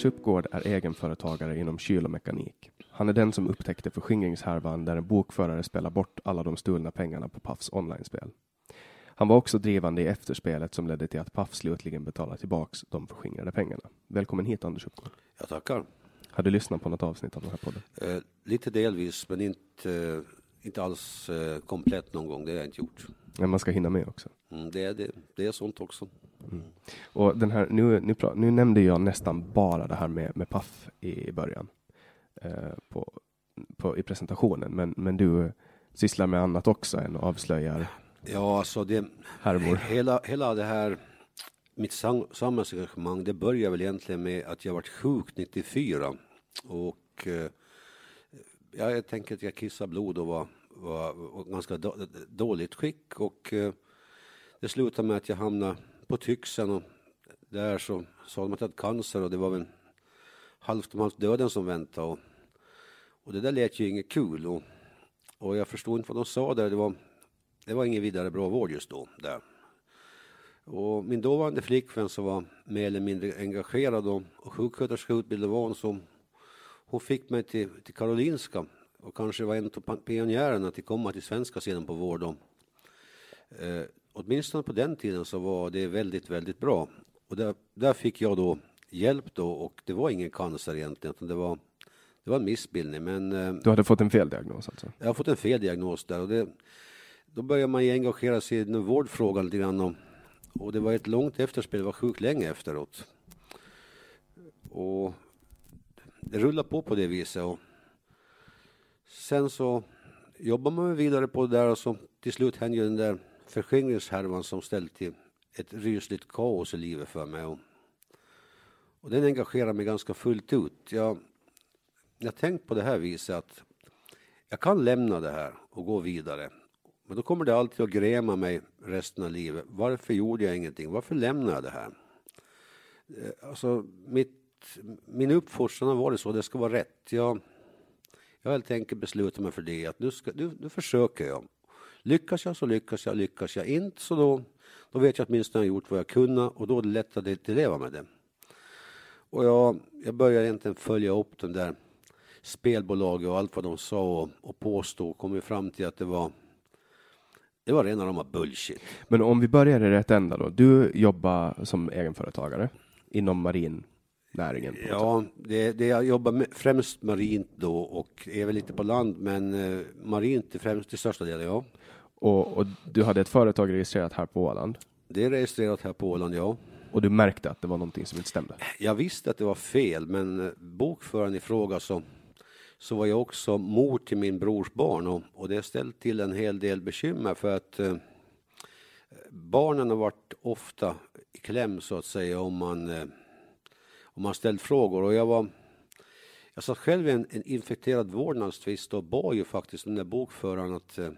Anders Uppgård är egenföretagare inom kyl och mekanik. Han är den som upptäckte förskingringshärvan där en bokförare spelar bort alla de stulna pengarna på Pafs online-spel. Han var också drivande i efterspelet som ledde till att Paf slutligen betalade tillbaks de förskingrade pengarna. Välkommen hit Anders Uppgård. Jag tackar. Har du lyssnat på något avsnitt av den här podden? Eh, lite delvis, men inte, inte alls eh, komplett någon gång. Det har jag inte gjort. Men man ska hinna med också. Mm, det, är det, det är sånt också. Och den här, nu, nu, nu nämnde jag nästan bara det här med, med Paf i början eh, på, på, i presentationen, men, men du sysslar med annat också än avslöjar Ja, alltså det, härvor. hela, hela det här, mitt sam, samhällsengagemang, det började väl egentligen med att jag vart sjuk 94 och eh, ja, jag tänker att jag kissade blod och var, var, var ganska då, dåligt skick och eh, det slutade med att jag hamnade på Tyxen och där så sa de att jag hade cancer och det var väl halvt om halvt döden som väntade och, och det där lät ju inget kul och, och jag förstod inte vad de sa där. Det var, det var ingen vidare bra vård just då där. Och min dåvarande flickvän som var mer eller mindre engagerad och, och sjuksköterskeutbildad var hon som hon fick mig till, till Karolinska och kanske var en av pionjärerna till komma till svenska sidan på vård. Och, eh, åtminstone på den tiden så var det väldigt, väldigt bra. Och där, där fick jag då hjälp då och det var ingen cancer egentligen utan det var, det var en missbildning. Men eh, Du hade fått en feldiagnos alltså? jag har fått en feldiagnos där och det, då börjar man ju engagera sig i den vårdfrågan lite grann och, och det var ett långt efterspel, jag var sjuk länge efteråt. Och det rullar på på det viset och sen så jobbar man vidare på det där och så till slut hände ju den där förskingringshärvan som ställt till ett rysligt kaos i livet för mig. Och, och den engagerar mig ganska fullt ut. Jag, jag har tänkt på det här viset att jag kan lämna det här och gå vidare. Men då kommer det alltid att gräma mig resten av livet. Varför gjorde jag ingenting? Varför lämnade jag det här? Eh, alltså, mitt, min uppfostran har varit så, det ska vara rätt. Jag, jag har helt enkelt beslutat mig för det, att nu, ska, nu, nu försöker jag. Lyckas jag så lyckas jag, lyckas jag inte så då, då vet jag åtminstone jag gjort vad jag kunde och då är det lättare att leva med det. Och jag, jag började egentligen följa upp den där spelbolaget och allt vad de sa och, och påstod kom fram till att det var det var rena rama bullshit. Men om vi börjar i rätt ända då. Du jobbar som egenföretagare inom marinnäringen. Ja, det, det jag jobbar med, främst marint då och är väl lite på land, men eh, marint är främst till största delen, ja. Och, och, du hade ett företag registrerat här på Åland? Det är registrerat här på Åland, ja. Och du märkte att det var någonting som inte stämde? Jag visste att det var fel, men eh, bokföraren i fråga så så var jag också mor till min brors barn och, och det ställt till en hel del bekymmer för att eh, barnen har varit ofta i kläm så att säga om man, eh, om man ställt frågor och jag var jag satt själv i en, en infekterad vårdnadstvist och bad ju faktiskt den där bokföraren att, eh,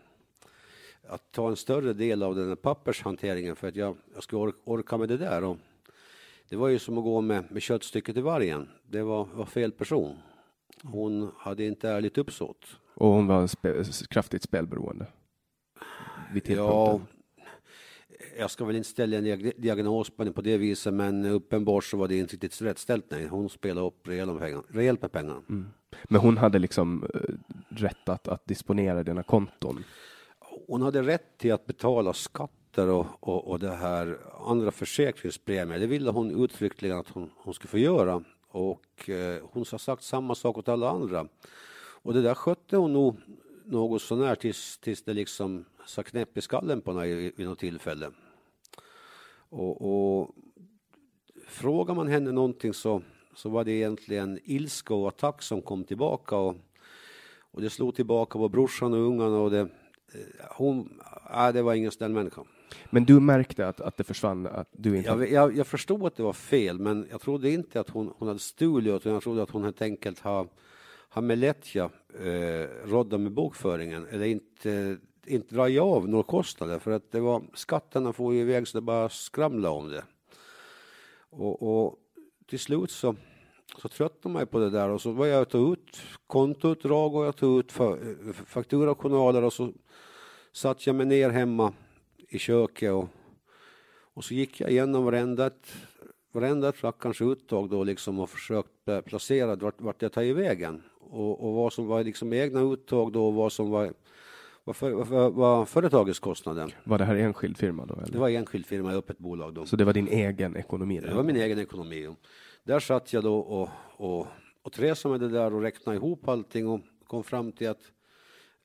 att ta en större del av den här pappershanteringen för att jag, jag skulle orka, orka med det där. Och det var ju som att gå med, med köttstycket i vargen. Det var, var fel person. Hon hade inte ärligt uppsåt. Och hon var spe kraftigt spelberoende? Vid ja, jag ska väl inte ställa en diagnos på henne på det viset, men uppenbart så var det inte riktigt rätt ställt. Nej, hon spelade upp rejält med pengar. Rejält med pengar. Mm. Men hon hade liksom eh, rätt att, att disponera dina konton? Hon hade rätt till att betala skatter och, och, och det här andra försäkringspremier. Det ville hon uttryckligen att hon, hon skulle få göra. Och eh, hon har sagt samma sak åt alla andra. Och det där skötte hon nog något sånär tills, tills det liksom sa knäpp i skallen på henne vid något tillfälle. Och, och frågar man henne någonting så, så var det egentligen ilska och attack som kom tillbaka. Och, och det slog tillbaka på brorsan och ungarna och det, hon, äh, det var ingen snäll människa. Men du märkte att, att det försvann? Att du inte... jag, jag, jag förstod att det var fel, men jag trodde inte att hon, hon hade stulit, utan jag trodde att hon helt enkelt har, har med lättja eh, rådda med bokföringen, eller inte, inte dra av några kostnader, för att det var, skatterna får ju iväg så det bara skramla om det. Och, och till slut så, så tröttnade man på det där och så var jag tog ut kontoutdrag och jag tog ut fakturajournaler och så satt jag mig ner hemma i köket och, och så gick jag igenom varenda, varenda rackarns uttag då liksom och försökt placera vart, vart jag tar vägen och, och vad som var liksom egna uttag då och vad som var vad, för, vad, vad företagets kostnader. Var det här enskild firma då? Eller? Det var enskild firma, öppet bolag då. Så det var din egen ekonomi? Det var min egen ekonomi. Där satt jag då och, och, och träsade med det där och räknade ihop allting och kom fram till att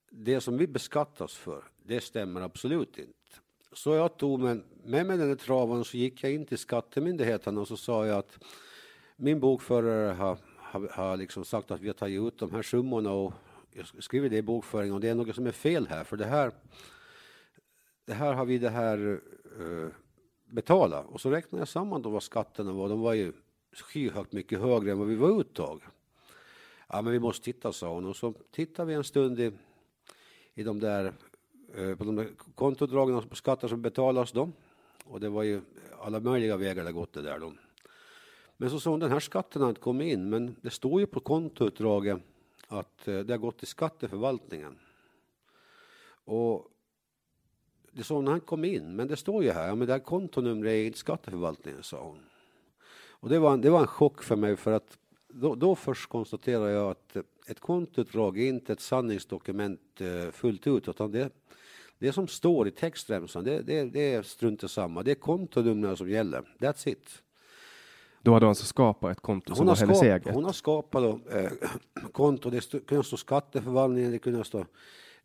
det som vi beskattas för, det stämmer absolut inte. Så jag tog med, med mig den där travan så gick jag in till skattemyndigheten och så sa jag att min bokförare har, har, har liksom sagt att vi har tagit ut de här summorna och jag skriver det i bokföringen och det är något som är fel här för det här det här har vi det här eh, uh, betala och så räknade jag samman då vad skatterna var. De var ju skyhögt mycket högre än vad vi var uttag. Ja, men vi måste titta, sa hon. Och så tittade vi en stund i, i de där eh, på de kontodragen och skatter som betalas då. Och det var ju alla möjliga vägar det gått det där då. Men så sa hon, den här skatten har inte kommit in, men det står ju på kontoutdraget att eh, det har gått till skatteförvaltningen. Och det sa hon, den har inte kommit in, men det står ju här, ja, men det här kontonumret är inte skatteförvaltningen, sa hon. Och det var, en, det var en chock för mig för att då, då först konstaterade jag att ett kontoutdrag är inte ett sanningsdokument eh, fullt ut, utan det, det som står i textremsan, det, det, det är strunt samma. Det är kontonumren som gäller. That's it. Då hade hon alltså skapat ett konto som var hennes eget? Hon har skapat då, eh, konto. Det kunde stå skatteförvaltningen, det kunde stå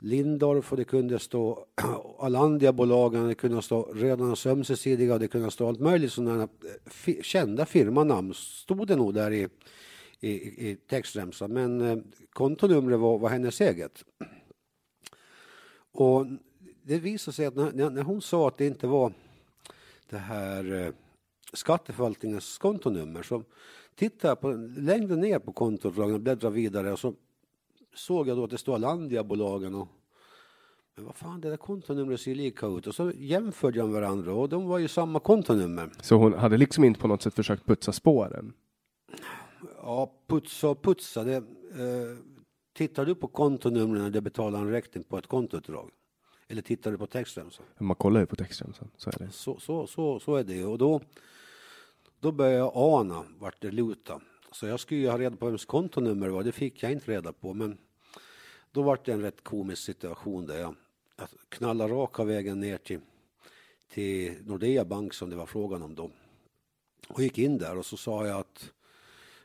Lindorf och det kunde stå Alandia-bolagen, det kunde stå Rödarnas ömsesidiga och det kunde stå allt möjligt sådana eh, kända firmanamn stod det nog där i, i, i textremsan. Men eh, kontonumret var, var hennes eget. Och det visade sig att när, när hon sa att det inte var det här eh, skatteförvaltningens kontonummer så tittade jag på, längre ner på kontoutdragen och bläddrade vidare och så såg jag då att det står Landiabolagen och men vad fan, det där kontonumret ser lika ut. Och så jämförde jag med varandra och de var ju samma kontonummer. Så hon hade liksom inte på något sätt försökt putsa spåren? Ja, putsa och putsa. Det, eh, tittar du på kontonumren när du betalar en räkning på ett kontoutdrag? Eller tittar du på textremsan? Man kollar ju på textremsan, så är det. Så, så, så, så är det och då, då började jag ana vart det lutar. Så jag skulle ju ha reda på vems kontonummer det var, det fick jag inte reda på. Men då var det en rätt komisk situation där jag, knallade raka vägen ner till, till Nordea Bank som det var frågan om då. Och gick in där och så sa jag att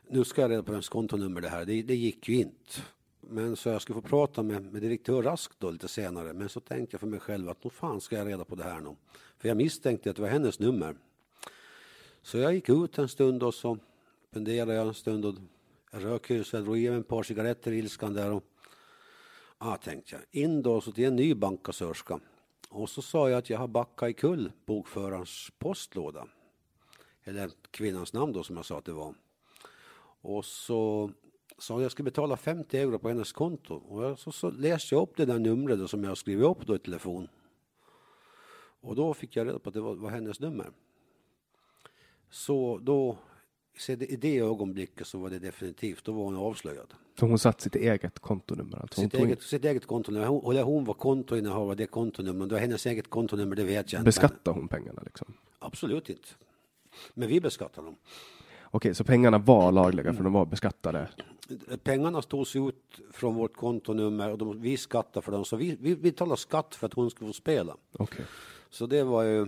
nu ska jag reda på vems kontonummer det här Det, det gick ju inte. Men så jag skulle få prata med, med direktör Rask då lite senare. Men så tänkte jag för mig själv att nog fan ska jag reda på det här nu. För jag misstänkte att det var hennes nummer. Så jag gick ut en stund och så funderade jag en stund och jag rök ju så jag drog i mig ett par cigaretter i ilskan där och ja, tänkte jag. In då så till en ny bankkassörska. Och så sa jag att jag har backat i kull bokförarens postlåda. Eller kvinnans namn då som jag sa att det var. Och så sa att jag skulle betala 50 euro på hennes konto. Och jag, så, så läste jag upp det där numret då, som jag skrivit upp då i telefon. Och då fick jag reda på att det var, var hennes nummer. Så då, i det ögonblicket så var det definitivt, då var hon avslöjad. Så hon satt sitt eget kontonummer? Alltså sitt, eget, sitt eget kontonummer. Hon, eller hon var kontoinnehavare av det kontonumret. Det var hennes eget kontonummer, det vet jag inte. Beskattade hon pengarna liksom? Absolut inte. Men vi beskattar dem. Okej, så pengarna var lagliga för de var beskattade? Pengarna togs ut från vårt kontonummer och de, vi skattade för dem. Så vi, vi, vi talar skatt för att hon skulle få spela. Okej. Så det var ju,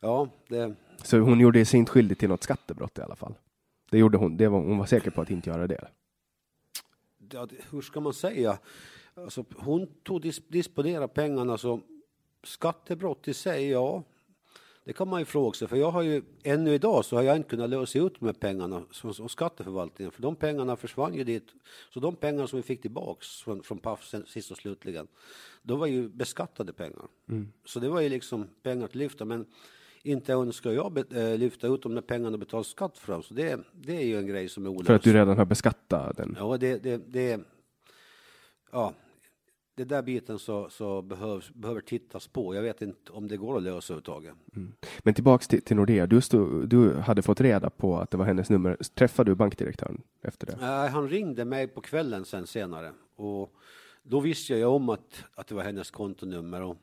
ja, det... Så hon gjorde sig inte skyldig till något skattebrott i alla fall? Det gjorde hon, det var, hon var säker på att inte göra det? Ja, hur ska man säga? Alltså, hon tog dis disponera pengarna så skattebrott i sig, ja, det kan man ju fråga sig, för jag har ju ännu idag så har jag inte kunnat lösa ut de här pengarna hos skatteförvaltningen, för de pengarna försvann ju dit. Så de pengar som vi fick tillbaks från, från Paf sist och slutligen, de var ju beskattade pengar. Mm. Så det var ju liksom pengar att lyfta, men inte önskar jag äh, lyfta ut de där pengarna och betala skatt för dem. Så det, det är ju en grej som är olöst. För att du redan har beskattat den? Ja, det, det, det ja, det där biten så, så behövs, behöver tittas på. Jag vet inte om det går att lösa överhuvudtaget. Mm. Men tillbaks till, till Nordea. Du, stod, du hade fått reda på att det var hennes nummer. Träffade du bankdirektören efter det? Nej, han ringde mig på kvällen sen senare och då visste jag om att, att det var hennes kontonummer och,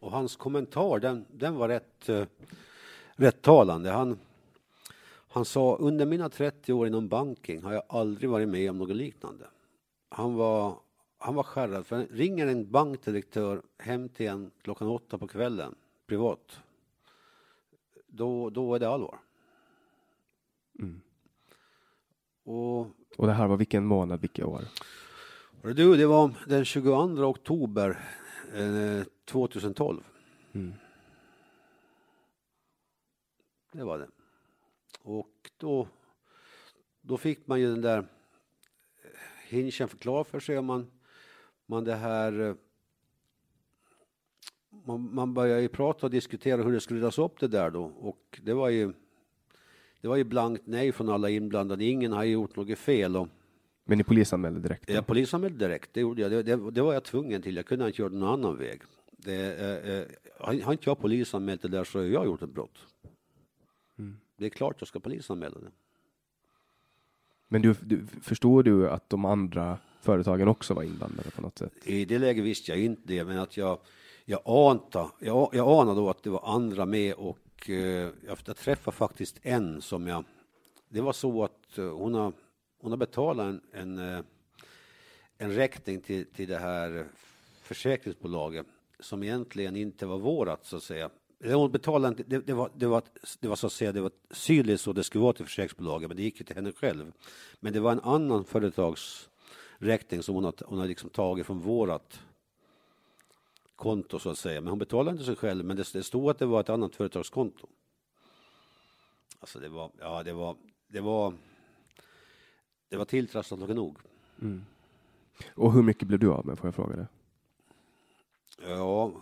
och hans kommentar den, den var rätt, uh, rätt talande. Han, han sa under mina 30 år inom banking har jag aldrig varit med om något liknande. Han var han var skärrad för ringer en bankdirektör hem till en klockan åtta på kvällen privat. Då, då är det allvar. Mm. Och, och det här var vilken månad, vilket år? Du, det var den 22 oktober eh, 2012. Mm. Det var det. Och då, då fick man ju den där hinchen förklar för sig man man det här eh, man, man började ju prata och diskutera hur det skulle röras upp det där då och det var ju det var ju blankt nej från alla inblandade. Ingen har gjort något fel. Och, men ni polisanmälde direkt? Då? Ja, polisanmälde direkt. Det gjorde jag. Det, det, det, var jag tvungen till. Jag kunde inte göra någon annan väg. Det, eh, eh, har inte jag polisanmält det där så har jag gjort ett brott. Det är klart jag ska polisanmäla det. Men du, du, förstår du att de andra företagen också var inblandade på något sätt? I det läget visste jag inte det, men att jag, jag, anta, jag, jag anade då att det var andra med och eh, jag träffade faktiskt en som jag... Det var så att eh, hon, har, hon har betalat en, en, eh, en räkning till, till det här försäkringsbolaget som egentligen inte var vårat så att säga. Hon betalade inte, det, det, var, det, var, det var så att säga, det var sydligt så det skulle vara till försäkringsbolaget, men det gick till henne själv. Men det var en annan företags räkning som hon har, hon har liksom tagit från vårat konto så att säga. Men hon betalade inte sig själv, men det, det stod att det var ett annat företagskonto. Alltså det var, ja det var, det var, det var tilltrasslat nog. Mm. Och hur mycket blev du av med, får jag fråga det? Ja,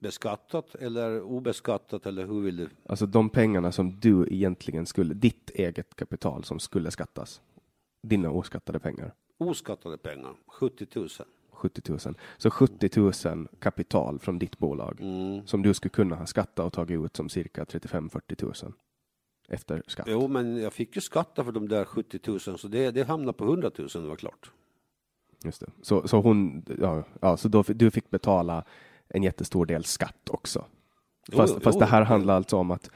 beskattat eller obeskattat eller hur vill du? Alltså de pengarna som du egentligen skulle, ditt eget kapital som skulle skattas. Dina oskattade pengar. Oskattade pengar, 70 000. 70 000. Så 70 000 kapital från ditt bolag Mm. som du skulle kunna ha skattat och tagit ut som cirka 35-40 000 efter skatt. Jo, men jag fick ju skatta för de där 70 000 så det, det hamnade på 100 000, det var klart. Just det. Så, så hon, ja, ja, så då, du fick betala en jättestor del skatt också. Fast, jo, fast det här handlar alltså om att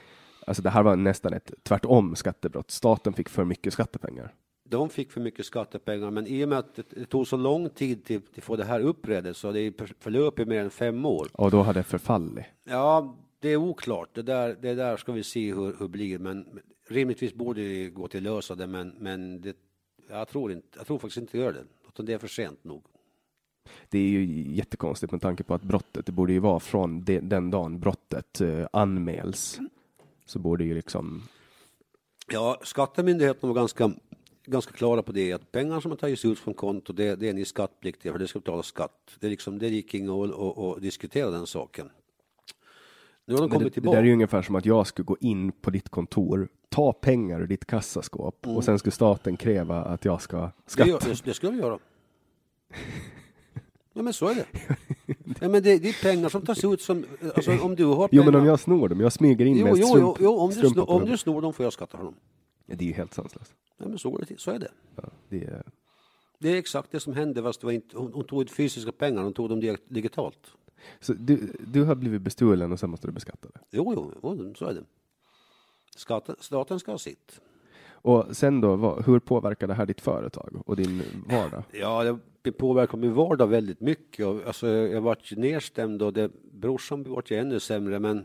Alltså det här var nästan ett tvärtom skattebrott. Staten fick för mycket skattepengar. De fick för mycket skattepengar, men i och med att det, tog så lång tid till, till att få det här uppredet så det förlöp i mer än fem år. Och då hade det förfallit. Ja, det är oklart. Det där, det där ska vi se hur det blir, men rimligtvis borde det gå till lösa det, men, men det, jag, tror inte, jag tror faktiskt inte det gör det. Utan det är för sent nog. Det är ju jättekonstigt med tanke på att brottet, det borde ju vara från de, den dagen brottet eh, anmäls. Så borde ju liksom, Ja, skattemyndigheten var ganska, ganska klara på det, att pengar som har tagits ut från konto, det, det är ni skattpliktiga för det ska betala skatt. Det, är liksom, det gick inget att, diskutera den saken. Nu har de men det, kommit det tillbaka. där är ju ungefär som att jag skulle gå in på ditt kontor, ta pengar ur ditt kassaskåp och sen skulle staten kräva att jag ska Det, skatta. gör, det, det ska vi göra. Ja, men så är det. Ja, men det, det är pengar som tas ut som, alltså om du har Jo pengar. men om jag snor dem, jag smyger in jo, med jo, strump, jo, jo, om, du snor, om du snor dem får jag skatta för dem. Ja, det är ju helt sanslöst. Ja, men så går det till. Så är det. Ja, det är, Det är exakt det som hände fast det var inte, hon, hon tog ut fysiska pengar, hon tog dem digitalt. så du, du har blivit bestulen och sen måste du beskatta det. Jo, jo, jo så är det. Skatten, staten ska ha sitt. Och sen då, vad, hur påverkar det här ditt företag och din vardag? Ja, det påverkar min vardag väldigt mycket. Och, Alltså, jag vart ju nedstämd och det, brorsan vart ju ännu sämre, men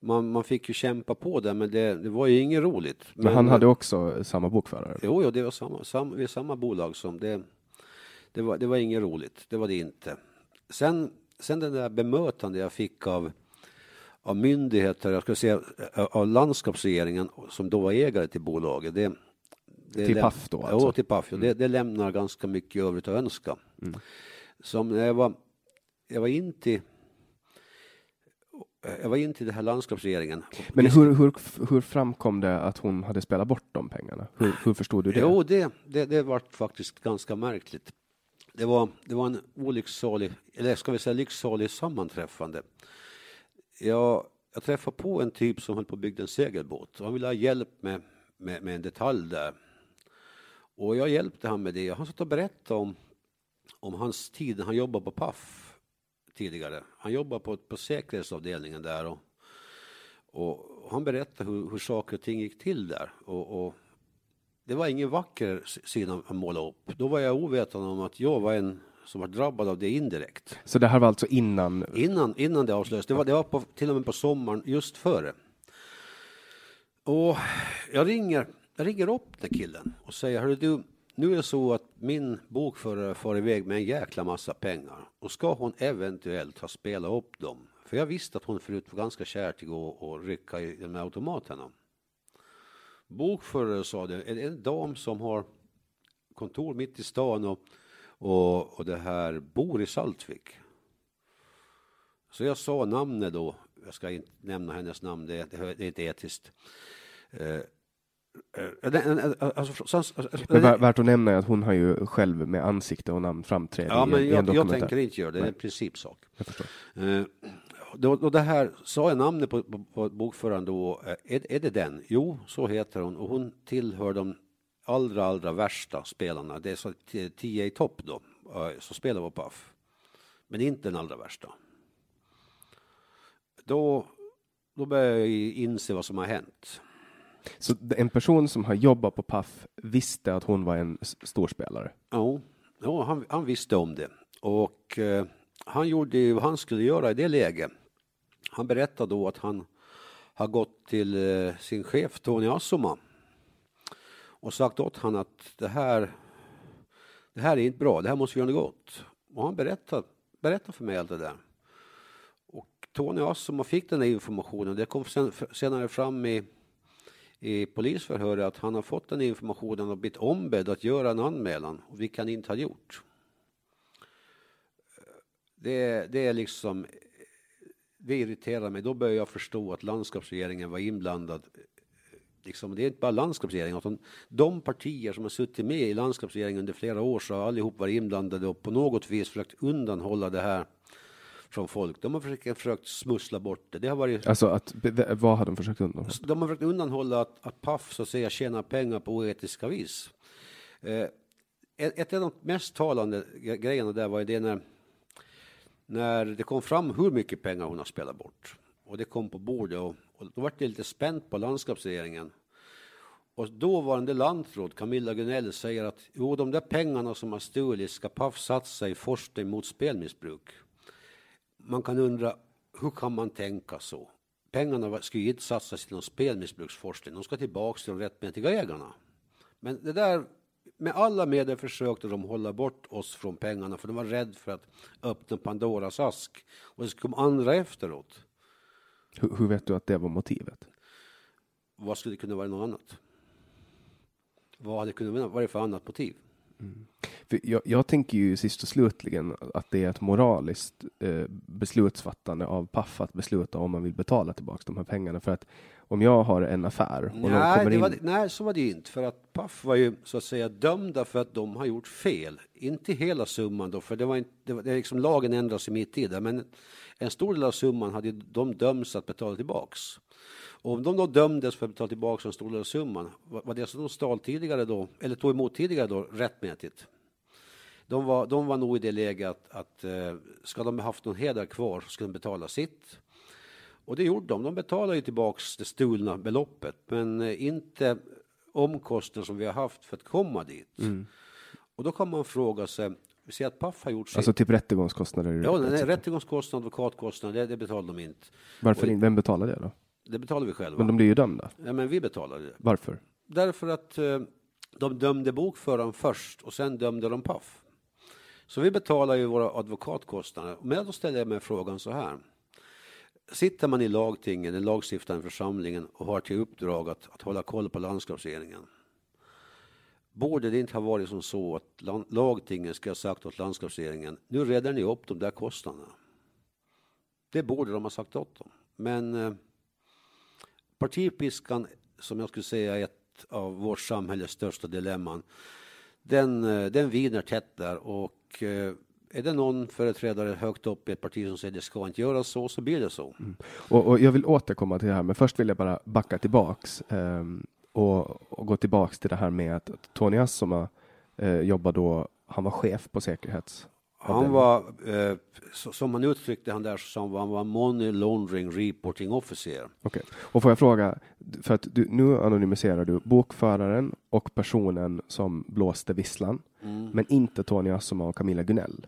man, man fick ju kämpa på det, men det, det var ju inget roligt. Men, han hade också samma bokförare? Jo, jo det var samma, samma, vi är samma bolag som det. Det var, det var inget roligt, det var det inte. Sen, sen den där bemötande jag fick av, av myndigheter, jag ska säga av landskapsregeringen som då var ägare till bolaget. Det, det Till läm- Paf då, Ja, alltså? till Paf. Det, det lämnar ganska mycket övrigt att önska. Som när jag var, jag var in till jag var in till det här landskapsregeringen. Men hur, hur, hur framkom det att hon hade spelat bort de pengarna? Hur, hur förstod du det? Jo, det, det, det var faktiskt ganska märkligt. Det var, det var en olycksalig, eller ska vi säga lycksalig sammanträffande. Jag, jag träffade på en typ som höll på att bygga en segelbåt och han ville ha hjälp med, med, med en detalj där. Och jag hjälpte han med det. Han satt och berättade om, om hans tid när han jobbade på Paf tidigare. Han jobbade på, på säkerhetsavdelningen där och, och han berättade hur, hur saker och ting gick till där. Och, och det var ingen vacker sida att måla upp. Då var jag ovetande om att jag var en som var drabbad av det indirekt. Så det här var alltså innan? Innan, innan det avslöjades. Det var, det var på, till och med på sommaren just före. Och jag ringer, jag ringer upp den killen och säger, hörru du, nu är det så att min bokförare far iväg med en jäkla massa pengar och ska hon eventuellt ha spelat upp dem? För jag visste att hon förut var ganska kär till att gå och rycka i de här automaterna. Bokförare sa det, är det en dam som har kontor mitt i stan och, och, och det här bor i Saltvik. Så jag sa namnet då, jag ska inte nämna hennes namn, det, det, det är inte etiskt. Eh, eh, alltså, värt att nämna är att hon har ju själv med ansikte och namn framträder Ja, i, men en- i en jag, jag tänker inte göra det, det är en principsak. Jag förstår. Eh, då, då det här, sa jag namnet på, på, på bokföraren då, eh, är, är det den? Jo, så heter hon och hon tillhör de allra, allra värsta spelarna. Det är så i topp då, eh, som spelar på Paf. Men inte den allra värsta. Då, då börjar jag inse vad som har hänt. Så en person som har jobbat på Paf visste att hon var en storspelare? Jo, ja han, han visste om det. Och eh, han gjorde ju vad han skulle göra i det läget. Han berättade då att han har gått till eh, sin chef Tony Assoma och sagt åt han att det här, det här är inte bra, det här måste vi göra något gott. Och han berättade, berättade för mig allt det där. Och Tony Assoma fick den här informationen. Det kom sen, senare fram i, i polisförhöret att han har fått den informationen och blivit ombedd att göra en anmälan, vilket han inte har gjort. Det, det är liksom det irriterar mig. Då börjar jag förstå att landskapsregeringen var inblandad. Liksom, det är inte bara landskapsregeringen, utan de partier som har suttit med i landskapsregeringen under flera år så har allihop varit inblandade och på något vis försökt undanhålla det här från folk. De har försökt, försökt smussla bort det. det har varit, Alltså, att, vad har de försökt undanhålla? de har försökt undanhålla att, att Paf så att säga tjänar pengar på oetiska vis. Eh, ett av de mest talande gre- grejerna där var ju det när, när det kom fram hur mycket pengar hon har spelat bort. Och det kom på bordet och, och då var det lite spänt på landskapsregeringen. Och dåvarande lantråd Camilla Gunell säger att jo, de där pengarna som har stulits ska Paf satsa i forskning mot spelmissbruk. Man kan undra, hur kan man tänka så? Pengarna ska ju inte satsas till någon spelmissbruksforskning, de ska tillbaka till de rättmätiga ägarna. Men det där, med alla medel försökte de hålla bort oss från pengarna för de var rädda för att öppna Pandoras ask. Och det skulle komma andra efteråt. Hur, hur vet du att det var motivet? Vad skulle det kunna vara något annat? Vad hade det kunnat vara för annat motiv? För jag, jag tänker ju sist och slutligen att det är ett moraliskt eh, beslutsfattande av Paf att besluta om man vill betala tillbaka de här pengarna. För att om jag har en affär och Nej, kommer in. var, nej, så var det inte. För att Paf var ju så att säga dömda för att de har gjort fel. Inte hela summan då, för det var inte, det var, det är liksom lagen ändras i mitt i det. Men en stor del av summan hade ju de dömts att betala tillbaks. Och om de då dömdes för att betala tillbaka en stor del av summan, var, det som de stal tidigare då, eller tog emot tidigare då, rättmätigt? De var, de var nog i det läget att, att eh, ska de ha haft någon heder kvar så skulle de betala sitt. Och det gjorde de. De betalade ju tillbaks det stulna beloppet, men eh, inte omkostnader som vi har haft för att komma dit. Och då kan man fråga sig, vi ser att Paf har gjort sitt. Alltså typ rättegångskostnader. ja, rätt nej, sätt. rättegångskostnad, advokatkostnad, det, det betalar de inte. Varför och- vem betalar det då? Det betalar vi själva. Men de blir ju dömda. Ja, men vi betalar det. Varför? Därför att eh, de dömde bokföraren först och sen dömde de Paf. Så vi betalar ju våra advokatkostnader. Men då ställer jag mig frågan så här. Sitter man i lagtingen, den lagstiftande församlingen och har till uppdrag att, att hålla koll på landskapsregeringen. Borde det inte ha varit som så att lagtingen ska ha sagt åt landskapsregeringen, nu räddar ni upp de där kostnaderna. Det borde de ha sagt åt dem. Men eh, partipiskan, som jag skulle säga är ett av vårt samhälles största dilemman, den, eh, den viner tätt där och eh, är det någon företrädare högt upp i ett parti som säger det ska inte göra så, så blir det så. Mm. Och, och jag vill återkomma till det här, men först vill jag bara backa tillbaks ehm, och, och gå tillbaks till det här med att Tony Assoma eh, jobbar då, han var chef på säkerhets... Han var, eh, som han uttryckte han där, sa han var- money laundering reporting officer. Okej. Och får jag fråga, för att du, nu anonymiserar du bokföraren och personen som blåste visslan, Mm. men inte Tony Assoma och Camilla Gunell.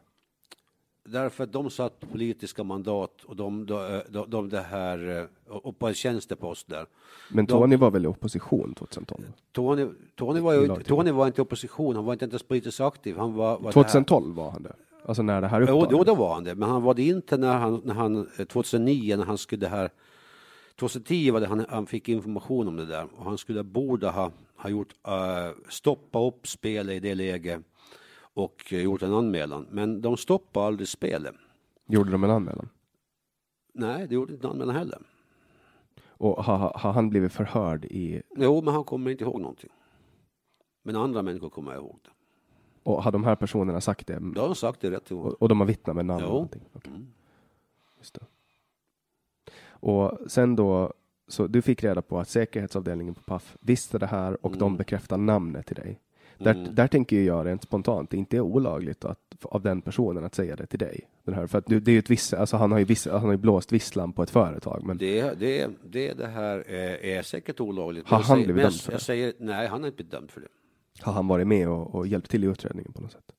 Därför att de satt politiska mandat och de, de, de, de det här, eh, och på en tjänstepost där. Men De- Tony var väl i opposition 2012? Tony, Tony, var ju. Tony var inte i opposition, han var inte ens politiskt aktiv. Han var, var det här- 2012 var han det? Alltså när det här uppdagades? jo, då var han det. Men han var det inte när han, när han eh, 2009 när han skulle här 2010 var det han, han fick information om det där och han skulle borde ha, ha gjort uh, stoppa upp spelet i det läget och eh, gjort en anmälan. Men de stoppade aldrig spelet. Gjorde de en anmälan? Nej, det gjorde inte en anmälan heller. Och har, har- har han blivit förhörd i... Jo, men han kommer inte ihåg någonting. Men andra människor kommer ihåg det. Och har de här personerna sagt det? Det har de sagt i rättegången. Och, och de har vittnat med namn? Jo. Och någonting? Okej. Mm. Just det. Och sen då, så du fick reda på att säkerhetsavdelningen på Paf visste det här och de Mm. bekräftar namnet till dig. Där, Mm. där tänker jag rent spontant, det inte är olagligt att, av den personen att säga det till dig. Den här, för att det är ju ett viss, alltså han har ju, viss, han har ju blåst visslan på ett företag. Men Det, det, det, det här är, är säkert olagligt. Har jag han blivit jag- dömd för Jag det? säger, nej, han har inte blivit dömd för det. Har han varit med och, och hjälpt till i utredningen på något sätt?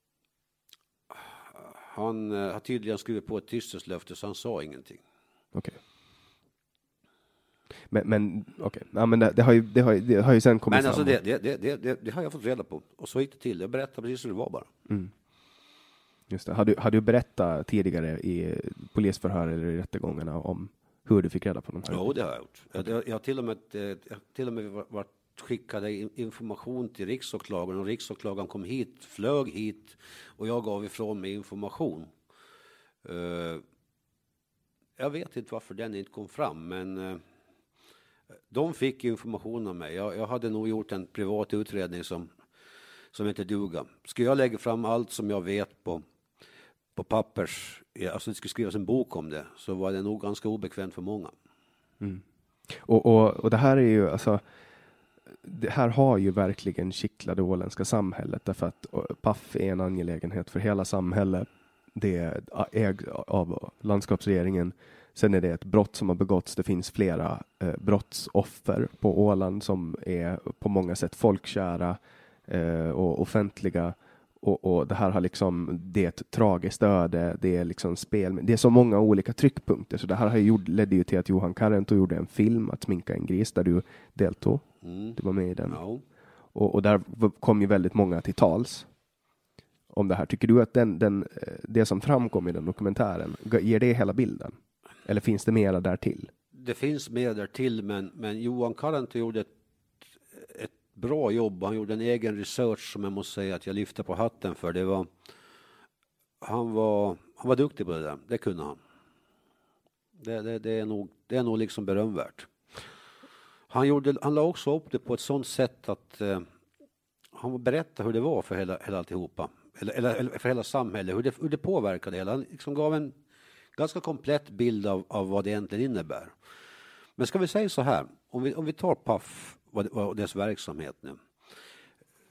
Han eh, har tydligen skrivit på ett tystnadslöfte så han sa ingenting. Okej. Men, men okej, ja, men det, det, har ju, det, har, det har ju sen kommit Men alltså fram. det, det, det, det, det, det har jag fått reda på. Och så gick det till. Jag berättade precis hur det var bara. Just det. Har, du, har du berättat tidigare i polisförhör eller i rättegångarna om hur du fick reda på de här? Jo, det har jag gjort. Jag, jag, jag har till och med, eh, till och med varit skickade information till riksåklagaren och riksåklagaren kom hit, flög hit och jag gav ifrån mig information. Eh, jag vet inte varför den inte kom fram, men eh, de fick information av mig. Jag, jag hade nog gjort en privat utredning som, som inte duga. Ska jag lägga fram allt som jag vet på, på pappers, alltså det skulle skrivas en bok om det, så var det nog ganska obekvämt för många. Mm. Och, och, och det här är ju alltså det här har ju verkligen kittlat det åländska samhället därför att Paff är en angelägenhet för hela samhället. Det är av landskapsregeringen. Sen är det ett brott som har begåtts. Det finns flera eh, brottsoffer på Åland som är på många sätt folkkära eh, och offentliga. Och, och, det här har liksom, det är ett tragiskt öde, det är liksom spel, det är så många olika tryckpunkter, så det här har gjort, ledde ju till att Johan Karento gjorde en film, Att sminka en gris, där du deltog. Mm. Du var med i den. No. Och, och, där kom ju väldigt många till tals om det här. Tycker du att den, den, eh, det som framkom i den dokumentären, ger det hela bilden? Eller finns det mera där till? Det finns mer där till, men, men Johan Karento gjorde ett, ett bra jobb. Han gjorde en egen research som jag måste säga att jag lyfter på hatten för. Det var, han, var, han var duktig på det där, det kunde han. Det, det, det är, nog, det är nog liksom berömvärt. Han, gjorde, han la också upp det på ett sådant sätt att eh, han berättade hur det var för hela, hela alltihopa. Eller, eller, för hela samhället, hur det, hur det påverkade hela. Han liksom gav en ganska komplett bild av, av vad det egentligen innebär. Men ska vi säga så här, om vi, om vi tar Paf och dess verksamhet nu.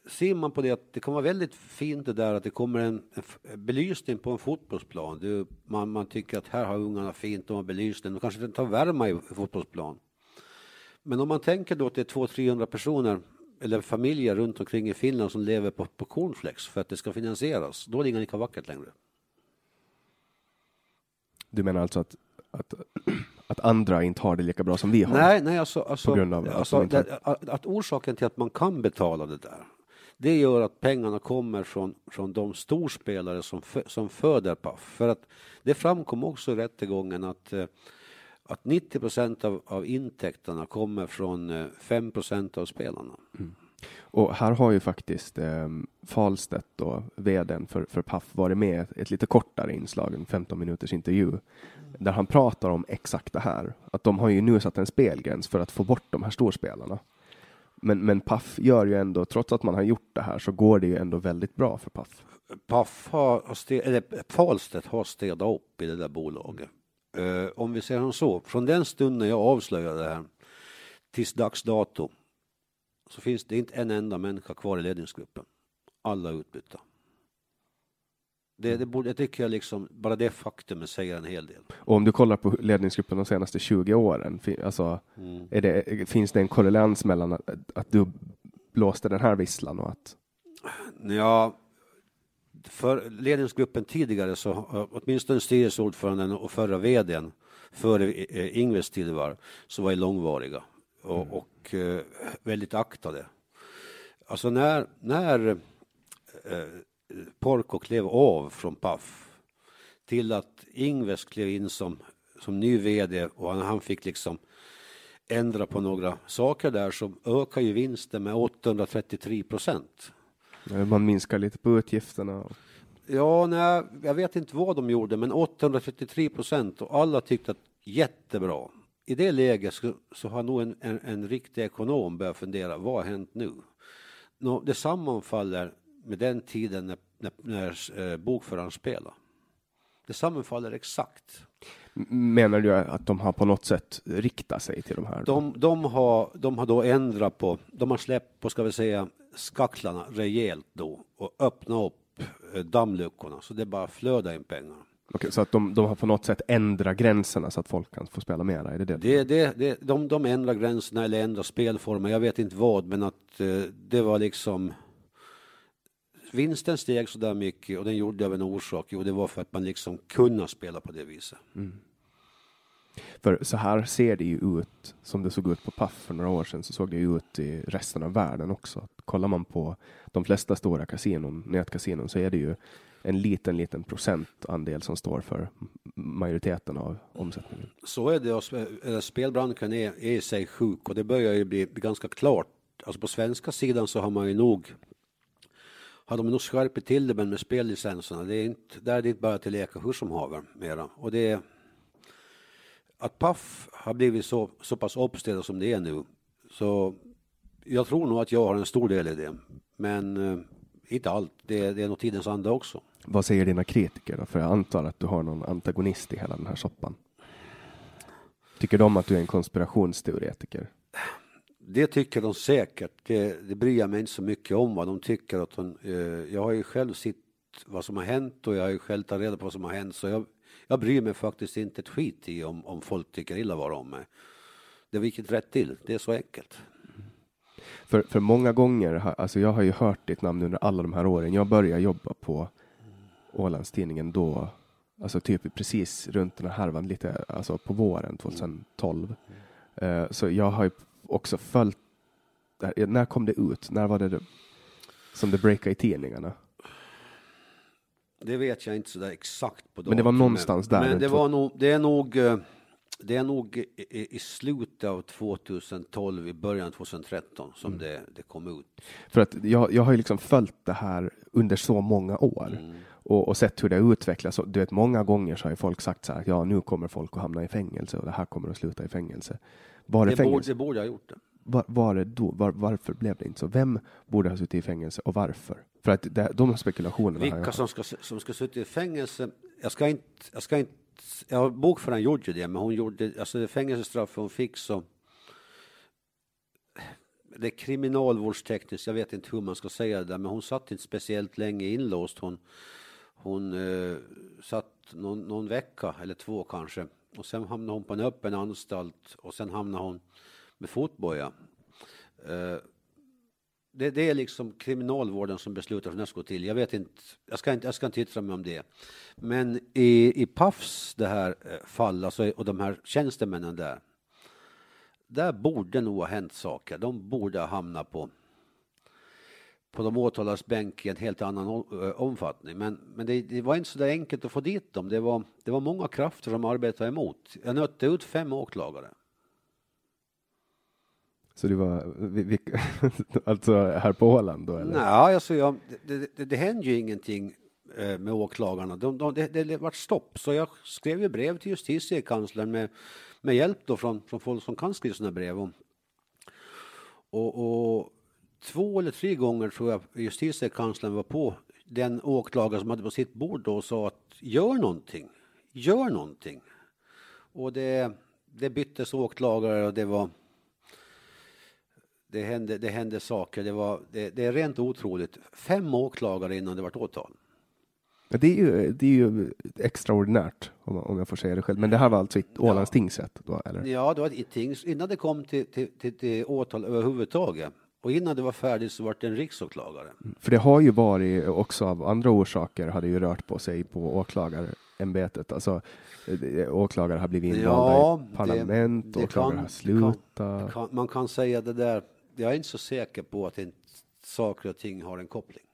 Ser man på det att det kan vara väldigt fint det där att det kommer en, en belysning på en fotbollsplan. Det, man, man tycker att här har ungarna fint, de har belysning, de kanske inte tar värma i fotbollsplan. Men om man tänker då att det är 200-300 personer eller familjer runt omkring i Finland som lever på, på cornflakes för att det ska finansieras, då är det inga lika vackert längre. Du menar alltså att, att, att andra inte har det lika bra som vi har? Nej, nej alltså, alltså, på grund av alltså, att, det, att, att orsaken till att man kan betala det där, det gör att pengarna kommer från, från de storspelare som, som föder Paf. För att det framkom också i rättegången att eh, att 90 procent av, av intäkterna kommer från 5 eh, procent av spelarna. Mm. Och här har ju faktiskt eh, Falstedt, då, vdn för, för Paf, varit med ett, ett lite kortare inslag, en 15 minuters intervju, mm. där han pratar om exakt det här. Att de har ju nu satt en spelgräns för att få bort de här storspelarna. Men, men Paf gör ju ändå, trots att man har gjort det här, så går det ju ändå väldigt bra för Paf. Paf har, eller Falstedt har städat upp i det där bolaget. Uh, om vi säger så, från den stunden jag avslöjade det här tills dags dato så finns det inte en enda människa kvar i ledningsgruppen. Alla utbytta. Det, det, borde, det tycker jag liksom, bara det faktumet säger en hel del. Och om du kollar på ledningsgruppen de senaste 20 åren, alltså, mm. det, finns det en korrelans mellan att, att, du blåste den här visslan och att? Ja, för ledningsgruppen tidigare så åtminstone styrelseordföranden och förra vdn före eh, Ingves tidevarv så var långvariga och, mm. och eh, väldigt aktade. Alltså när, när eh, Porco klev av från Paf till att Ingves klev in som, som ny vd och han, han fick liksom ändra på några saker där så ökar ju vinsten med 833 procent. Man minskar lite på utgifterna. Ja, nej, jag vet inte vad de gjorde, men 833 procent och alla tyckte att jättebra. I det läget så, så har nog en, en, en, riktig ekonom börjat fundera, vad har hänt nu? Nå, det sammanfaller med den tiden när, när, när eh, bokföraren spelar. Det sammanfaller exakt. Menar du att de har på något sätt riktat sig till de här? De, de, har, de har då ändrat på, de har släppt på, ska vi säga, skacklarna rejält då och öppnat upp eh, dammluckorna så det bara flödar in pengar. Okej, så att de, de har på något sätt ändrat gränserna så att folk kan få spela mera? Är det det? Det, det, det, de, de ändrar gränserna eller ändrar spelformer, jag vet inte vad, men att eh, det var liksom vinsten steg så där mycket och den gjorde av en orsak. Jo, det var för att man liksom kunde spela på det viset. Mm. För så här ser det ju ut, som det såg ut på Puff för några år sedan, så såg det ju ut i resten av världen också. Kollar man på de flesta stora kasinon, nätkasinon, så är det ju en liten, liten procentandel som står för majoriteten av omsättningen. Så är det. Eh, spelbranschen är, är i sig sjuk och det börjar ju bli ganska klart. Alltså på svenska sidan så har man ju nog har de nog skärpt till det men med spellicenserna. Det är inte, där är det inte bara till leka hur som haver mera. Och det, att Paf har blivit så, så pass uppställda som det är nu, så jag tror nog att jag har en stor del i det. Men eh, inte allt, det, det är nog tidens anda också. Vad säger dina kritiker då? För jag antar att du har någon antagonist i hela den här soppan. Tycker de att du är en konspirationsteoretiker? Det tycker de säkert. Det, det bryr jag mig inte så mycket om vad de tycker. Att hon, eh, jag har ju själv sett vad som har hänt och jag har ju själv tagit reda på vad som har hänt. Så jag, jag bryr mig faktiskt inte ett skit i om, om folk tycker illa bara om mig. Det är vilket rätt till. Det är så enkelt. För, för många gånger, alltså jag har ju hört ditt namn under alla de här åren. Jag började jobba på Ålandstidningen då, alltså typ precis runt den här härvan, lite alltså på våren 2012. Eh, så jag har ju också följt, här. när kom det ut? När var det det som det breakade i tidningarna? Det vet jag inte så där exakt på Men det var någonstans där Men det var nog, det är nog, eh, det är nog i, i- slutet av 2012, i början av 2013 Mm. som det, det kom ut. För att jag, jag har ju liksom följt det här under så många år och, och sett hur det utvecklas. Du vet, många gånger så har ju folk sagt så här, ja nu kommer folk att hamna i fängelse och det här kommer att sluta i fängelse. Var det, Det borde, fängelse? det borde ha gjort det. Var, var det då? Var, varför blev det inte så? Vem borde ha suttit i fängelse och varför? För att det, de spekulationerna Vilka som ska, som ska sitta i fängelse, jag ska inte, jag ska inte, ja, bokföraren gjorde ju det, men hon gjorde, alltså det fängelsestraff hon fick så, det är kriminalvårdstekniskt, jag vet inte hur man ska säga det där, men hon satt inte speciellt länge inlåst. Hon, hon eh, satt någon, någon vecka eller två kanske och sen hamnade hon på en öppen anstalt och sen hamnade hon med fotboja. Eh, det, det är liksom kriminalvården som beslutar hur det ska gå till. Jag vet inte, jag ska inte, jag ska inte yttra mig om det. Men i, i Pafs det här eh, fall, alltså, och de här tjänstemännen där, där borde nog ha hänt saker. De borde ha hamnat på, på de åtalades bänk i en helt annan eh, omfattning. Men, men det, det var inte så där enkelt att få dit dem. Det var, det var många krafter som arbetade emot. Jag nötte ut fem åklagare. Så det var, vi, vi, alltså här på Åland då eller? Nej, alltså jag, det, det, det händer ju ingenting eh, med åklagarna. De, de, det, det vart stopp, så jag skrev ju brev till justitiekanslern med, med hjälp då från, från folk som kan skriva sådana brev. Och, och, och två eller tre gånger tror jag justitiekanslern var på den åklagare som hade på sitt bord då och sa att gör någonting, gör någonting. Och det, det byttes åklagare och det var det hände, det hände saker, det, var, det, det är rent otroligt. Fem åklagare innan det vart åtal. Ja, Det är ju, det är ju extraordinärt om, om jag får säga det själv. Men det här var alltså i Ålands tingsrätt då eller? Ja, det var ett tings, innan det kom till, till, till, till åtal överhuvudtaget. Och innan det var färdigt så var det en riksåklagare. För det har ju varit också av andra orsaker har det ju rört på sig på åklagarämbetet. Alltså eh, åklagare har blivit invalda Ja, i parlament, det- det åklagare kan- har slutat. Kan, man kan säga det där, jag är inte så säker på att inte saker och ting har en koppling.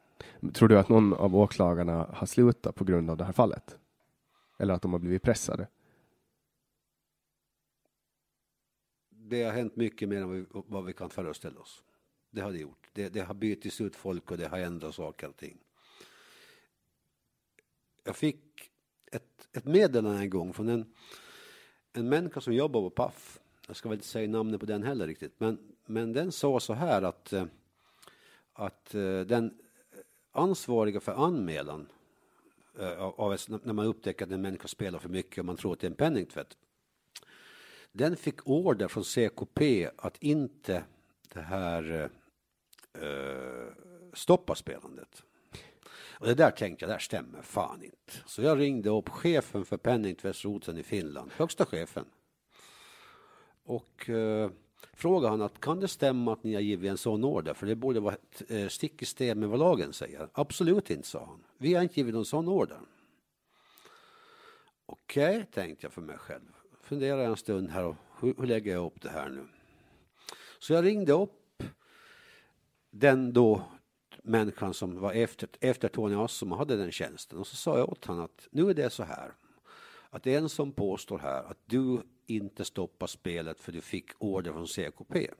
Tror du att någon av åklagarna har slutat på grund av det här fallet? Eller att de har blivit pressade? Det har hänt mycket mer än vad vi, vad vi kan föreställa oss. Det har det gjort. Det, det har bytts ut folk och det har ändrat saker och ting. Jag fick ett, ett meddelande en gång från en, en människa som jobbar på Paf. Jag ska väl inte säga namnet på den heller riktigt, men, men den sa så här att, eh, att eh, den ansvariga för anmälan eh, av, när man upptäcker att en människa spelar för mycket och man tror att det är en penningtvätt. Den fick order från CKP att inte det här eh, stoppa spelandet. Och det där tänkte jag, det här stämmer fan inte. Så jag ringde upp chefen för penningtvättsroteln i Finland, högsta chefen. Och eh, frågade han att kan det stämma att ni har givit en sån order? För det borde vara ett eh, stick i stäv med vad lagen säger. Absolut inte, sa han. Vi har inte givit någon sån order. Okej, tänkte jag för mig själv. Funderar en stund här och hur, hur lägger jag upp det här nu? Så jag ringde upp den då människan som var efter, efter Tony Ass som hade den tjänsten och så sa jag åt honom att nu är det så här att det är en som påstår här att du inte stoppar spelet för du fick order från CKP.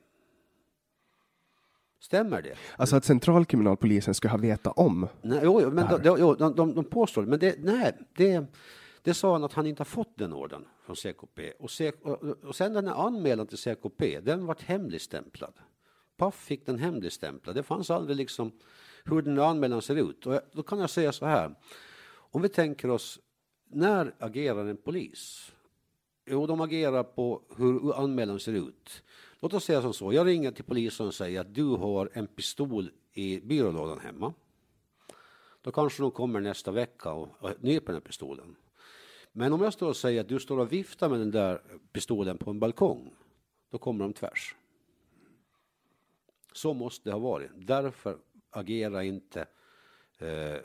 Stämmer det? Alltså att centralkriminalpolisen ska ha veta om. Nej, jo, jo, men de, jo, de, de, de påstår det, men det, nej, det, Det sa han att han inte har fått den ordern från CKP. Och, C och, och sen den här anmälan till CKP, den vart hemligstämplad. Paff fick den hemligstämplad. Det fanns aldrig liksom hur den anmälan ser ut. Och då kan jag säga så här. Om vi tänker oss, när agerar en polis? Jo, de agerar på hur anmälan ser ut. Låt oss säga som så, jag ringer till polisen och säger att du har en pistol i byrålådan hemma. Då kanske de kommer nästa vecka och, och nyper den här pistolen. Men om jag står och säger att du står och viftar med den där pistolen på en balkong, då kommer de tvärs. Så måste det ha varit. Därför agerar inte eh,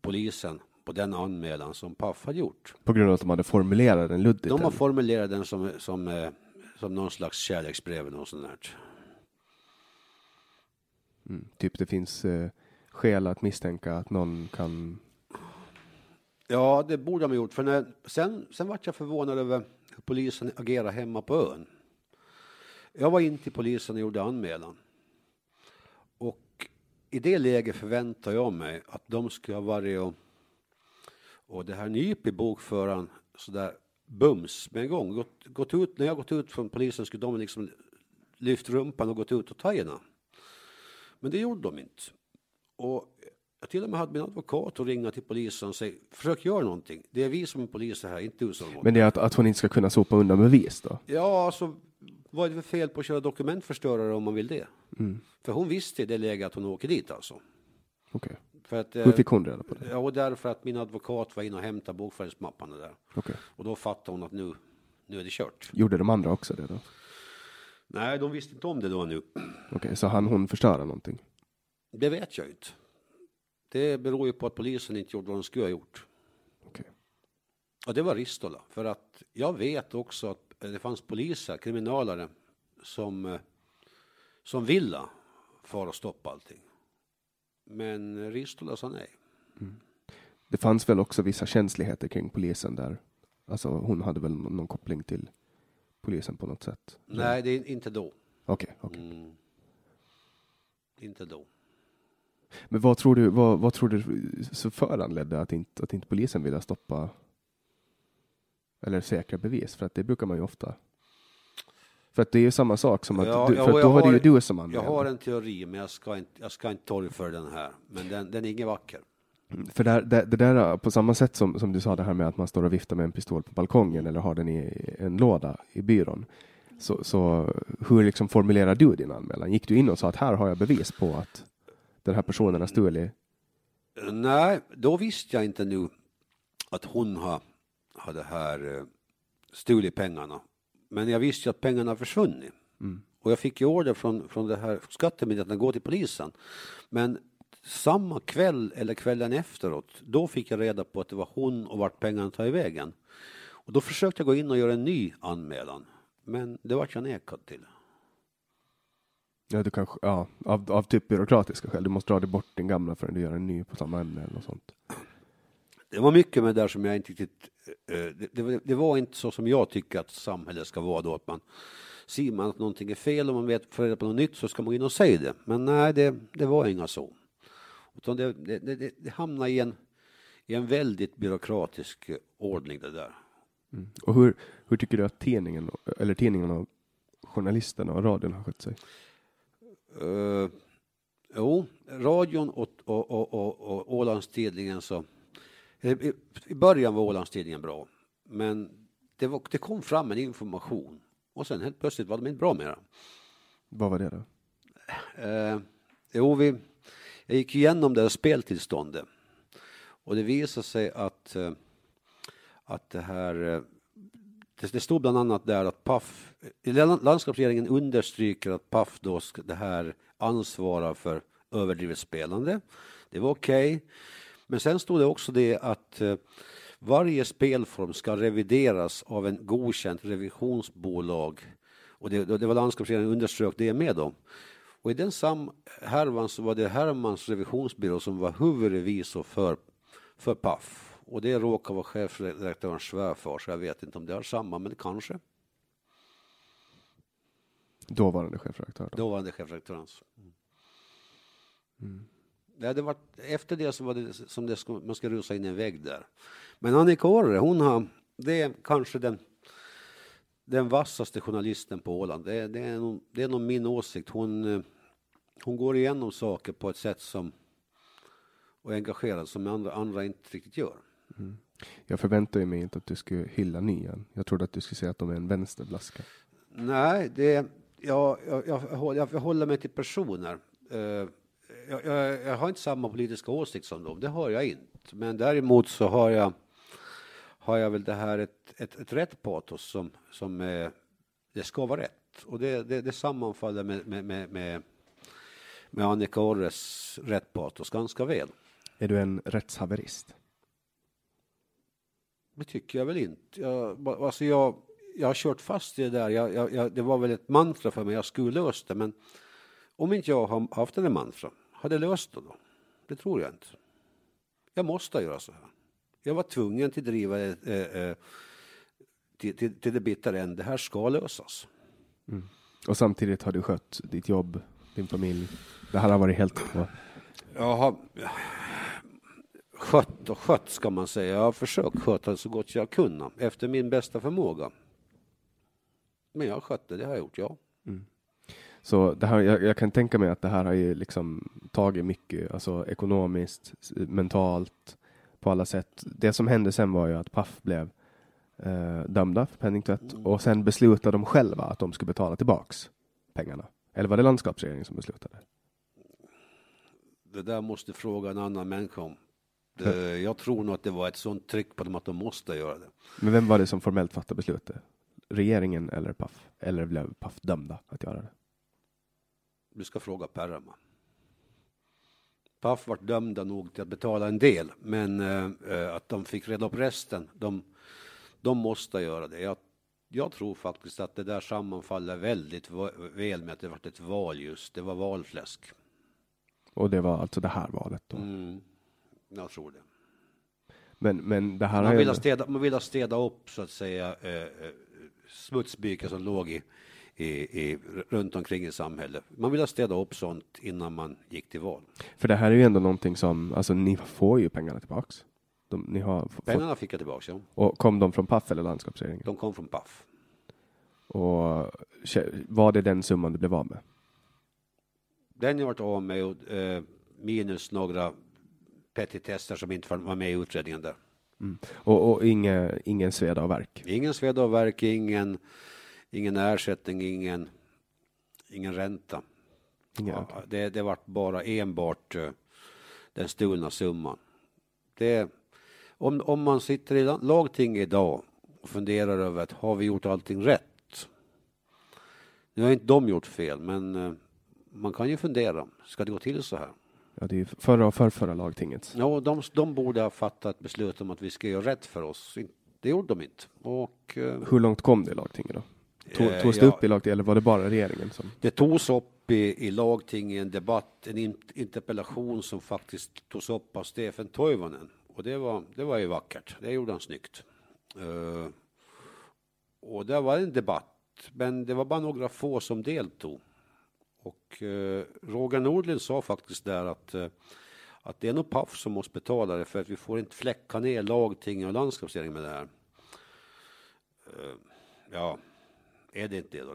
polisen på den anmälan som Paf hade gjort. På grund av att de hade formulerat den luddigt? De har formulerat den som, som, eh, som någon slags kärleksbrev eller något sånt där. Mm, typ det finns eh, skäl att misstänka att någon kan Ja, det borde de ha gjort. För när, sen, sen vart jag förvånad över hur polisen agerar hemma på ön. Jag var in till polisen och gjorde anmälan. Och i det läget förväntar jag mig att de skulle ha varit och, och det här nyp i bokföraren sådär bums med en gång. Gått, gått ut, när jag gått ut från polisen skulle de liksom lyft rumpan och gått ut och tajerna. Men det gjorde de inte. Och jag till och med hade min advokat och ringa till polisen och säga försök göra någonting. Det är vi som är poliser här, inte du som Men det är att, att hon inte ska kunna sopa undan bevis då? Ja, alltså vad är det för fel på att köra dokumentförstörare om man vill det? Mm. För hon visste i det läget att hon åker dit alltså. Okej. För att, Hur eh, fick hon reda på det? Ja, och därför att min advokat var inne och hämtade bokföringsmapparna där. Okej. Och då fattade hon att nu, nu är det kört. Gjorde de andra också det då? Nej, de visste inte om det då nu. Okej, så han hon förstöra någonting? Det vet jag inte. Det beror ju på att polisen inte gjorde vad de skulle ha gjort. Okej. Och det var Ristola. För att jag vet också att det fanns poliser, kriminalare, som, eh, som ville fara och stoppa allting. Men Ristola sa nej. Det fanns väl också vissa känsligheter kring polisen där? Alltså hon hade väl någon, koppling till polisen på något sätt? Nej, det är inte då. Okej, okej. Mm. Inte då. Men vad tror du, vad, vad tror du så föranledde att inte, att inte polisen ville stoppa eller säkra bevis? För att det brukar man ju ofta. För att det är ju samma sak som att, Ja, du, ja, för jag då var det har- ju du som Jag anmälde. har en teori, men jag ska inte, jag ska inte torgföra den här. Men den, den är ingen vacker. För där, det, det där, på samma sätt som, som du sa det här med att man står och viftar med en pistol på balkongen eller har den i en låda i byrån. Så, så hur liksom formulerar du din anmälan? Gick du in och sa att här har jag bevis på att den här personen har stulit? Nej, då visste jag inte nu att hon har, har det här eh, stulit pengarna. Men jag visste ju att pengarna har försvunnit. Och jag fick ju order från, från det här skattemyndigheten att gå till polisen. Men samma kväll eller kvällen efteråt, då fick jag reda på att det var hon och vart pengarna tagit vägen. Och då försökte jag gå in och göra en ny anmälan. Men det vart jag nekad till. Ja, du kanske, ja, av, av typ byråkratiska skäl. Du måste dra dig bort din gamla förrän du gör en ny på samma ämne eller något sånt. Det var mycket med det där som jag inte riktigt... eh, Det, det, det var inte så som jag tycker att samhället ska vara då. Att man ser man att någonting är fel och man vet för reda på något nytt så ska man in och säga det. Men nej, det, det var inga så. Utan det, det, det, det hamnade i en, i en väldigt byråkratisk eh, ordning det där. Och hur, hur tycker du att tidningen, eller tidningarna, och journalisterna och radion har skött sig? Uh, jo, radion och, och, och, och, och Ålandstidningen så... I, I början var Ålandstidningen bra, men det, var, det kom fram en information och sen helt plötsligt var de inte bra mera. Vad var det då? Eh, jo, vi, jag gick igenom det här speltillståndet och det visade sig att, eh, att det här eh, det, det stod bland annat där att Paf, eh, landskapsregeringen understryker att Paf då det här ansvarar för överdrivet spelande. Det var okej. Men sen stod det också det att eh, varje spelform ska revideras av en godkänt revisionsbolag. Och det, det var landskapsregeringen underströk det med då. Och i den samhärvan så var det Hermans revisionsbyrå som var huvudrevisor för, för Paf. Och det råkar vara chefredaktörens svärfar, så jag vet inte om det har samma, men kanske. Dåvarande chefredaktör. Då. Dåvarande chefredaktörens. Ja, det var, efter det så var det som det ska, man ska rusa in i en vägg där. Men Annika Orre, hon har, det är kanske den, den vassaste journalisten på Åland. Det, det, är nog, det är nog min åsikt. Hon, eh, hon går igenom saker på ett sätt som och engagerad som andra, andra inte riktigt gör. Mm. Jag förväntar mig inte att du skulle hylla nyan. Jag trodde att du skulle säga att de är en vänsterblaska. Nej, det, jag, jag, jag, jag håller mig till personer. Uh, jag, jag, jag, har inte samma politiska åsikt som dem, det har jag inte. Men däremot så har jag, har jag väl det här ett, ett, ett rätt patos som, som är, det ska vara rätt. Och det, det, det sammanfaller med, med, med, med, med Annika Orres rätt patos ganska väl. Är du en rättshaverist? Det tycker jag väl inte. Jag, alltså jag, jag har kört fast i det där. Jag, jag, det var väl ett mantra för mig, jag skulle det. Men om inte jag har haft det mantra, hade löst det då? Det tror jag inte. Jag måste göra så här. Jag var tvungen till att driva det eh, eh, till, till, till det bittra än. Det här ska lösas. Mm. Och samtidigt har du skött ditt jobb, din familj. Det här har varit helt på. Jag har skött och skött ska man säga. Jag har försökt sköta det så gott jag kunnat efter min bästa förmåga. Men jag har skött det, det har jag gjort, ja. Mm. Så det här, jag, jag, kan tänka mig att det här har ju liksom tagit mycket, alltså ekonomiskt, mentalt, på alla sätt. Det som hände sen var ju att Paf blev eh, dömda för penningtvätt mm. och sen beslutade de själva att de skulle betala tillbaks pengarna. Eller var det landskapsregeringen som beslutade? Det där måste fråga en annan människa om. Det, jag tror nog att det var ett sånt tryck på dem att de måste göra det. Men vem var det som formellt fattade beslutet? Regeringen eller Paf? Eller blev Paf dömda att göra det? Du ska fråga Perrama. Paf var dömda nog till att betala en del, men eh, att de fick reda upp resten, de, de måste göra det. Jag, jag, tror faktiskt att det där sammanfaller väldigt väl med att det var ett val just. Det var valfläsk. Och det var alltså det här valet då? Mm. Jag tror det. Men, men det här man, vill ha städa, man vill ha städa upp så att säga eh, eh smutsbyken som låg i, i, i, runt omkring i samhället. Man vill ha städa upp sånt innan man gick till val. För det här är ju ändå någonting som, alltså ni får ju pengarna tillbaks. De, ni har pengarna fick jag tillbaks, ja. Och kom de från Paf eller landskapsregeringen? De kom från Paf. Och var det den summan du blev av med? Den jag varit av med, eh, minus några petitester som inte var med i utredningen där. Mm. Och, och inga, ingen sveda och verk? Ingen sveda och verk, ingen, ingen ersättning, ingen, ingen ränta. Okay. det, det var bara enbart uh, den stulna summan. Det, om, om man sitter i lagting idag och funderar över att har vi gjort allting rätt? Nu har inte de gjort fel, men uh, man kan ju fundera, ska det gå till så här? Ja, det är förra och förrförra lagtinget. Ja, de, de borde ha fattat beslut om att vi ska göra rätt för oss. Det gjorde de inte. Och, eh, Hur långt kom det lagtinget då? Tog, togs det ja, upp i lagtinget eller var det bara regeringen som? Det togs upp i, i lagtinget i en debatt, en in, interpellation som faktiskt togs upp av Stefan Toivonen. Och det var, det var ju vackert. Det gjorde han snyggt. Uh, och det var en debatt, men det var bara några få som deltog. Och eh, Roger Nordlind sa faktiskt där att, eh, att det är nog Paf som måste betala det för att vi får inte fläcka ner lagting och landskapsregering med det här. Eh, ja, är det inte det då?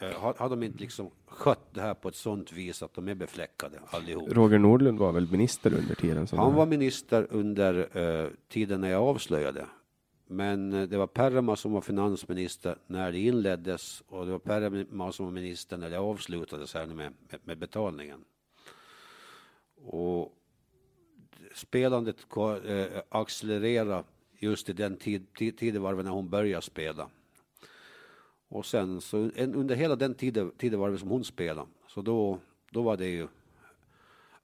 Eh, har, har de inte liksom skött det här på ett sånt vis att de är befläckade allihop? Roger Nordlund var väl minister under tiden? Han var minister under uh, tiden när jag avslöjade. Men eh, det var Perma som var finansminister när det inleddes och det var Perma som var minister när det avslutades här med, med betalningen. Och spelandet accelererade just i den tid, tidevarven när hon började spela. Och sen så under hela den tidevarven som hon spelade, så då, då var det ju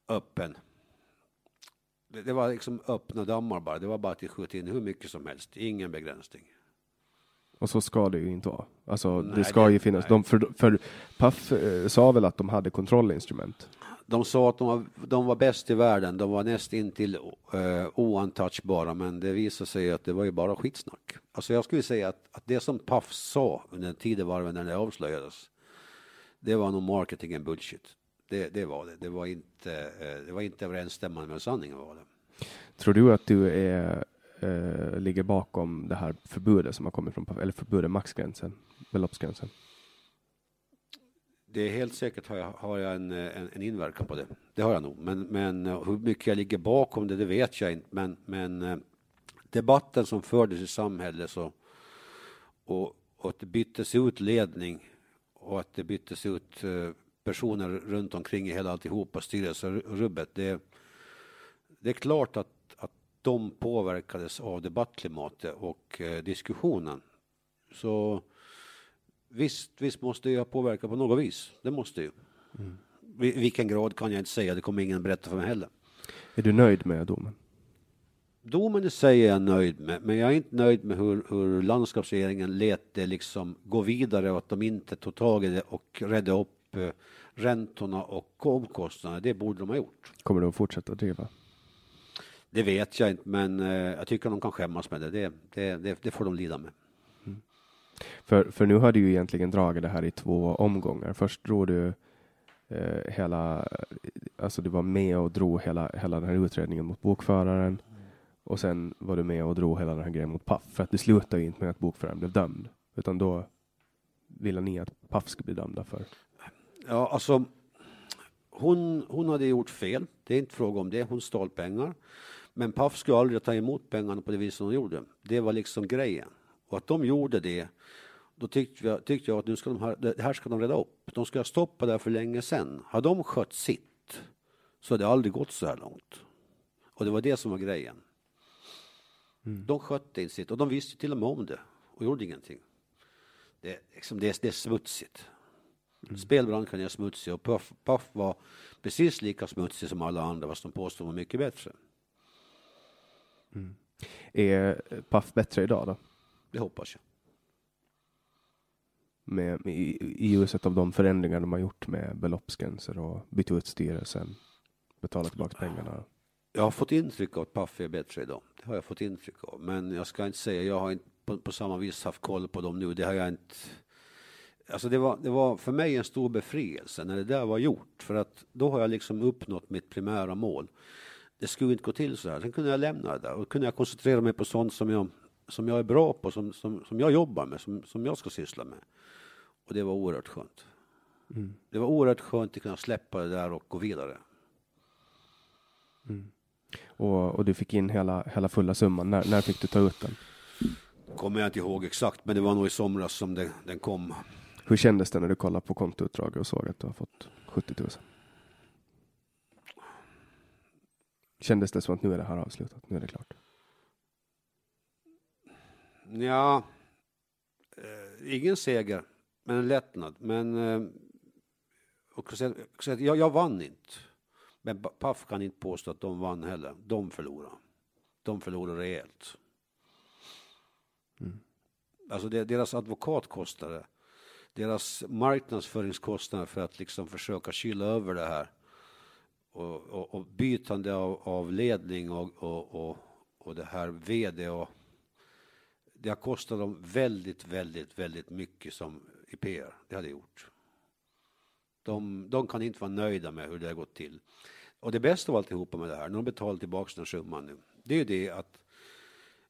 öppen det, det, var liksom öppna dammar bara. Det var bara att skjuta in hur mycket som helst. Ingen begränsning. Och så ska det ju inte vara. Alltså, nej, det ska det, ju finnas. De, för, för Paf eh, sa väl att de hade kontrollinstrument? De sa att de var, de var bäst i världen. De var näst intill uh, eh, oantouchbara, men det visade sig att det var ju bara skitsnack. Alltså jag skulle säga att, att det som Paf sa under tidevarven när det avslöjades, det var nog marketing and bullshit. Det, det var det. Det var inte, uh, det var inte överensstämmande med sanningen. Var det. Tror du att du är, uh, ligger bakom det här förbudet som har kommit från, eller förbudet, maxgränsen, beloppsgränsen? Det är helt säkert har jag, har jag en, eh, en, en, inverkan på det. Det har jag nog. Men, men eh, hur mycket jag ligger bakom det, det vet jag inte. Men, men eh, debatten som fördes i samhället så, och, och att det byttes ut ledning och att det byttes ut personer runt omkring i hela alltihopa, styrelserubbet. Det, det är klart att, att de påverkades av debattklimatet och diskussionen. Så visst, visst måste jag påverka på något vis. Det måste ju. Mm. vilken grad kan jag inte säga, det kommer ingen berätta för mig heller. Är du nöjd med domen? Domen i sig är jag nöjd med, men jag är inte nöjd med hur, hur landskapsregeringen lät det liksom gå vidare och att de inte tog tag i det och redde upp eh, räntorna och omkostnaderna. Det borde de ha gjort. Kommer att fortsätta driva? Det vet jag inte, men eh, jag tycker de kan skämmas med det. Det, det, det, det får de lida med. För, för nu har du ju egentligen dragit det här i två omgångar. Först drog du eh, hela, alltså du var med och drog hela, hela den här utredningen mot bokföraren. Och sen var du med och drog hela den här grejen mot Paff. För att det slutade ju inte med att bokföraren blev dömd. Utan då ville ni att Paff skulle bli dömda för? Ja, alltså. Hon, hon hade gjort fel. Det är inte fråga om det. Hon stal pengar. Men Paff skulle aldrig ta emot pengarna på det viset hon gjorde. Det var liksom grejen. Och att de gjorde det, då tyckte jag, tyckte jag att nu ska de här, det här ska de reda upp. De ska ha stoppat det för länge sedan. Har de skött sitt så hade det aldrig gått så här långt. Och det var det som var grejen. Mm. De skötte inte sitt och de visste till och med om det och gjorde ingenting. Det, liksom, det, det är smutsigt. Mm. Spelbranschen är smutsig och Puff, Puff var precis lika smutsig som alla andra fast de påstod var mycket bättre. Mm. Är Puff bättre idag då? Det hoppas jag. Med, med, i, I ljuset av de förändringar de har gjort med beloppsgränser och bytt ut styrelsen, betala tillbaka pengarna. Jag har fått intryck av att Puff är bättre idag. Det har jag fått intryck av. Men jag ska inte säga, jag har inte på, på samma vis haft koll på dem nu. Det har jag inte. Alltså det var, det var för mig en stor befrielse när det där var gjort. För att då har jag liksom uppnått mitt primära mål. Det skulle inte gå till så här. Sen kunde jag lämna det där och kunde jag koncentrera mig på sånt som jag, som jag är bra på, som, som, som jag jobbar med, som, som jag ska syssla med. Och det var oerhört skönt. Mm. Det var oerhört skönt att kunna släppa det där och gå vidare. Mm. Och, och, du fick in hela, hela fulla summan. När, när fick du ta ut den? Kommer jag inte ihåg exakt, men det var nog i somras som det, den kom. Hur kändes det när du kollade på kontoutdraget och såg att du har fått 70 000? Kändes det som att nu är det här avslutat? Nu är det klart? Ja, eh, ingen seger, men en lättnad. Men eh, och jag, jag vann inte. Men Paf kan inte påstå att de vann heller. De förlorade. De förlorade rejält. Mm. Alltså det, deras advokatkostnader, deras marknadsföringskostnader för att liksom försöka kyla över det här och, och, och bytande av, av ledning och, och, och, och det här vd och det har kostat dem väldigt, väldigt, väldigt mycket som i PR. Det hade gjort. De, de kan inte vara nöjda med hur det har gått till. Och det bästa av alltihopa med det här, när de betalar tillbaka den summan nu, det är ju det att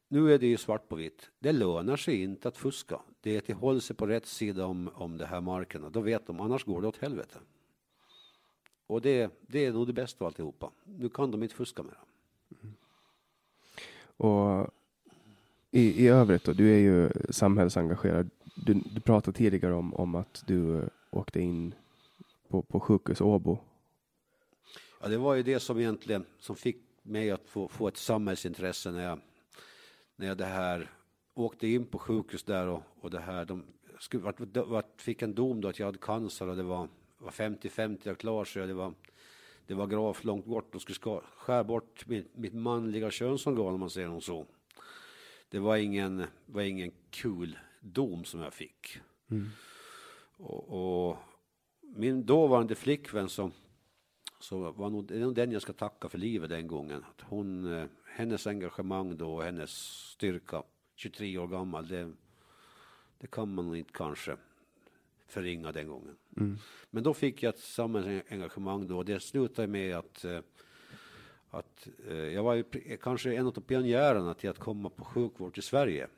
nu är det ju svart på vitt. Det lönar sig inte att fuska. Det är att hålla sig på rätt sida om, om det här markerna. Då vet de, annars går det åt helvete. Och det, det är nog det bästa av alltihopa. Nu kan de inte fuska med det. Mm. Och i, i övrigt då, du är ju samhällsengagerad. Du, du pratade tidigare om, om att du eh, åkte in på, på sjukhus Åbo. Ja, det var ju det som egentligen som fick mig att få, få ett samhällsintresse när jag, när jag det här åkte in på sjukhus där och, och det här. De skulle, vart, vart, fick en dom då att jag hade cancer och det var, var 50-50 jag klar så det var det var gravt långt bort. De skulle skära bort mitt, mitt manliga könsorgan om man säger något så. Det var ingen, var ingen kul dom som jag fick. Mm. Och, och, min dåvarande flickvän som så var nog, det är nog den jag ska tacka för livet den gången. Att hon, eh, hennes engagemang då och hennes styrka, 23 år gammal, det, det kan man inte kanske förringa den gången. Mm. Men då fick jag ett samhällsengagemang då. Det slutade med att, eh, att eh, jag var ju kanske en av pionjärerna till att komma på sjukvård i Sverige.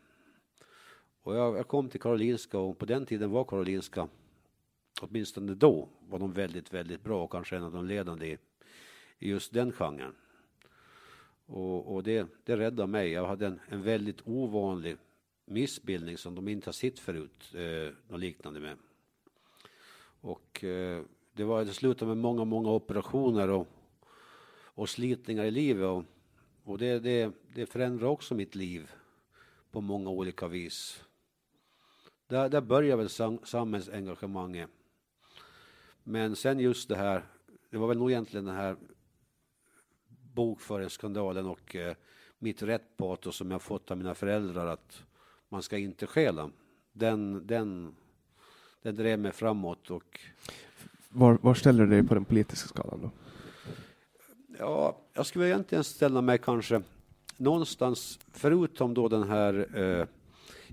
Och jag, jag, kom till Karolinska och på den tiden var Karolinska, åtminstone då, var de väldigt, väldigt bra och kanske en av de ledande i, i just den genren. Och, och det, det räddade mig. Jag hade en, en väldigt ovanlig missbildning som de inte har sett förut, eh, något liknande med. Och eh, det, var, det slutade med många, många operationer och, och slitningar i livet. Och, och det, det, det förändrar också mitt liv på många olika vis. Där, där börjar väl sam, samhällsengagemanget. Men sen just det här, det var väl nog egentligen den här bokföringsskandalen och eh, mitt rättpatos som jag fått av mina föräldrar att man ska inte stjäla. Den, den, den drev mig framåt och... Var, var ställer du dig på den politiska skalan då? Ja, jag skulle egentligen ställa mig kanske någonstans, förutom då den här eh,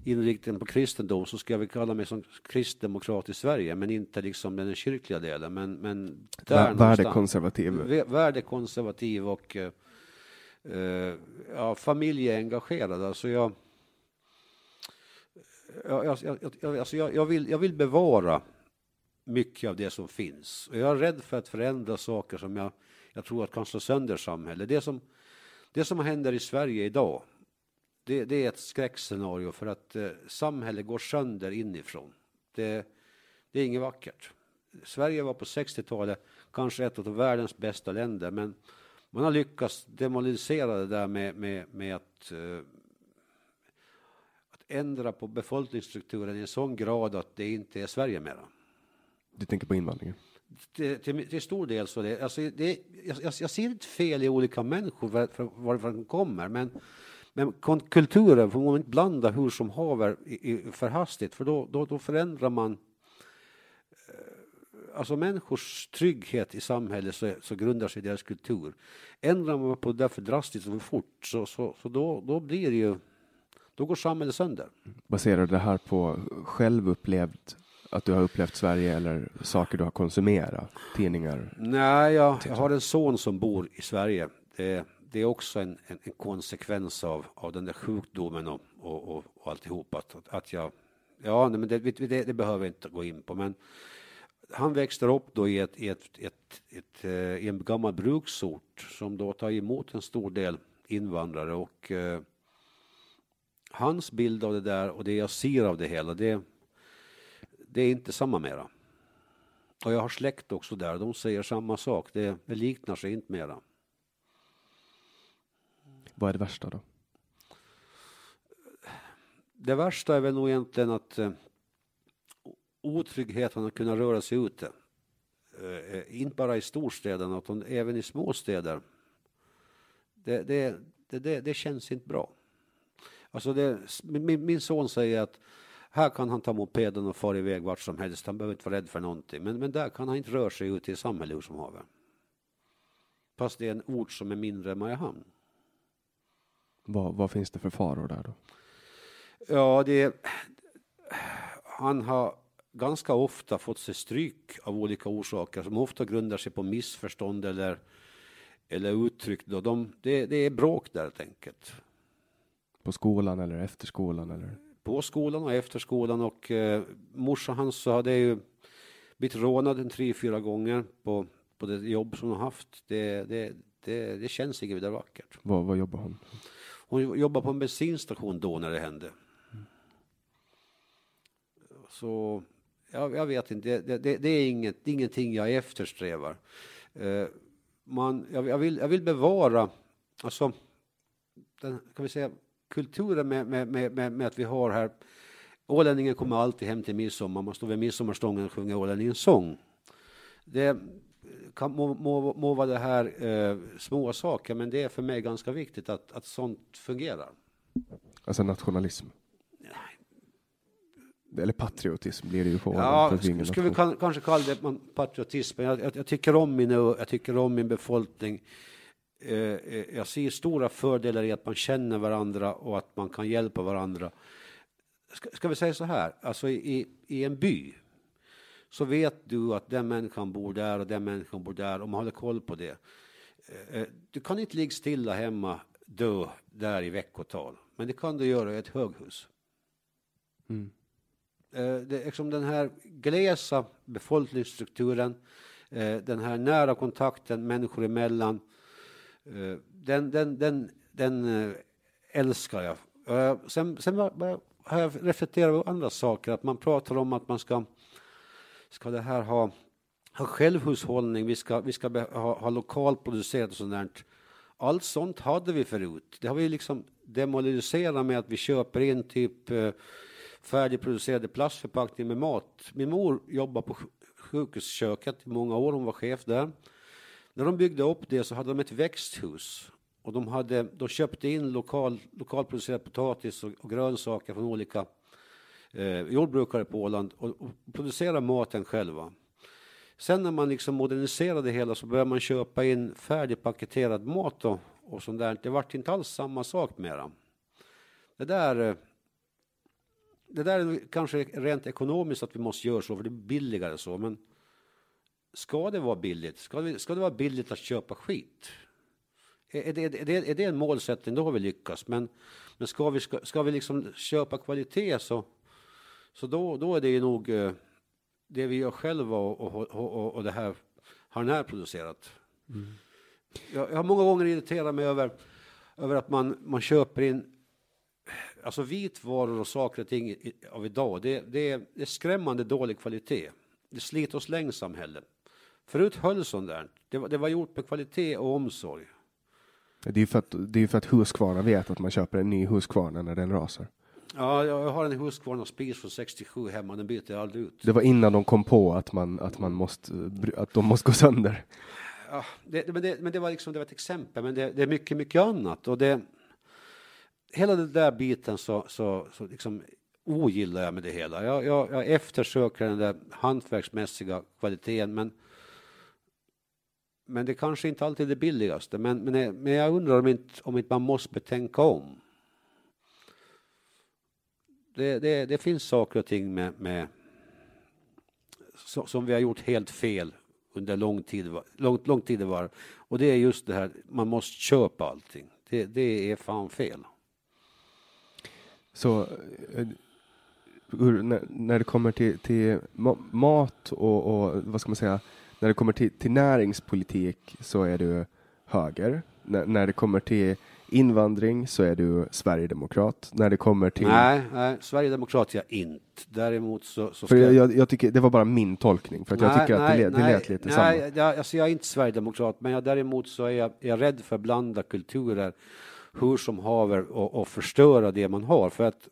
inriktningen på kristendom, så ska jag väl kalla mig som kristdemokrat i Sverige, men inte liksom den kyrkliga delen. Men, men där värdekonservativ? Värdekonservativ och eh, eh, ja, familjeengagerad. Alltså jag, jag, jag, jag, alltså jag, jag, vill, jag vill bevara mycket av det som finns. Och jag är rädd för att förändra saker som jag, jag tror att kan slå sönder samhället. Det som, det som händer i Sverige idag, det, det är ett skräckscenario för att eh, samhället går sönder inifrån. Det, det är inget vackert. Sverige var på 60-talet kanske ett av världens bästa länder, men man har lyckats demolisera det där med, med, med att eh, ändra på befolkningsstrukturen i en sån grad att det inte är Sverige mera. Du tänker på invandringen? Till, till, till stor del så. Det, alltså det, jag, jag ser inte fel i olika människor var, varifrån de kommer, men, men kulturen får man inte blanda hur som haver i, i, för hastigt, för då, då, då förändrar man eh, alltså människors trygghet i samhället så, så grundar sig deras kultur. Ändrar man på det för drastiskt och för fort så, så, så då, då blir det ju då går samhället sönder. Baserar du det här på självupplevd att du har upplevt Sverige eller saker du har konsumerat? Tidningar? Nej, jag, jag har en son som bor i Sverige. Det, det är också en, en, en, konsekvens av, av den där sjukdomen och, och, och, och alltihop. Att, att jag, ja, men det, det, det behöver jag inte gå in på. Men han växte upp då i, ett, i, ett, ett, ett, eh, i en gammal bruksort som då tar emot en stor del invandrare och eh, hans bild av det där och det jag ser av det hela, det, det är inte samma mera. Och jag har släkt också där, de säger samma sak, det, det liknar sig inte mera. Vad är det värsta då? Det värsta är väl nog egentligen att eh, otryggheten att kunna röra sig ute. Eh, inte bara i storstäderna utan även i småstäder. Det, det, det, det, känns inte bra. Alltså det, min, min son säger att här kan han ta mopeden och fara iväg vart som helst. Han behöver inte vara rädd för någonting. Men, men där kan han inte röra sig ute i samhället hur som haver. Fast det är en ort som är mindre än Mariehamn. Vad, vad finns det för faror där då? Ja, det, han har ganska ofta fått sig stryk av olika orsaker som ofta grundar sig på missförstånd eller, eller uttryck. Då. De, det, det är bråk där helt enkelt. På skolan eller efter skolan? Eller? På skolan och efter skolan och eh, morsan hans så hade ju blivit rånad en tre, fyra gånger på, på det jobb som hon haft. Det, det, det, det känns inte vidare vackert. Vad, vad jobbar hon? Hon jobbar på en bensinstation då när det hände. Så jag, jag vet inte, det, det, det, är inget, ingenting jag eftersträvar. Eh, man, jag, jag, vill, jag vill bevara, alltså, den, kan vi säga, kulturen med, med, med, med, att vi har här Ålänningen kommer alltid hem till midsommar, man står vid midsommarstången och sjunger Ålänningens sång. Det kan, må, må, må vara det här eh, små saker, men det är för mig ganska viktigt att, att sånt fungerar. Alltså nationalism? Eller patriotism blir det ju på Ja, ska vi kan, kanske kalla det patriotism. Jag, jag, jag, tycker om min, jag tycker om min befolkning. Eh, eh, jag ser stora fördelar i att man känner varandra och att man kan hjälpa varandra. Ska, ska vi säga så här, alltså i, i en by så vet du att den människan bor där och den människan bor där och man håller koll på det. Eh, du kan inte ligga stilla hemma, dö där i veckotal, men det kan du göra i ett höghus. Mm. Det är liksom den här glesa befolkningsstrukturen, den här nära kontakten människor emellan, Eh, den, den, den, den eh, älskar jag. Sen, sen har jag reflekterat över andra saker, att man pratar om att man ska, ska det här ha, ha självhushållning, vi ska, vi ska ha, ha lokalproducerat och sånt där. Allt sånt hade vi förut. Det har vi liksom demoliserat med att vi köper in typ eh, färdigproducerade plastförpackningar med mat. Min mor jobbade på sjukhusköket i många år, hon var chef där. När de byggde upp det så hade de ett växthus och de, hade, de köpte in lokal, lokalproducerad potatis och, och grönsaker från olika eh, jordbrukare på Åland och, och producerade maten själva. Sen när man liksom moderniserade det hela så började man köpa in färdigpaketerad mat och, och sånt där. Det vart inte alls samma sak mera. Det där, eh, det där är kanske rent ekonomiskt att vi måste göra så, för det är billigare så, men ska det vara billigt? Ska det, ska det vara billigt att köpa skit? är det, är, det, är det en målsättning, då har vi lyckats. Men, men ska vi, ska, ska vi liksom köpa kvalitet så, så då, då är det ju nog eh, det vi gör själva och, och, och, och det här har den här producerat. Mm. Jag, jag, har många gånger irriterat mig över, över att man, man köper in alltså vitvaror och saker och ting av idag. Det, det, är, det är skrämmande dålig kvalitet. Det sliter och släng samhälle. Förut höll sånt där. Det var, det var gjort med kvalitet och omsorg. Det är ju för att, det är för att Husqvarna vet att man köper en ny Husqvarna när den rasar. Ja, jag har en Husqvarna Spis från 67 hemma, den byter jag aldrig ut. Det var innan de kom på att, man, att, man måste, att de måste gå sönder. Ja, det, men, det, men det var liksom det var ett exempel, men det, det är mycket, mycket annat. Och det, hela den där biten så, så, så liksom ogillar jag med det hela. Jag, jag, jag eftersöker den där hantverksmässiga kvaliteten, men men det kanske inte alltid är det billigaste. Men, men, eh, men jag undrar om inte, om inte man måste betänka om. Det, det, det finns saker och ting med, med som vi har gjort helt fel under lång tid, lång, lång tid var. Och det är just det här, man måste köpa allting. Det, det är fan fel. Så eh, när, när det kommer till, till mat och, och vad ska man säga, när det kommer till, till näringspolitik så är du höger. N när det kommer till invandring så är du sverigedemokrat. När det kommer till... Nej, nej sverigedemokrat är jag inte. Däremot så... så för jag, jag, jag, tycker, det var bara min tolkning, för att nej, jag tycker nej, att det, det lät lite nej, samma. Jag, alltså jag är inte sverigedemokrat, men jag, däremot så är jag, jag är rädd för att blanda kulturer hur som haver och, och förstöra det man har. För att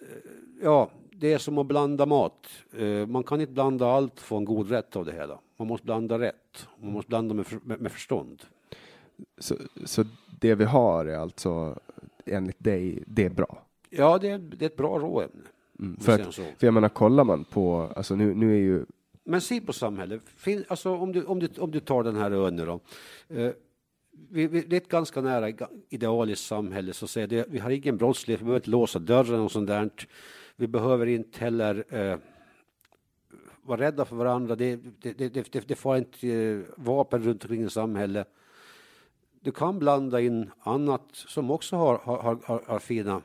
eh, ja, det är som att blanda mat. Eh, man kan inte blanda allt för en god rätt av det hela. Man måste blanda rätt. Man måste blanda med, med, med förstånd. Så, så det vi har är alltså enligt dig, det är bra? Ja, det är, det är ett bra råämne. Mm, för, att, för jag menar, kollar man på, alltså nu, nu är ju... Men se på samhället, fin, alltså om du, om, du, om du tar den här ön då. Eh, vi, vi, det är ett ganska nära idealiskt samhälle, så säger det, vi har ingen brottslighet, vi behöver inte låsa dörren och sånt där. Vi behöver inte heller eh, vara rädda för varandra. Det, det, det, det, det får inte eh, vapen runt omkring i samhället. Du kan blanda in annat som också har, har, har, har fina,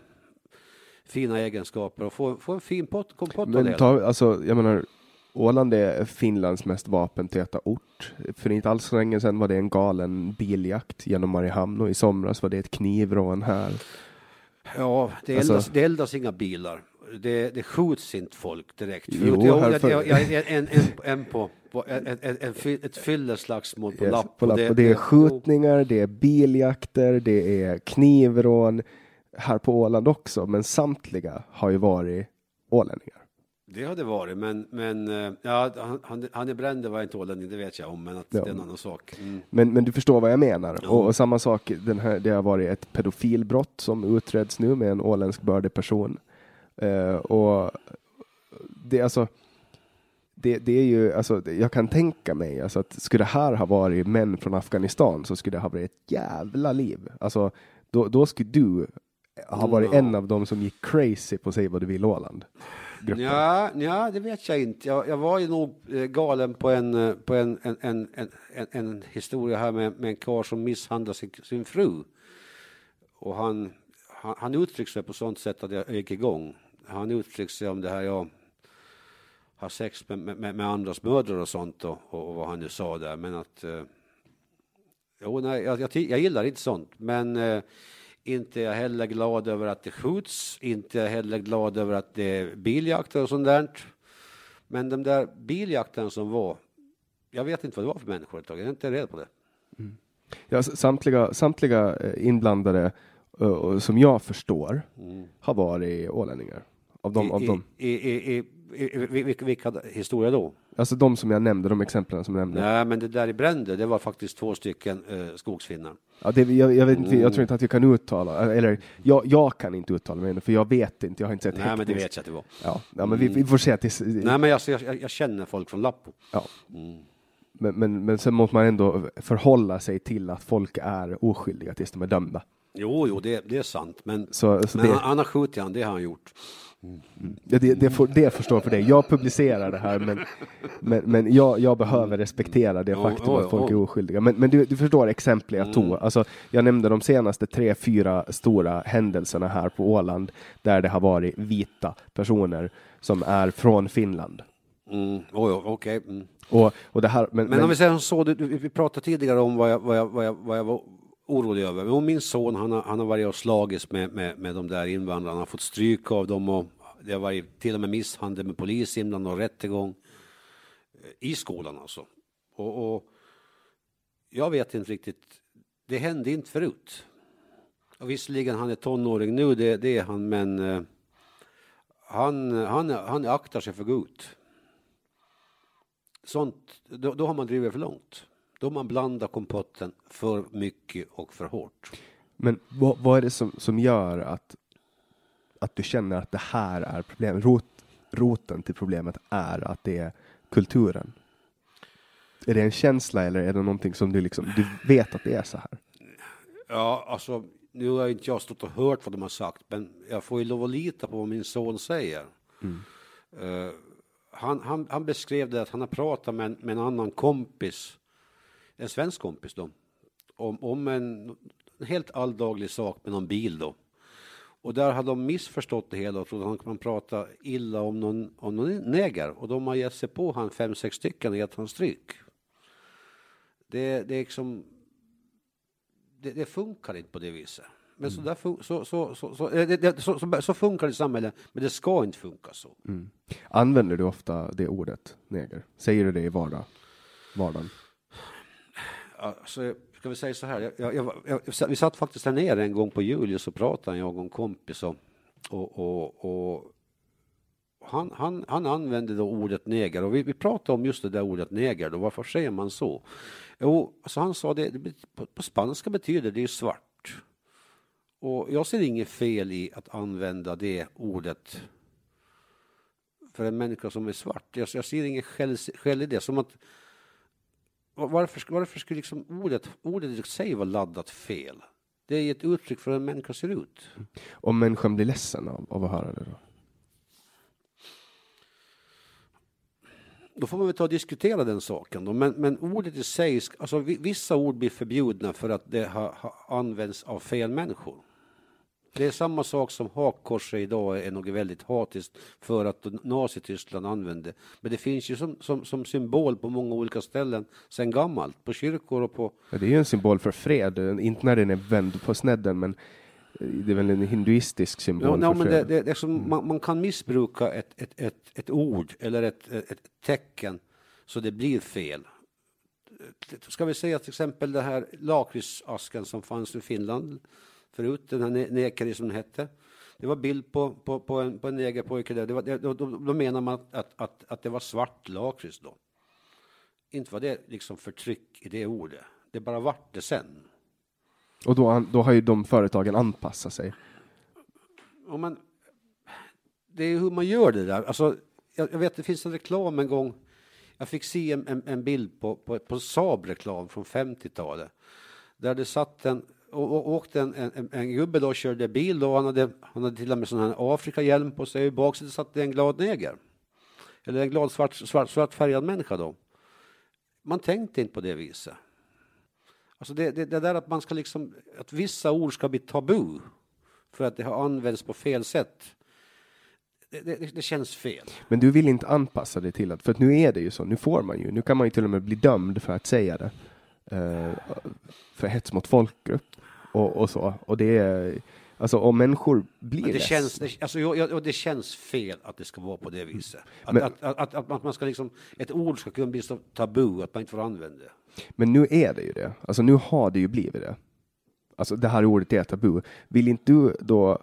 fina egenskaper och få, få en fin pot, kompott Men av det. Ta, alltså, jag menar, Åland är Finlands mest vapentäta ort. För inte alls så länge sedan var det en galen biljakt genom Mariehamn och i somras var det ett knivrån här. Ja, det eldas, alltså, det eldas inga bilar det, det skjuts inte folk direkt. Jo, jag, jag, jag, jag, en, en, en på, på en, en, en, ett fylleslagsmål på yes, lapp. På lapp. Det, det är skjutningar, det är biljakter, det är knivrån här på Åland också, men samtliga har ju varit ålänningar. Det har det varit, men, men eh, ja, han, han är bränd var inte ålänning, det vet jag om, men att ja. det är en annan sak. Mm. Men, men du förstår vad jag menar. Ja. Och, och, samma sak, den här, det har varit ett pedofilbrott som utreds nu med en åländsk bördig person. Uh, och det, alltså, det, det, är ju, alltså, jag kan tänka mig alltså, att skulle det här ha varit män från Afghanistan så skulle det ha varit ett jävla liv. Alltså, då, då skulle du ha varit en av dem som gick crazy på Säg vad du vill Åland. gruppen? Ja, ja, det vet jag inte. Jag, jag var ju nog eh, galen på en, eh, på en, en, en, en, en historia här med, med en karl som misshandlade sin, sin fru. Och han, han, han uttryckte sig på sånt sätt att jag gick igång. Han uttryckte sig om det här, jag har sex med, med, med andras mödrar och sånt och, och, vad han nu sa där. Men att... Eh, jo, nej, jag, jag, jag gillar inte sånt. Men eh, inte jag heller glad över att det skjuts. Inte jag heller glad över att det är biljakter och sånt där. Men de där biljakterna som var, jag vet inte vad det var för människor ett tag. Jag är inte rädd på det. Mm. Ja, samtliga, samtliga eh, inblandade uh, som jag förstår mm. har varit ålänningar. Av dem, I, av dem. I, i, i, vilka, vilka historier då? Alltså de som jag nämnde, de exemplen som jag nämnde. Nej, men det där i Brände, det var faktiskt två stycken eh, skogsfinnar. Ja, det, jag, jag, vet inte, jag tror inte att vi kan uttala, eller jag, jag kan inte uttala mig, för jag vet inte, jag har inte sett Nej, häktnings... men det vet jag att det var. Ja, ja men vi, vi får se. Att det... Nej, men alltså, jag, jag, jag känner folk från Lappo. Ja. Mm. Men, men, men sen måste man ändå förhålla sig till att folk är oskyldiga tills de är dömda. Jo, jo, det, det är sant, men, så, så men det... han har skjutit han, det har han gjort. Ja, det, det, får, det förstår för dig. Jag publicerar det här, men, men, men jag, jag behöver respektera det faktum att folk är oskyldiga. Men, men du, du förstår exemplet jag tog. Mm. Alltså, jag nämnde de senaste tre, fyra stora händelserna här på Åland där det har varit vita personer som är från Finland. Mm. Oh, okay. Mm. Och, och det här, men, men, men om vi säger så, du, vi pratade tidigare om vad jag, vad jag, vad jag, vad jag var orolig över. Men min son han har, han har varit och slagits med, med, med de där invandrarna, han har fått stryk av dem och det har varit till och med misshandel med polis inblandad och rättegång eh, i skolan alltså. Och, och, jag vet inte riktigt, det hände inte förut. Och visserligen han är tonåring nu, det, det är han, men eh, han, han, han aktar sig för gott. Sånt, då, då har man drivit för långt. Då man blandar kompotten för mycket och för hårt. Men vad, vad är det som, som gör att, att du känner att det här är problemet? Rot, roten till problemet är att det är kulturen? Är det en känsla eller är det någonting som du liksom, du vet att det är så här? Ja, alltså nu har inte jag stått och hört vad de har sagt, men jag får ju lov att lita på vad min son säger. Mm. Uh, han, han, han, beskrev det att han har pratat med, med en annan kompis en svensk kompis då, om, om en, en helt alldaglig sak med någon bil då. Och där hade de missförstått det hela och trodde att han prata illa om någon, om någon neger. Och de har gett sig på han fem, sex stycken och gett han stryk. Det, det är liksom... Det, det, funkar inte på det viset. Men mm. så, så, så, så, så, det, så, så, funkar det i samhället, men det ska inte funka så. Mm. Använder du ofta det ordet, neger? Säger du det i vardag, vardagen? Alltså, ska vi säga så här, jag, jag, jag, vi satt faktiskt här nere en gång på Julius och pratade jag och en kompis och, och, och, och han, han, han använde då ordet neger och vi, vi pratade om just det där ordet neger då, varför säger man så? Jo, alltså han sa det, det på, på, spanska betyder det ju svart. Och jag ser inget fel i att använda det ordet för en människa som är svart. Jag, jag ser inget skäl, skäl i det, som att varför, varför skulle liksom ordet, ordet i sig vara laddat fel? Det är ett uttryck för hur en människa ser ut. Om människan blir ledsen av, av att höra det då? Då får man väl ta och diskutera den saken. Då. Men, men ordet i sig, alltså vissa ord blir förbjudna för att det har, har använts av fel människor. Det är samma sak som hakkorset idag är något väldigt hatiskt för att Nazityskland använde. Men det finns ju som, som, som, symbol på många olika ställen sedan gammalt, på kyrkor och på... Ja, det är ju en symbol för fred, inte när den är vänd på snedden, men det är väl en hinduistisk symbol ja, fred. Det, det, det mm. man, man, kan missbruka ett, ett, ett, ett ord eller ett, ett tecken så det blir fel. Ska vi säga till exempel det här lakritsasken som fanns i Finland förut, den här nekari som den hette. Det var bild på, på, på en, på en negerpojke där. Det var, då, då, då menar man att, att, att det var svart lakrits då. Inte var det liksom förtryck i det ordet. Det bara vart det sen. Och då, då har ju de företagen anpassat sig. Ja, men det är hur man gör det där. Alltså, jag, jag vet, det finns en reklam en gång. Jag fick se en, en, en bild på, på, på Saab-reklam från 50-talet. Där det satt en och, och åkte en, en, en gubbe då och körde bil då. Han hade, han hade till och med sån här Afrikahjälm på sig. I baksätet satt det en glad neger. Eller en glad svart, svart, svartfärgad människa då. Man tänkte inte på det viset. Alltså det, det, det där att man ska liksom, att vissa ord ska bli tabu för att det har använts på fel sätt. Det, det, det, känns fel. Men du vill inte anpassa dig till att, för att nu är det ju så, nu får man ju, nu kan man ju till och med bli dömd för att säga det. Uh, för hets mot folkgrupp och, och, så. Och det är, alltså om människor blir det känns, det, alltså, jag, det känns fel att det ska vara på det viset. Att, Men, att, att, att, att, man ska liksom, ett ord ska kunna bli så tabu att man inte får använda det. Men nu är det ju det. Alltså nu har det ju blivit det. Alltså det här ordet är tabu. Vill inte du då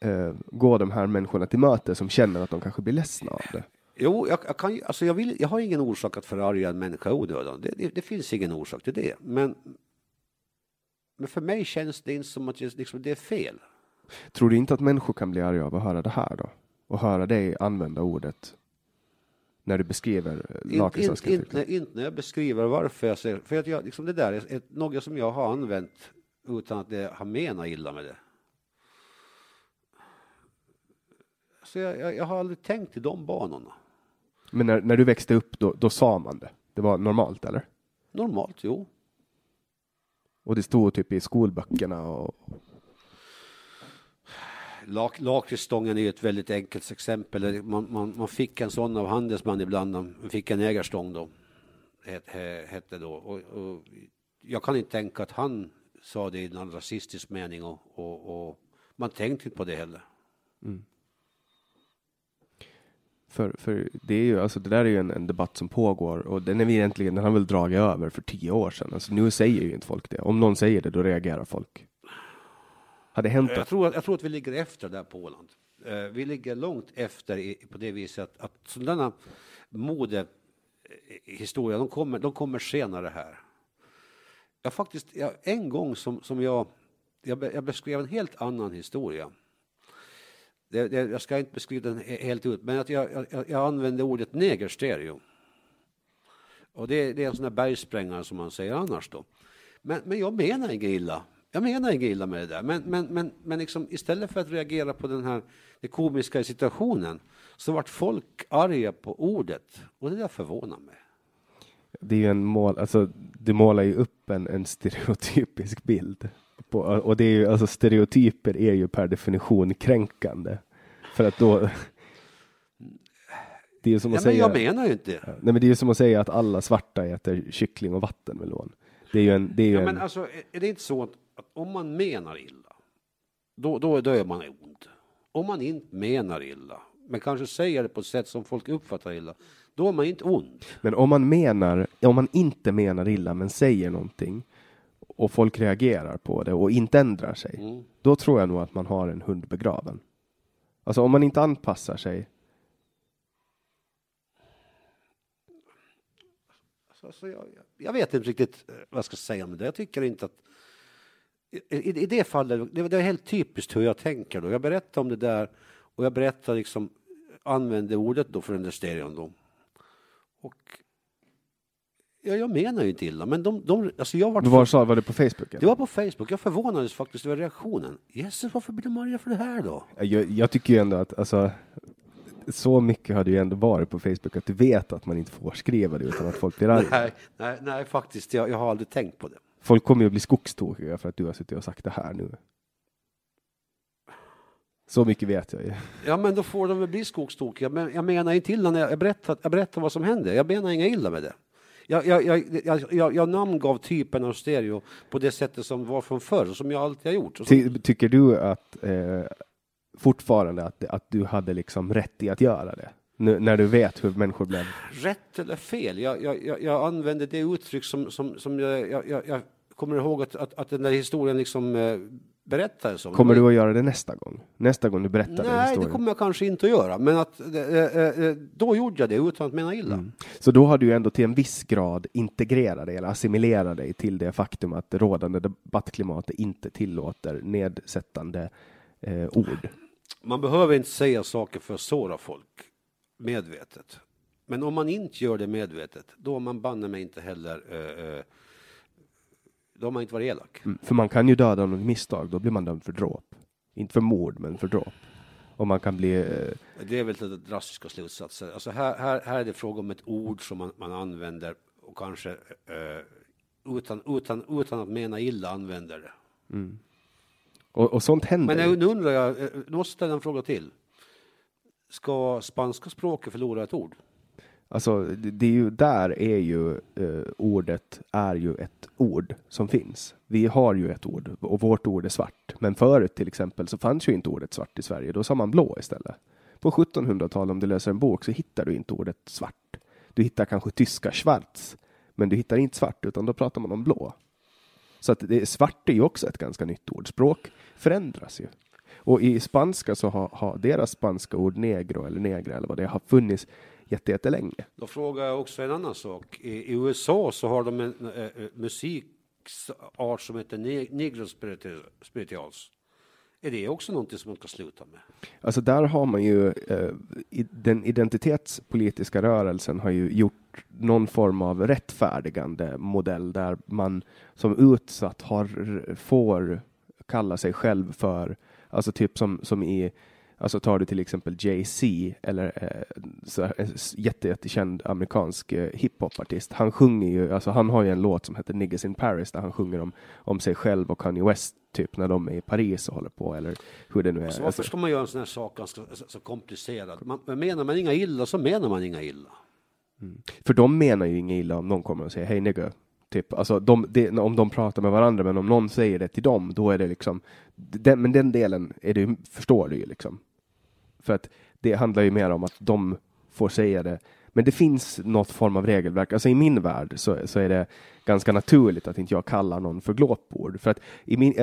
eh, gå de här människorna till möte som känner att de kanske blir ledsna av det? Jo, jag, jag kan, alltså jag, vill, jag har ingen orsak att förarga en människa onödan. Det, det, det, finns ingen orsak till det. Men, men för mig känns det inte som att det, liksom, det är fel. Tror du inte att människor kan bli arga av att höra det här då? Och höra dig använda ordet när du beskriver lakritsaskriften? Inte, inte, inte när jag beskriver varför jag säger, för att jag, liksom det där är något som jag har använt utan att det har menat illa med det. Så jag, jag, jag, har aldrig tänkt i de banorna. Men när, när du växte upp, då, då sa man det? Det var normalt, eller? Normalt, jo. Och det stod typ i skolböckerna och... Lak, lakritsstången är ett väldigt enkelt exempel. Man, man, man, fick en sån av handelsman ibland. Man fick en ägarstång då. Hette då. Och, och jag kan inte tänka att han sa det i en rasistisk mening och, och, och man tänkte inte på det heller. Mm. För, för det är ju, alltså det där är ju en, en, debatt som pågår och den är vi egentligen, den har väl dragit över för tio år sedan. Alltså nu säger ju inte folk det. Om någon säger det, då reagerar folk. Har det hänt? Jag tror, jag tror att vi ligger efter där på Åland. Uh, vi ligger långt efter i, på det viset att, att sådana modehistorier, de kommer, de kommer senare här. Jag faktiskt, jag, en gång som, som jag, jag, jag beskrev en helt annan historia det, det, jag ska inte beskriva den helt ut, men att jag, jag, jag använde ordet negerstereo. Och det, det är en sån där bergsprängare som man säger annars då. Men, men jag menar inget illa. Jag menar inget illa med det där. Men, men, men, men liksom, istället för att reagera på den här det komiska situationen så vart folk arga på ordet. Och det där förvånar mig. Det är ju en mål, alltså du målar ju upp en, en stereotypisk bild på, och det är ju, alltså stereotyper är ju per definition kränkande. För att då det är som att ja, säga, men jag menar ju inte Nej, men det är ju som att säga att alla svarta äter kyckling och vattenmelon. Det är ju en, det är ju ja, en... men alltså, är det inte så att, att, om man menar illa, då, då, då är man ond. Om man inte menar illa, men kanske säger det på ett sätt som folk uppfattar illa, då är man inte ond. Men om man menar, om man inte menar illa men säger någonting, och folk reagerar på det och inte ändrar sig, mm. då tror jag nog att man har en hund begraven. Alltså om man inte anpassar sig. Alltså, jag, jag, vet inte riktigt eh, vad jag ska säga om det. Jag tycker inte att i, i det fallet, det, det är helt typiskt hur jag tänker då. Jag berättar om det där och jag berättar liksom, använder ordet då för den där stereon då. Och Ja, jag menar ju inte illa, men de, de alltså jag var... Var, sa, var det på Facebook? Det var på Facebook. Jag förvånades faktiskt över reaktionen. Jesus, varför blir de arga för det här då? Jag, jag tycker ju ändå att, alltså, så mycket har det ju ändå varit på Facebook att du vet att man inte får skriva det utan att folk blir arga. nej, nej, nej, faktiskt. Jag, jag har aldrig tänkt på det. Folk kommer ju att bli skogstokiga för att du har suttit och sagt det här nu. Så mycket vet jag ju. Ja, men då får de väl bli skogstokiga. Men jag menar inte illa när jag berättar, jag berättar vad som händer. Jag menar inga illa med det. Jag, jag, jag, jag, jag namngav typen av stereo på det sättet som var från förr, som jag alltid har gjort. Ty, tycker du att eh, fortfarande att, att du hade liksom rätt i att göra det? Nu, när du vet hur människor blev? Rätt eller fel? Jag, jag, jag, använde det uttryck som, som, som jag, jag, jag kommer ihåg att, att, att den där historien liksom eh, berättades om. Kommer du att göra det nästa gång? Nästa gång du berättar Nej, den historien? det kommer jag kanske inte att göra. Men att, äh, äh, då gjorde jag det utan att mena illa. Mm. Så då har du ändå till en viss grad integrerat dig eller assimilerat dig till det faktum att det rådande debattklimatet inte tillåter nedsättande eh, ord. Man behöver inte säga saker för att såra folk medvetet. Men om man inte gör det medvetet, då är man banne mig inte heller då har man inte varit elak. Mm, för man kan ju döda någon i misstag, då blir man dömd för dråp. Inte för mord, men för dråp. Och man kan bli... Eh... Det är väl lite drastiska slutsatser. Alltså här, här, här är det fråga om ett ord som man, man använder och kanske eh, utan, utan, utan att mena illa använder det. Mm. Och, och sånt händer. Men nu undrar jag, eh, nu måste ställa en fråga till. Ska spanska språket förlora ett ord? Alltså, det, det är ju där är ju eh, ordet är ju ett ord som finns. Vi har ju ett ord och vårt ord är svart. Men förut till exempel så fanns ju inte ordet svart i Sverige. Då sa man blå istället. På 1700-talet om du läser en bok så hittar du inte ordet svart. Du hittar kanske tyska schwarz, men du hittar inte svart utan då pratar man om blå. Så att det, svart är ju också ett ganska nytt ord. Språk förändras ju. Och i spanska så har, har deras spanska ord negro eller negra eller vad det har funnits jättelänge. Då frågar jag också en annan sak. I, i USA så har de en äh, musikart som heter negro spirituals. Är det också någonting som man ska sluta med? Alltså där har man ju, eh, den identitetspolitiska rörelsen har ju gjort någon form av rättfärdigande modell där man som utsatt har, får kalla sig själv för, alltså typ som, som i Alltså tar du till exempel Jay-Z eller eh, så, en jätte, jättekänd amerikansk eh, hiphopartist. Han sjunger ju, alltså han har ju en låt som heter Niggas in Paris där han sjunger om, om sig själv och Kanye West typ när de är i Paris och håller på eller hur det nu är. Alltså, varför ska man göra en sån här sak ganska så, så komplicerad? Man, menar man inga illa så menar man inga illa. Mm. För de menar ju inga illa om någon kommer och säger hej nigga. Typ, alltså de, de, om de pratar med varandra, men om någon säger det till dem, då är det liksom, den, men den delen är det, förstår du ju liksom. För att det handlar ju mer om att de får säga det. Men det finns något form av regelverk. Alltså i min värld så, så är det ganska naturligt att inte jag kallar någon för glåpord. För att i min,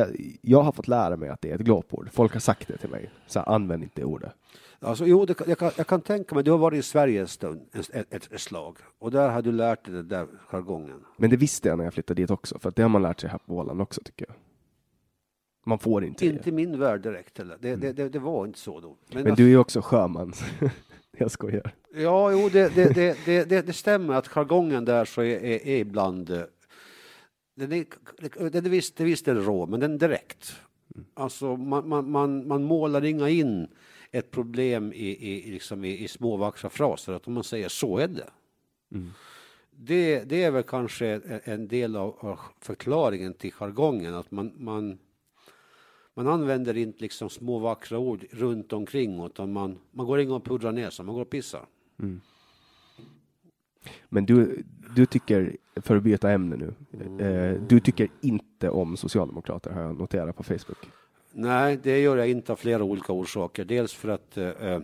jag har fått lära mig att det är ett glåpord. Folk har sagt det till mig. Så använd inte ordet. Alltså, jo, det, jag, kan, jag kan tänka mig, du har varit i Sverige en stund, ett, ett, ett, slag, och där har du lärt dig den där jargongen. Men det visste jag när jag flyttade dit också, för det har man lärt sig här på Åland också tycker jag. Man får inte Inte min värld direkt heller. Det, det, det, det var inte så då. Men, Men du är ju också sjöman. jag skojar. Ja, jo, det, det, det, det, stämmer att jargongen där så är, ibland... Eh, den är, den är visst, visst är rå, men den är direkt. Alltså, man, man, man, man målar inga in ett problem i, i, liksom i, i små vackra fraser, att om man säger så är det. Mm. Det, det är väl kanske en del av förklaringen till jargongen, att man, man, man använder inte liksom små vackra ord runt omkring utan man, man går in och puddrar ner sig, man går och pissar. Mm. Men du, du tycker, för att byta ämne nu, mm. eh, du tycker inte om socialdemokrater har jag noterat på Facebook. Nej, det gör jag inte av flera olika orsaker. Dels för att eh, eh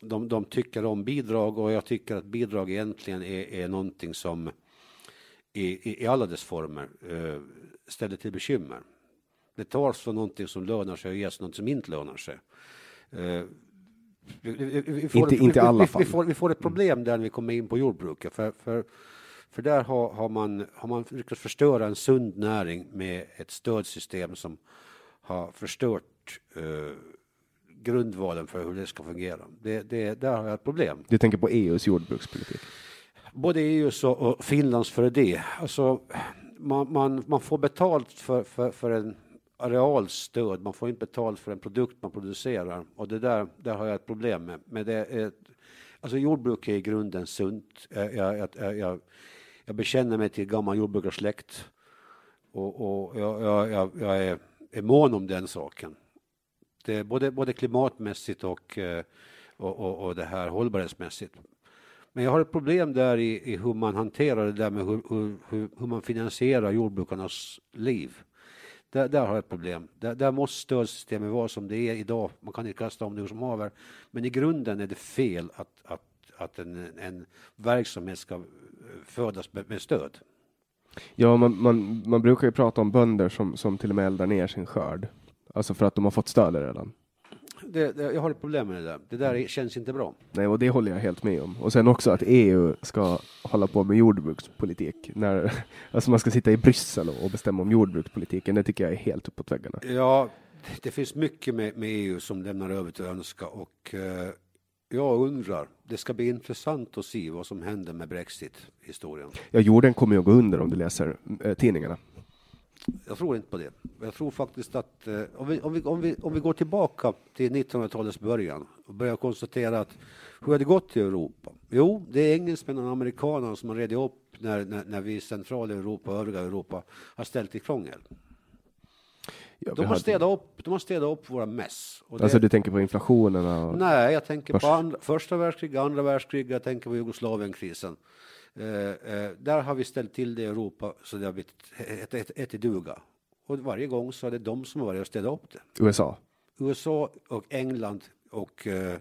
de, de tycker om bidrag och jag tycker att bidrag egentligen är, är någonting som i, i, i alla dess former eh, ställer till bekymmer. Det tas för någonting som lönar sig och ges något som inte lönar sig. Uh, vi, vi, vi får, inte, inte alla fall. Vi får, vi får ett problem där när vi kommer in på jordbruket. För, för, för där har, har, man, har man lyckats förstöra en sund näring med ett stödsystem som har förstört uh, grundvalen för hur det ska fungera. Det, det, där har jag ett problem. Du tänker på EUs jordbrukspolitik? Både EUs och Finlands före det. Alltså, man, man, man får betalt för, för, för en arealstöd, man får inte betalt för en produkt man producerar och det där, där har jag ett problem med. Men det är, alltså jordbruk är i grunden sunt. Jag, jag, jag, jag bekänner mig till gammal jordbrukarsläkt och, och jag, jag, jag är, är mån om den saken. Det är både, både klimatmässigt och, eh, och, och, och det här hållbarhetsmässigt. Men jag har ett problem där i, i hur man hanterar det där med hur, hur, hur man finansierar jordbrukarnas liv. Där, där har jag ett problem. Där, där måste stödsystemet vara som det är idag. Man kan inte kasta om det hur som haver. Men i grunden är det fel att, att, att en, en verksamhet ska eh, födas med, med stöd. Ja, man, man, man brukar ju prata om bönder som, som till och med eldar ner sin skörd. Alltså för att de har fått stöd redan det, det, jag har ett problem med det där. Det där känns inte bra. Nej, och det håller jag helt med om. Och sen också att EU ska hålla på med jordbrukspolitik. När, alltså man ska sitta i Bryssel och bestämma om jordbrukspolitiken. Det tycker jag är helt uppåt väggarna. Ja, det finns mycket med, med EU som lämnar över till önska och eh, jag undrar, det ska bli intressant att se vad som händer med Brexit-historien. Ja, jorden kommer ju att gå under om du läser eh, tidningarna. Jag tror inte på det. Jag tror faktiskt att eh, om, vi, om, vi, om, vi, om vi går tillbaka till 1900-talets början och börjar konstatera att hur har det gått i Europa? Jo, det är engelsmännen och amerikanerna som har redit upp när, när, när vi i Centraleuropa och övriga Europa har ställt till krångel. Ja, De har, hade- städat upp, de har städat upp våra mess. Det- Alltså du tänker på inflationen och... Nej, jag tänker Först- på andra, första världskriget, andra världskriget, jag tänker på Jugoslavienkrisen. Eh, eh, där har vi ställt till det i Europa så det har blivit ett, ett, ett duga. Och varje gång så är det de som har varit och städat upp det. USA. USA och England och eh,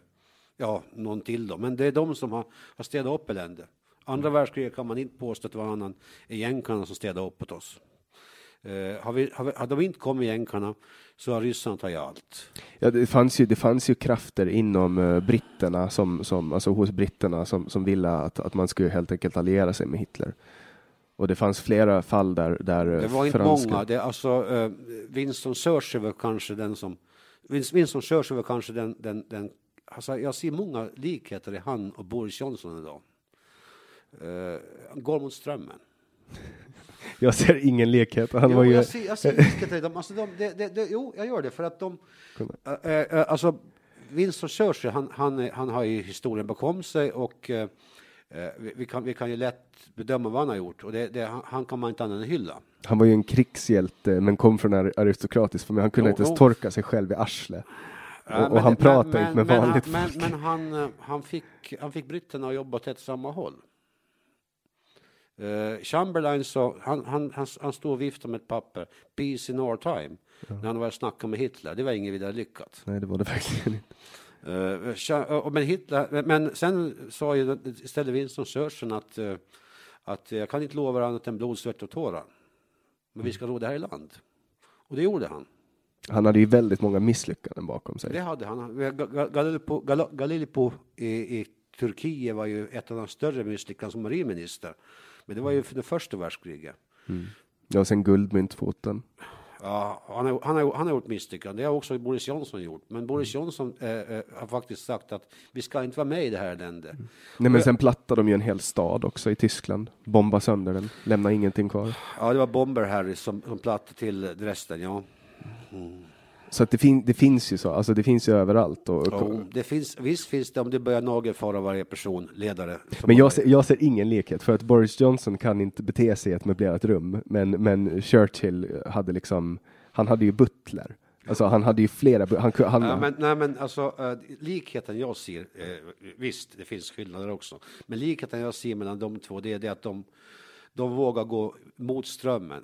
ja, någon till då. Men det är de som har, har städat upp elände. Andra världskriget kan man inte påstå att det var annan jänkarna som städade upp åt oss. Eh, har, vi, har, vi, har de inte kommit jänkarna så har ryssarna tagit allt. Ja, det, fanns ju, det fanns ju krafter inom uh, britterna, som, som, alltså hos britterna, som, som ville att, att man skulle helt enkelt alliera sig med Hitler. Och det fanns flera fall där, där eh, Det var inte franska... många. Det alltså, eh, Winston Churchill var kanske den som... Win- Winston Churchill var kanske den... den, den alltså jag ser många likheter i han och Boris Johnson idag. Han går mot strömmen. Jag ser ingen likhet. Han jo, var ju... jag ser, jag ser i dem. Alltså de, det, det, det, jo, jag gör det för att de... eh, eh, alltså, Winston Churchill, han, han, han har ju historien bakom sig och eh, eh, vi, kan, vi kan ju lätt bedöma vad han har gjort och det, det, han, han kan man inte annat än hylla. Han var ju en krigshjälte, men kom från en aristokratisk familj. Han kunde Jo, inte ens jo. torka sig själv i arslet. Ja, och, och han det- pratade men- inte med men- vanligt men, folk. Men, han, han, fick, han fick britterna att jobba åt ett samma håll. Uh, Chamberlain så, han, han, han, han stod och viftade med ett papper, Peace in our time, när han var och snackade med Hitler. Det var inget vidare lyckat. Nej, det var det verkligen inte. Och- men, Hitler, men- sen sa ju istället Winston Churchill att, eh, att jag kan inte lova annat än blod, svett och tårar. Men vi ska ro det här i land. Och det gjorde han. Han hade ju väldigt många misslyckanden bakom sig. Det hade han. Ga- Ga- Galileo, Gal- Galileo i, i Turkiet var ju ett av de större misslyckandena som marinminister. Men det var ju för det första världskriget. Ja, och sen guldmyntfoten. Ja, han, har, han, har, han har gjort misslyckanden. Det har också Boris Johnson gjort. Men Boris Johnson eh, eh, har faktiskt sagt att vi ska inte vara med i det här eländet. Nej, men sen plattade de ju en hel stad också i Tyskland. Bomba sönder den, lämna ingenting kvar. Ja, det var Bomber Harry som, som plattade till Dresden, ja. Så att det, fin det finns ju så, alltså det finns ju överallt. Och, Jo, det finns, visst finns det om det börjar nagelfara varje person, ledare. men jag ser, jag ser ingen likhet, för att Boris Johnson kan inte bete sig i ett möblerat rum. Men, men Churchill hade liksom, han hade ju butler. Alltså han hade ju flera, han, han, Ja, men, nej, men alltså, eh, likheten jag ser, eh, visst, det finns skillnader också, men likheten jag ser mellan de två, det är det att de, de vågar gå mot strömmen,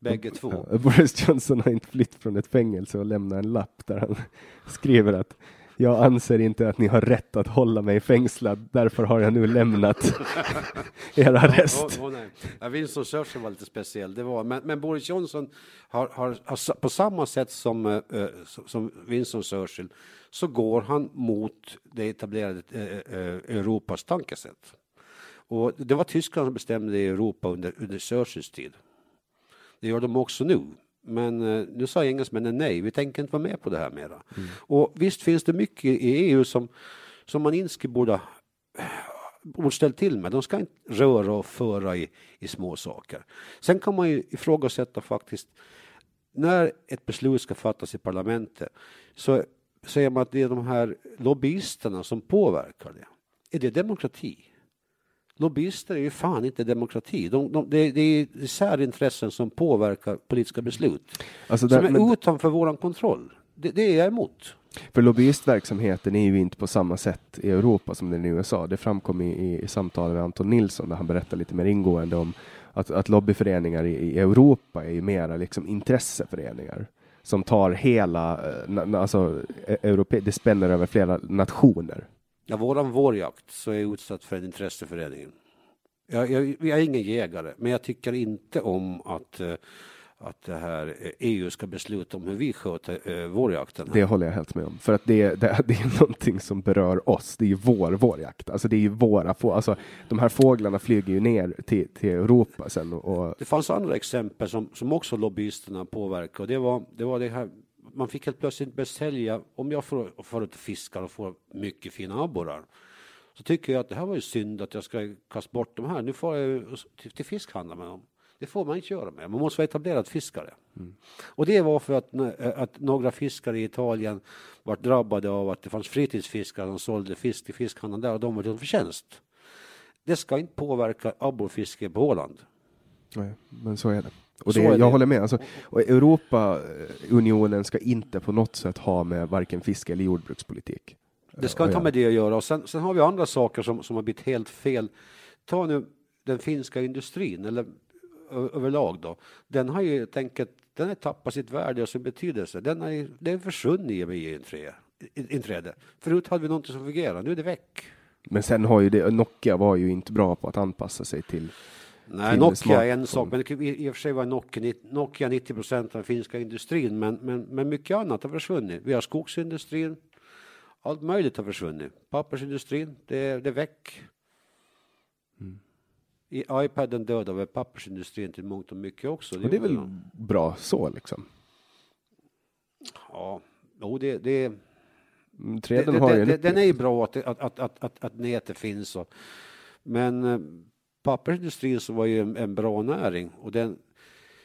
bägge två. Ja, Boris Johnson har inte flytt från ett fängelse och lämnat en lapp där han skriver att jag anser inte att ni har rätt att hålla mig fängslad, därför har jag nu lämnat er arrest. Åh, nej. Ja, Winston Churchill var lite speciell, det var, men, men Boris Johnson har, har, har på samma sätt som, eh, eh, som- som Winston Churchill så går han mot det etablerade eh, eh, Europas tankesätt. Och det var Tyskland som bestämde i Europa under, under Churchills tid. Det gör de också nu. Men eh, nu sa engelsmännen nej, vi tänker inte vara med på det här mera. Och visst finns det mycket i EU som, som man inte borde borde ställa till med. De ska inte röra och föra i, i små saker. Sen kan man ju ifrågasätta faktiskt när ett beslut ska fattas i parlamentet så säger man att det är de här lobbyisterna som påverkar det. Är det demokrati? Lobbyister är ju fan inte demokrati. De, de, det, det är särintressen som påverkar politiska beslut. Alltså som där, är men, utanför våran kontroll. Det, det är jag emot. för lobbyistverksamheten är ju inte på samma sätt i Europa som den är i USA. Det framkom i, i, i samtal med Anton Nilsson där han berättar lite mer ingående om att, att lobbyföreningar i, i Europa är ju mera liksom intresseföreningar som tar hela, eh, alltså e- europe, det spänner över flera nationer. Ja, våran vårjakt så är jag utsatt för en intresseförening. Jag, jag, jag är ingen jägare, men jag tycker inte om att, eh, att det här eh, EU ska besluta om hur vi sköter eh, vårjakten. Det håller jag helt med om. För att det, det, det är någonting som berör oss. Det är ju vår vårjakt. Alltså det är ju våra få, alltså de här fåglarna flyger ju ner till, till Europa sen och, Det fanns andra exempel som, som också lobbyisterna påverkar. Och det, var, det var det här, man fick helt plötsligt börja sälja, om jag får, får ut fiskar och får mycket fina abborrar, så tycker jag att det här var ju synd att jag ska kasta bort de här. Nu får jag till, till fiskhandla med dem. Det får man inte göra med. Man måste vara etablerad fiskare. Mm. Och det var för att, att några fiskare i Italien var drabbade av att det fanns fritidsfiskare som sålde fisk till fiskhandeln där och de var till förtjänst. Det ska inte påverka abborrfiske på Åland. Nej, men så är det. Och det, jag det. håller med. Alltså, och Europaunionen ska inte på något sätt ha med varken fiske eller jordbrukspolitik. Det ska inte ha med det att göra. Och sen, sen har vi andra saker som, som har blivit helt fel. Ta nu den finska industrin, eller överlag då. Den har ju tänkt, den har tappat sitt värde och sin betydelse. Den har, den försvunnit i EU-inträde. Förut hade vi någonting som fungerade, nu är det väck. Men sen har ju det, Nokia var ju inte bra på att anpassa sig till Nej, Nokia är en sak, men i och för sig var Nokia, Nokia 90 procent av den finska industrin, men, men, men mycket annat har försvunnit. Vi har skogsindustrin, allt möjligt har försvunnit. Pappersindustrin, det, det är väck. Mm. I iPaden dödar väl pappersindustrin till mångt och mycket också. Det, det är väl bra så liksom? Ja, jo, det, det mm, Träden det, har det, det, Den är ju bra att, att, att, att, att, att nätet finns. Och, men eh, pappersindustrin så var ju en, en, bra näring och den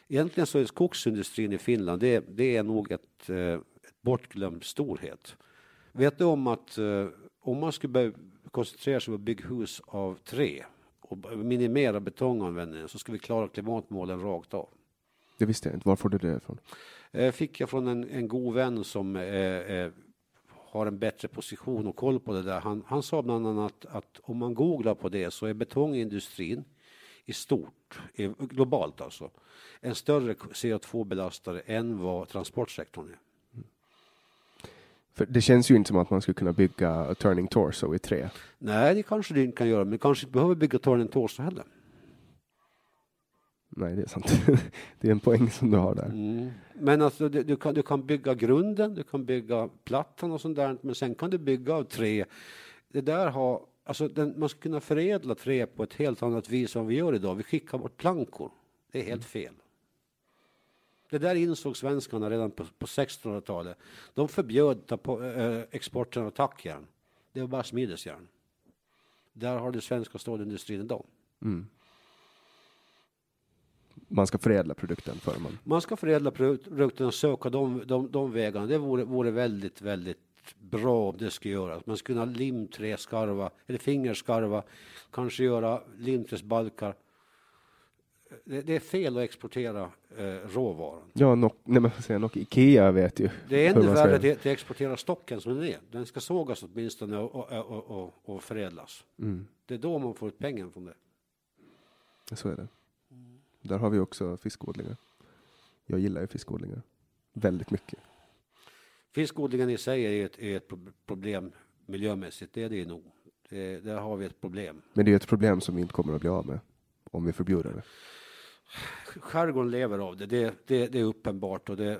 egentligen så är skogsindustrin i Finland det, det är nog ett, eh, ett bortglömd storhet. Vet du om att eh, om man skulle börja koncentrera sig på att bygga hus av trä och minimera betonganvändningen så skulle vi klara klimatmålen rakt av. Det visste jag inte. Var får du det ifrån? Eh, fick jag från en, en god vän som eh, eh, har en bättre position och koll på det där. Han, han sa bland annat att om man googlar på det så är betongindustrin i stort, globalt alltså, en större CO2-belastare än vad transportsektorn är. För det känns ju inte som att man skulle kunna bygga Turning Torso i trä. Nej, det kanske det inte kan göra, men kanske inte behöver bygga Turning Torso heller. Nej, det är sant. det är en poäng som du har där. Mm. Men alltså, du, du, kan, du kan bygga grunden, du kan bygga plattan och sånt där, men sen kan du bygga av trä. Det där har, alltså den, man ska kunna förädla trä på ett helt annat vis än vi gör idag. Vi skickar bort plankor. Det är helt mm. fel. Det där insåg svenskarna redan på, på 1600-talet. De förbjöd på, äh, exporten av tackjärn. Det var bara smidesjärn. Där har du svenska stålindustrin idag. Mm. Man ska förädla produkten för man... Man ska förädla produkten och söka de, de, de vägarna. Det vore, vore väldigt, väldigt bra om det skulle göras. Man skulle kunna limträskarva eller fingerskarva, kanske göra limträsbalkar det, det, är fel att exportera eh, råvaran. Ja, no, nej, men säga, no, Ikea vet ju. Det är ännu värre att, att exportera stocken som den är. Den ska sågas åtminstone och, och, och, och förädlas. Mm. Det är då man får ut pengar från det. Så är det. Där har vi också fiskodlingar. Jag gillar ju fiskodlingar väldigt mycket. Fiskodlingen i sig är ett, är ett problem miljömässigt, det är det nog. Det, där har vi ett problem. Men det är ett problem som vi inte kommer att bli av med om vi förbjuder det skärgården lever av det. Det, det, det är uppenbart och det,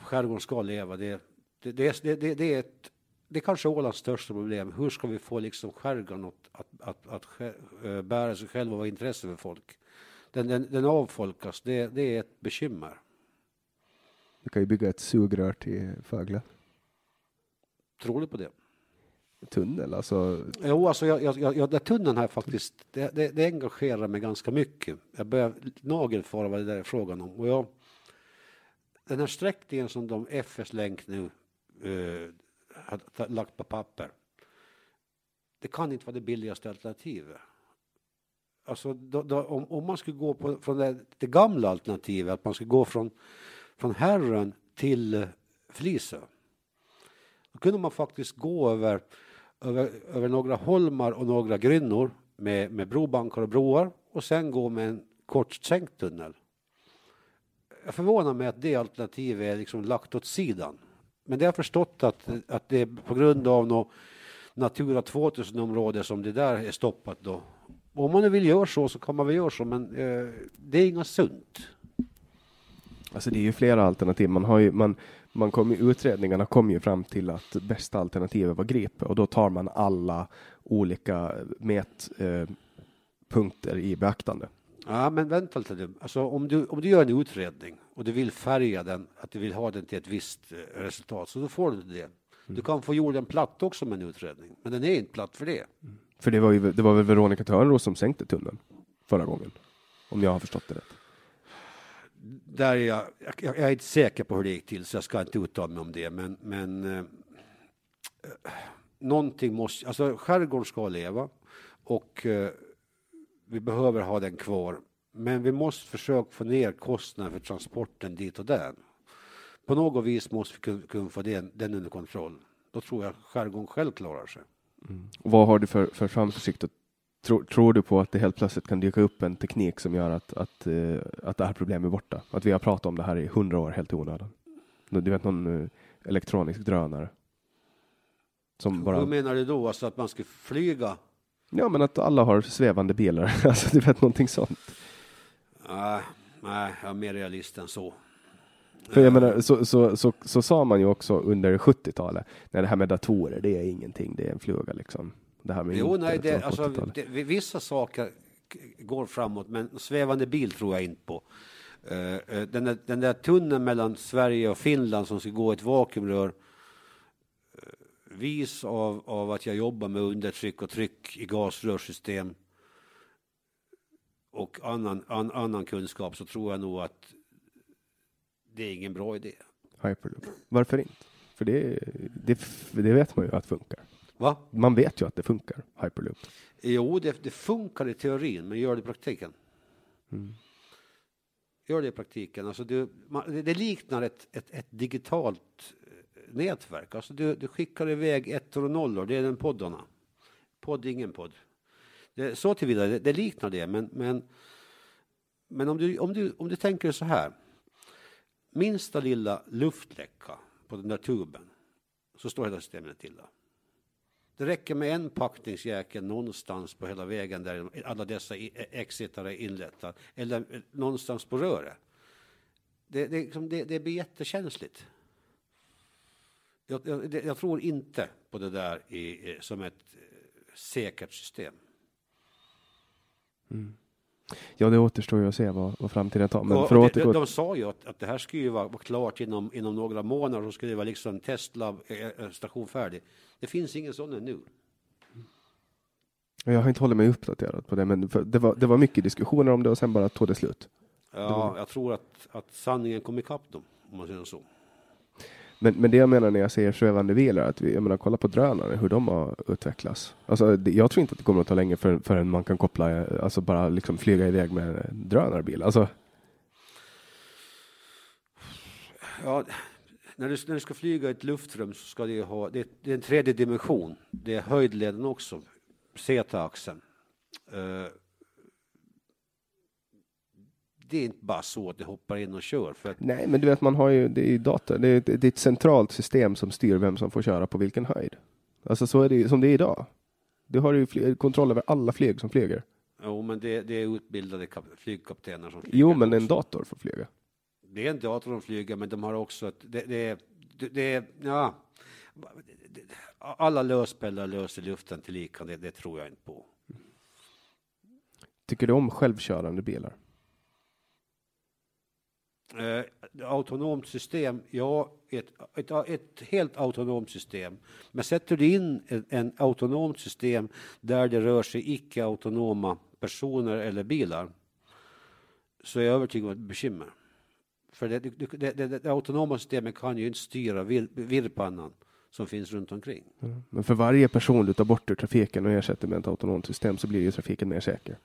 skärgården ska leva. Det, det, det, det, det är ett, det är kanske Ålands största problem. Hur ska vi få liksom skärgården att, att, att, att, bära sig själv och vara intresse för folk? Den, den, den avfolkas, det, det är ett bekymmer. Du kan ju bygga ett sugrör till Fögle. Tror du på det? tunnel? Alltså... Jo, alltså jag, jag, jag, tunneln här faktiskt, det, det, det engagerar mig ganska mycket. Jag börjar nagelfara vad det där är frågan om. Och jag, den här sträckningen som de FS Länk nu uh, har lagt på papper, det kan inte vara det billigaste alternativet. Alltså, då, då, om, om, man skulle gå på, från det, det, gamla alternativet, att man skulle gå från, från Herren till Flisö, då kunde man faktiskt gå över över, över några holmar och några grynnor med, med brobankar och broar och sen gå med en kort sänkt tunnel. Jag förvånar mig att det alternativet är liksom lagt åt sidan. Men det har förstått att, att det är på grund av något Natura 2000-område som det där är stoppat då. Om man nu vill göra så så kan man väl göra så men eh, det är inget sunt. Alltså det är ju flera alternativ. Man har ju, man, man kom, utredningarna kom ju fram till att bästa alternativet var Gripe och då tar man alla olika mätpunkter eh, i beaktande. Ja, men vänta lite Alltså, om, du, om du gör en utredning och du vill färga den, att du vill ha den till ett visst eh, resultat, så då får du det. Du mm. kan få jorden platt också med en utredning, men den är inte platt för det. Mm. För det var, ju, det var väl Veronica Törnros som sänkte tunneln förra gången, om jag har förstått det rätt. där är jag, jag, jag är inte säker på hur det gick till, så jag ska inte uttala mig om det. Men, men eh, någonting måste, alltså skärgården ska leva och eh, vi behöver ha den kvar. Men vi måste försöka få ner kostnaden för transporten dit och där. På något vis måste vi kunna, kunna få den, den under kontroll. Då tror jag skärgården själv klarar sig. Mm. Vad har du för, för framförsikt? Tror, tror du på att det helt plötsligt kan dyka upp en teknik som gör att, att, uh, att det här problemet är borta? Att vi har pratat om det här i hundra år helt i onödan? Du vet någon uh, elektronisk drönare? Som bara... Hur menar du då? Alltså att man ska flyga? Ja, men att alla har svävande bilar. alltså, du vet någonting sånt. Nej, nej, jag är mer realist än så. För jag menar, så, så, så, så sa man ju också under 70-talet, när det här med datorer, det är ingenting, det är en fluga liksom. Det här med jo, nej, det, alltså, det, vissa saker går framåt, men svävande bil tror jag inte på. Uh, den, där, den där tunneln mellan Sverige och Finland som ska gå ett vakuumrör uh, vis av, av att jag jobbar med undertryck och tryck i gasrörsystem och annan, an, annan kunskap så tror jag nog att det är ingen bra idé. Hyperloop. Varför inte? För det, det, det vet man ju att funkar. Va? Man vet ju att det funkar, Hyperloop. Jo, det, det funkar i teorin, men gör det i praktiken. Mm. Gör det i praktiken. Alltså du, man, det liknar ett, ett, ett, digitalt eh, nätverk. Alltså du, du skickar iväg ettor och nollor, det är den poddarna. Podd, ingen podd. Det, så tillvida, det, det liknar det, men, men, men om, du, om, du, om du tänker så här minsta lilla luftläcka på den där tuben så står hela systemet stilla. Det räcker med en packningsjäkel någonstans på hela vägen där alla dessa exitar är inrättade eller någonstans på röret. Det, det, liksom, det, det blir jättekänsligt. Jag, jag, jag, tror inte på det där i, som ett eh, säkert system. Mm. Ja, det återstår ju att se vad, vad framtiden tar. Men för att återgå... de, de sa ju att, att det här skulle vara, vara klart inom, inom några månader och skulle vara liksom teststation färdig. Det finns ingen sån ännu. Jag har inte hållit mig uppdaterad på det, men det var, det var mycket diskussioner om det och sen bara tog det slut. Ja, det var... jag tror att, att sanningen kom ikapp dem, om man säger så. Men, men det jag menar när jag säger svävande bilar, att vi, jag menar, kolla på drönare, hur de har utvecklats. Alltså, det, jag tror inte att det kommer att ta länge för, förrän man kan koppla, eh, alltså bara liksom flyga iväg med en drönarbil. Alltså. Ja, när du, när du ska flyga i ett luftrum så ska det ha, det, det är en tredje dimension. Det är höjdleden också, Z-axeln. Uh, eh, det är inte bara så att det hoppar in och kör. För att... Nej, men du vet, man har ju, det är data, det är, det är ett centralt system som styr vem som får köra på vilken höjd. Alltså så är det som det är idag. Du har ju kontroll över alla flyg som flyger. Jo, men det, det är utbildade flygkaptener som flyger. Jo, men en dator får flyga. Det är en dator som flyger, men de har också ett, det, det, det, det ja. Alla löspelare löser luften till lika, det, det tror jag inte på. Tycker du om självkörande bilar? Eh, autonomt system, ja, ett, ett, ett, helt autonomt system. Men sätter du in en, en autonomt system där det rör sig icke-autonoma personer eller bilar så är jag övertygad om ett bekymmer. För det, det, det, det, autonoma systemet kan ju inte styra vir, virrpannan som finns runt omkring. Mm. Men för varje person du tar bort ur trafiken och ersätter med ett autonomt system så blir ju trafiken mer säker.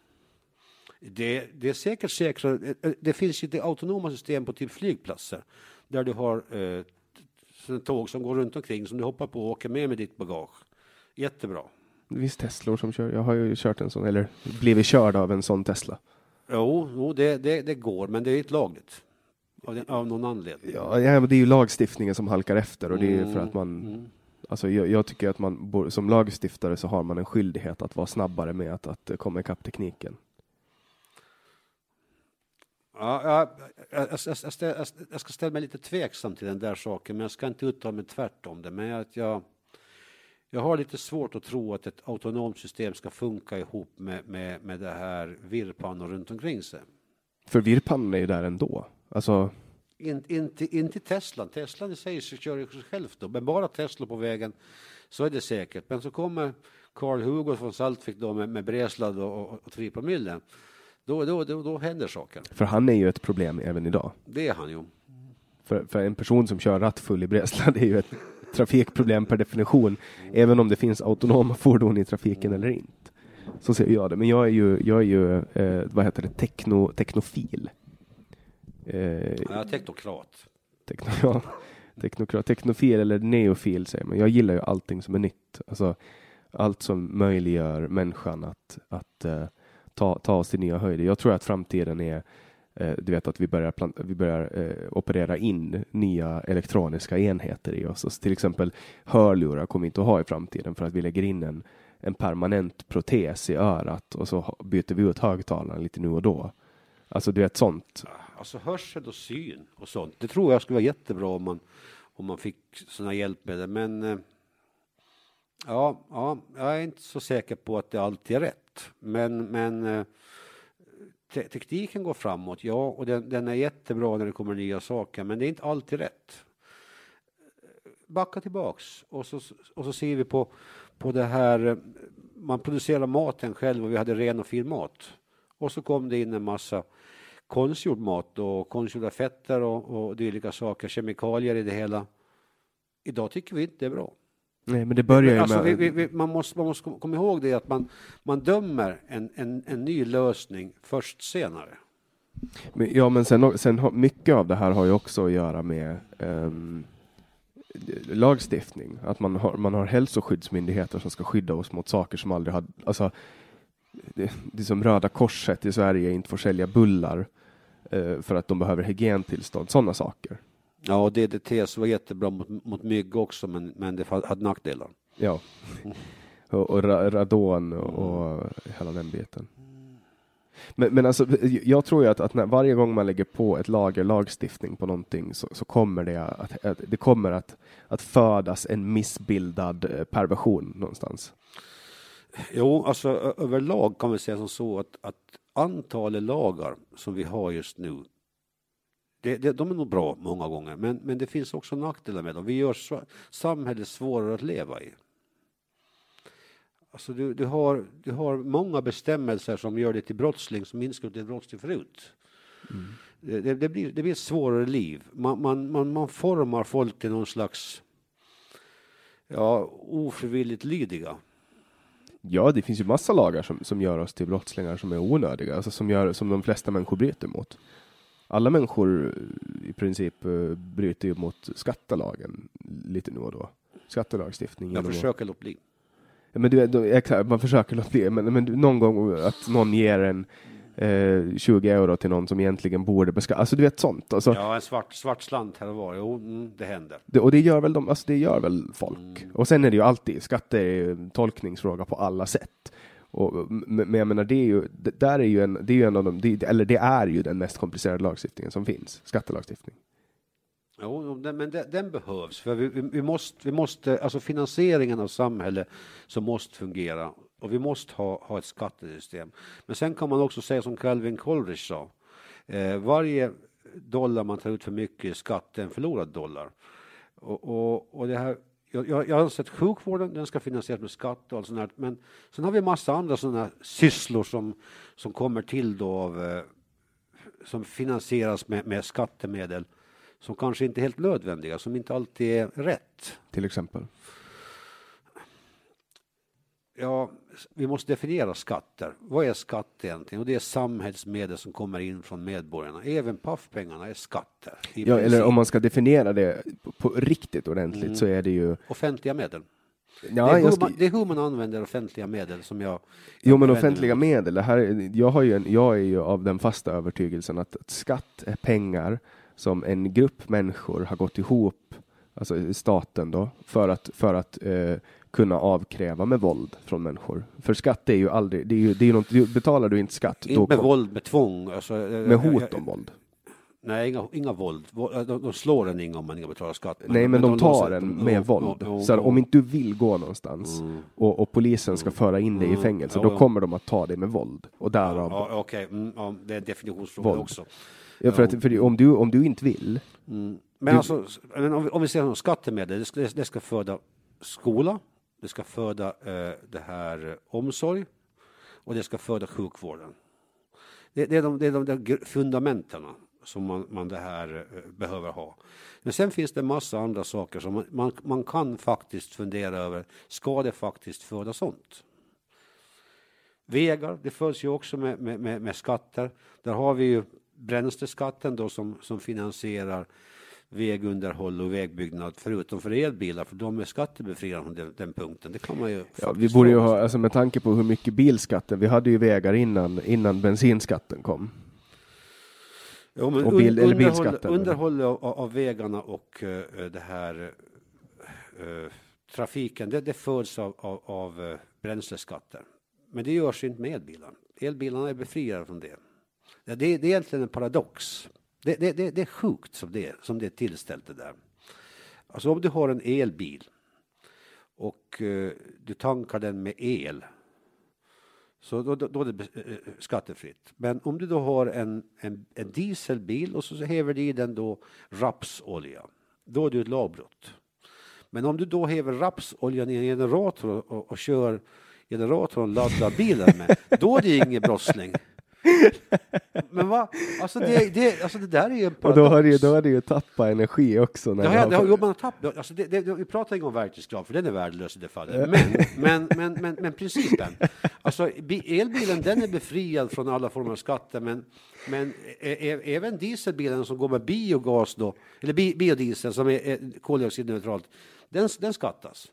Det, det är säkert säkrare. Det finns ju autonoma system på typ flygplatser där du har eh, tåg som går runt omkring som du hoppar på och åker med med ditt bagage. Jättebra. Det finns Teslor som kör. Jag har ju kört en sån, eller blivit körd av en sån Tesla. Jo, jo det, det, det går, men det är inte lagligt. Av, av någon anledning. Ja, ja, det är ju lagstiftningen som halkar efter och det är för att man mm. Alltså jag, jag, tycker att man som lagstiftare så har man en skyldighet att vara snabbare med att, att komma ikapp tekniken. Ja, jag, jag, jag, jag, ska ställa mig lite tveksam till den där saken, men jag ska inte uttala mig tvärt om det. Men att jag, jag har lite svårt att tro att ett autonomt system ska funka ihop med, med, med det här virrpannor runt omkring sig. För virrpannan är ju där ändå. Alltså... Inte in, in till Tesla. Tesla i sig kör sig självt då, men bara Tesla på vägen så är det säkert. Men så kommer Carl Hugo från Saltvik då med, med Breslad och, och, och 3 promille Då, då, då, då händer saker. För han är ju ett problem även idag. Det är han ju. För, för en person som kör rattfull i Bresla, det är ju ett trafikproblem per definition, även om det finns autonoma fordon i trafiken eller inte. Så ser jag det. Men jag är ju, jag är ju eh, vad heter det, Tekno, teknofil. Eh, Ja, teknokrat. Tekno, ja, teknokrat, teknofil eller neofil säger man. Jag gillar ju allting som är nytt. Alltså, allt som möjliggör människan att, att eh, ta, ta oss till nya höjder. Jag tror att framtiden är eh, du vet att vi börjar, plant- vi börjar eh, operera in nya elektroniska enheter i oss. Så till exempel hörlurar kommer vi inte att ha i framtiden för att vi lägger in en, en permanent protes i örat och så byter vi ut högtalaren lite nu och då. Alltså du vet sånt. Alltså hörsel och syn och sånt. Det tror jag skulle vara jättebra om man, om man fick sådana hjälpmedel. Men eh, ja, ja, jag är inte så säker på att det alltid är rätt. Men, men eh, te tekniken går framåt, ja, och den, den är jättebra när det kommer nya saker. Men det är inte alltid rätt. Backa tillbaks och så, och så ser vi på, på det här. Eh, man producerar maten själv och vi hade ren och fin mat. Och så kom det in en massa konstgjord mat och konstgjorda fetter och, och dylika saker, kemikalier i det hela. Idag tycker vi inte det är bra. Nej, men det börjar ju Alltså, med... vi, vi, man, måste, man måste komma ihåg det att man, man dömer en, en, en ny lösning först senare. Men- Ja, men sen, sen har, mycket av det här har ju också att göra med ehm, lagstiftning. Att man har, man har hälsoskyddsmyndigheter som ska skydda oss mot saker som aldrig har... Alltså, det, det är som Röda Korset i Sverige inte får sälja bullar eh, för att de behöver hygientillstånd. Sådana saker. Ja, och DDT var jättebra mot, mot mygg också, men, men det hade nackdelar. Ja. Och, och ra- radon och, och hela den biten. Men, men alltså, jag tror ju att, att när, varje gång man lägger på ett lager lagstiftning på någonting så, så kommer det att, att, det kommer att, att födas en missbildad eh, perversion någonstans. Jo, alltså överlag kan vi säga som så att, att antalet lagar som vi har just nu, det, det, de är nog bra många gånger, men, men det finns också nackdelar med dem. Vi gör så, samhället svårare att leva i. Alltså du, du, har, du har många bestämmelser som gör dig till brottsling som inte till brottsling förut. Det, det, det, blir, det blir ett svårare liv. Man, man, man, man formar folk till någon slags ja, ofrivilligt lydiga. Ja, det finns ju massa lagar som, som gör oss till brottslingar som är onödiga, alltså som, gör, som de flesta människor bryter mot. Alla människor eh, i princip eh, bryter ju mot skattelagen lite nu och då. Skattelagstiftning. Jag försöker låta bli. Ja, men du, då- exakt, man försöker låta bli, men, men någon gång att någon ger en eh, 20 euro till någon som egentligen borde beskattas. Alltså du vet sånt. Alltså, Ja, en svart, svart slant här och var. Jo, mm, det händer. det, och det gör väl de, alltså det gör väl folk. Och sen är det ju alltid, skatte är ju en tolkningsfråga på alla sätt. Och, men jag menar, det är ju, det, där är ju en, det är ju en av de, det, eller det är ju den mest komplicerade lagstiftningen som finns, skattelagstiftning. Jo, men den, den behövs. För vi, vi, vi, måste, vi måste, alltså finansieringen av samhället som måste fungera. Och vi måste ha, ha ett skattesystem. Men sen kan man också säga som Calvin Coolidge sa. Eh, varje dollar man tar ut för mycket i skatt är en förlorad dollar. Och, och, och det här, jag, jag jag anser att sjukvården den ska finansieras med skatt och allt sånt där. Men sen har vi massa andra sådana sysslor som, som kommer till då av eh, som finansieras med, med skattemedel som kanske inte är helt nödvändiga, som inte alltid är rätt. Till exempel. Ja, vi måste definiera skatter. Vad är skatt egentligen? Och det är samhällsmedel som kommer in från medborgarna. Även paffpengarna är skatter. Ja, eller om man ska definiera det på, riktigt ordentligt så är det ju... Offentliga medel. Ja, det, är hur ska, man, det är hur man använder offentliga medel som jag... Jo, men offentliga mig medel. Det här, är- jag, har ju en, jag är ju av den fasta övertygelsen att, att skatt är pengar som en grupp människor har gått ihop, alltså i staten då, för att, för att eh, kunna avkräva med våld från människor. För skatt är ju aldrig, det är ju, det är ju något, betalar du inte skatt, Inte med kom- våld, med tvång. Alltså, med hot om våld. Nej, inga, inga våld. Vå- De, de slår en inga om man inte betalar skatt. Nej, men de tar låser- en de- med ja, våld. ja, Så här, om inte du vill gå någonstans och, och polisen ska föra in dig i Mm, fängelse, ja, då kommer de att ta dig med våld. Och därav Ja, Okej, mm, ja, det är en definitionsfråga också. Ja, för, att, för om, du, om du inte vill, Men Du- alltså, men om, vi, om vi ser som skattemedel, det ska, det ska föda skola, det ska föda eh, det här eh, omsorg och det ska föda sjukvården. Det, det är de, det är de där fundamenten som man, man det här eh, behöver ha. Men sen finns det massa andra saker som man, man, man kan faktiskt fundera över. Ska det faktiskt föda sånt? Vägar, det följs ju också med, med, med, med skatter. Där har vi ju bränsleskatten då som, som finansierar vägunderhåll och vägbyggnad förutom för elbilar, för de är skattebefriade från den, den, punkten. Det kan man ju ja, Vi borde ju ha, alltså med tanke på hur mycket bilskatten, vi hade ju vägar innan, innan bensinskatten kom. Jo, men och bil, un, underhåll, underhåll av, av, vägarna och uh, det här uh, trafiken, det, det föds av, av, av uh, bränsleskatter. Men det görs inte med elbilar. Elbilarna är befriade från det. Det, det, är egentligen en paradox. Det, det, det, det är sjukt som det, som det är tillställt det där. Alltså om du har en elbil och eh, du tankar den med el så då, då, då, är det eh, eh, skattefritt. Men om du då har en, en, en dieselbil och så häver du i den då rapsolja, då är det ett lagbrott. Men om du då häver rapsoljan i en generator och, och, och kör generatorn och laddar bilen med, då är det ingen brottsling. Men vad? Alltså det, det, alltså det där är ju en. Och då har det ju, då har det ju tappat energi också. När ja, ja, har... man har tappat, alltså det, det, vi pratar inte om verktygskrav, för den är värdelös i det fallet. Men, men, men, men, men principen. Alltså elbilen, den är befriad från alla former av skatter, men, men även dieselbilen som går med biogas då, eller biodiesel som är, är koldioxidneutralt, den, den skattas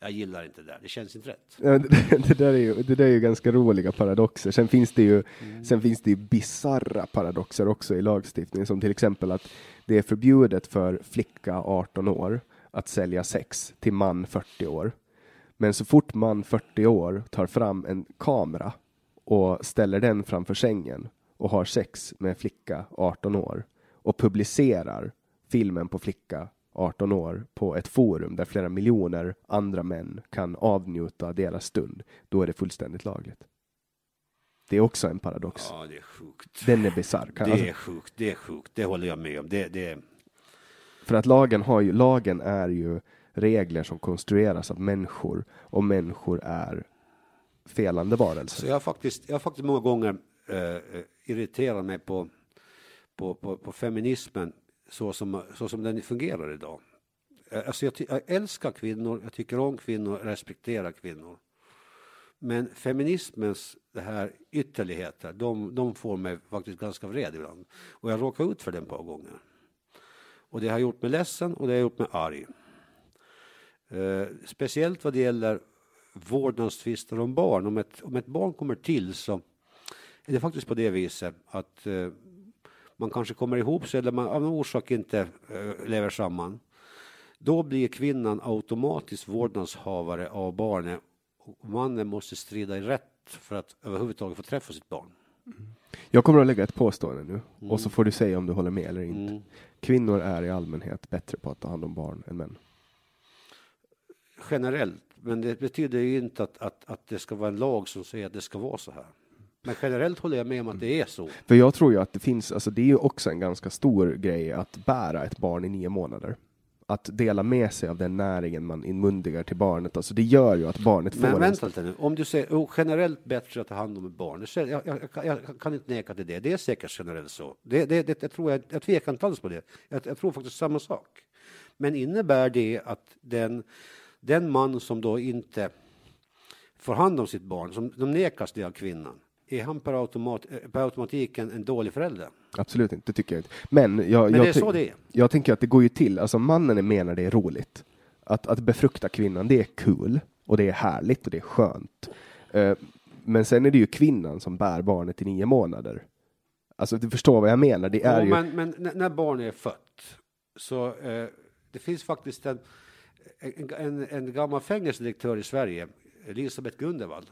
jag gillar inte det där, det känns inte rätt. Ja, det, det, där är ju, det där är ju ganska roliga paradoxer. Sen finns det ju, mm. sen finns det ju bizarra paradoxer också i lagstiftningen, som till exempel att det är förbjudet för flicka 18 år att sälja sex till man 40 år. Men så fort man 40 år tar fram en kamera och ställer den framför sängen och har sex med flicka 18 år och publicerar filmen på flicka 18 år på ett forum där flera miljoner andra män kan avnjuta deras stund, då är det fullständigt lagligt. Det är också en paradox. Ja, det är sjukt. Den är bisarr. Det alltså, är sjukt, det är sjukt, det håller jag med om. Det, det... För att lagen, har ju, lagen är ju regler som konstrueras av människor och människor är felande varelser. Så jag har faktiskt, jag har faktiskt många gånger eh, irriterat mig på, på, på, på feminismen så som, så som den fungerar idag. Eh, alltså jag, jag älskar kvinnor, jag tycker om kvinnor, respekterar kvinnor. Men feminismens det här ytterligheter, de, de får mig faktiskt ganska vred ibland. Och jag råkar ut för den ett par gånger. Och det har gjort mig ledsen och det har gjort mig arg. Eh, speciellt vad det gäller vårdnadstvister om barn. Om ett, om ett barn kommer till så är det faktiskt på det viset att eh, man kanske kommer ihop sig eller man av någon orsak inte äh, lever samman. Då blir kvinnan automatiskt vårdnadshavare av barnet och mannen måste strida i rätt för att överhuvudtaget få träffa sitt barn. Mm. Jag kommer att lägga ett påstående nu mm. och så får du säga om du håller med eller inte. Mm. Kvinnor är i allmänhet bättre på att ta hand om barn än män. Generellt, men det betyder ju inte att, att, att det ska vara en lag som säger att det ska vara så här. Men generellt håller jag med om att det är så. För jag tror ju att det finns, alltså det är ju också en ganska stor grej att bära ett barn i nio månader. Att dela med sig av den näringen man inmundigar till barnet, alltså det gör ju att barnet får... Men vänta lite nu, om du säger oh, generellt bättre att ta hand om ett barn, jag, jag, jag, jag kan inte neka till det, det är säkert generellt så. Det, det, det, jag, tror jag, jag tvekar inte alls på det, jag, jag tror faktiskt samma sak. Men innebär det att den, den man som då inte får hand om sitt barn, som de nekas det av kvinnan, är han per, automat, eh, per automatik en, en dålig förälder? Absolut inte, det tycker jag inte. Men, jag, Men det är så det. Jag tänker att det går ju till, alltså mannen när det är roligt. Att, att befrukta kvinnan, det är kul och det är härligt och det är skönt. Uh, men sen är det ju kvinnan som bär barnet i nio månader. Alltså du förstår vad jag menar. Det är ja, ju... men, men när barnet är fött så uh, det finns faktiskt en, en, en, en gammal fängelsedirektör i Sverige, Elisabeth Gundevall,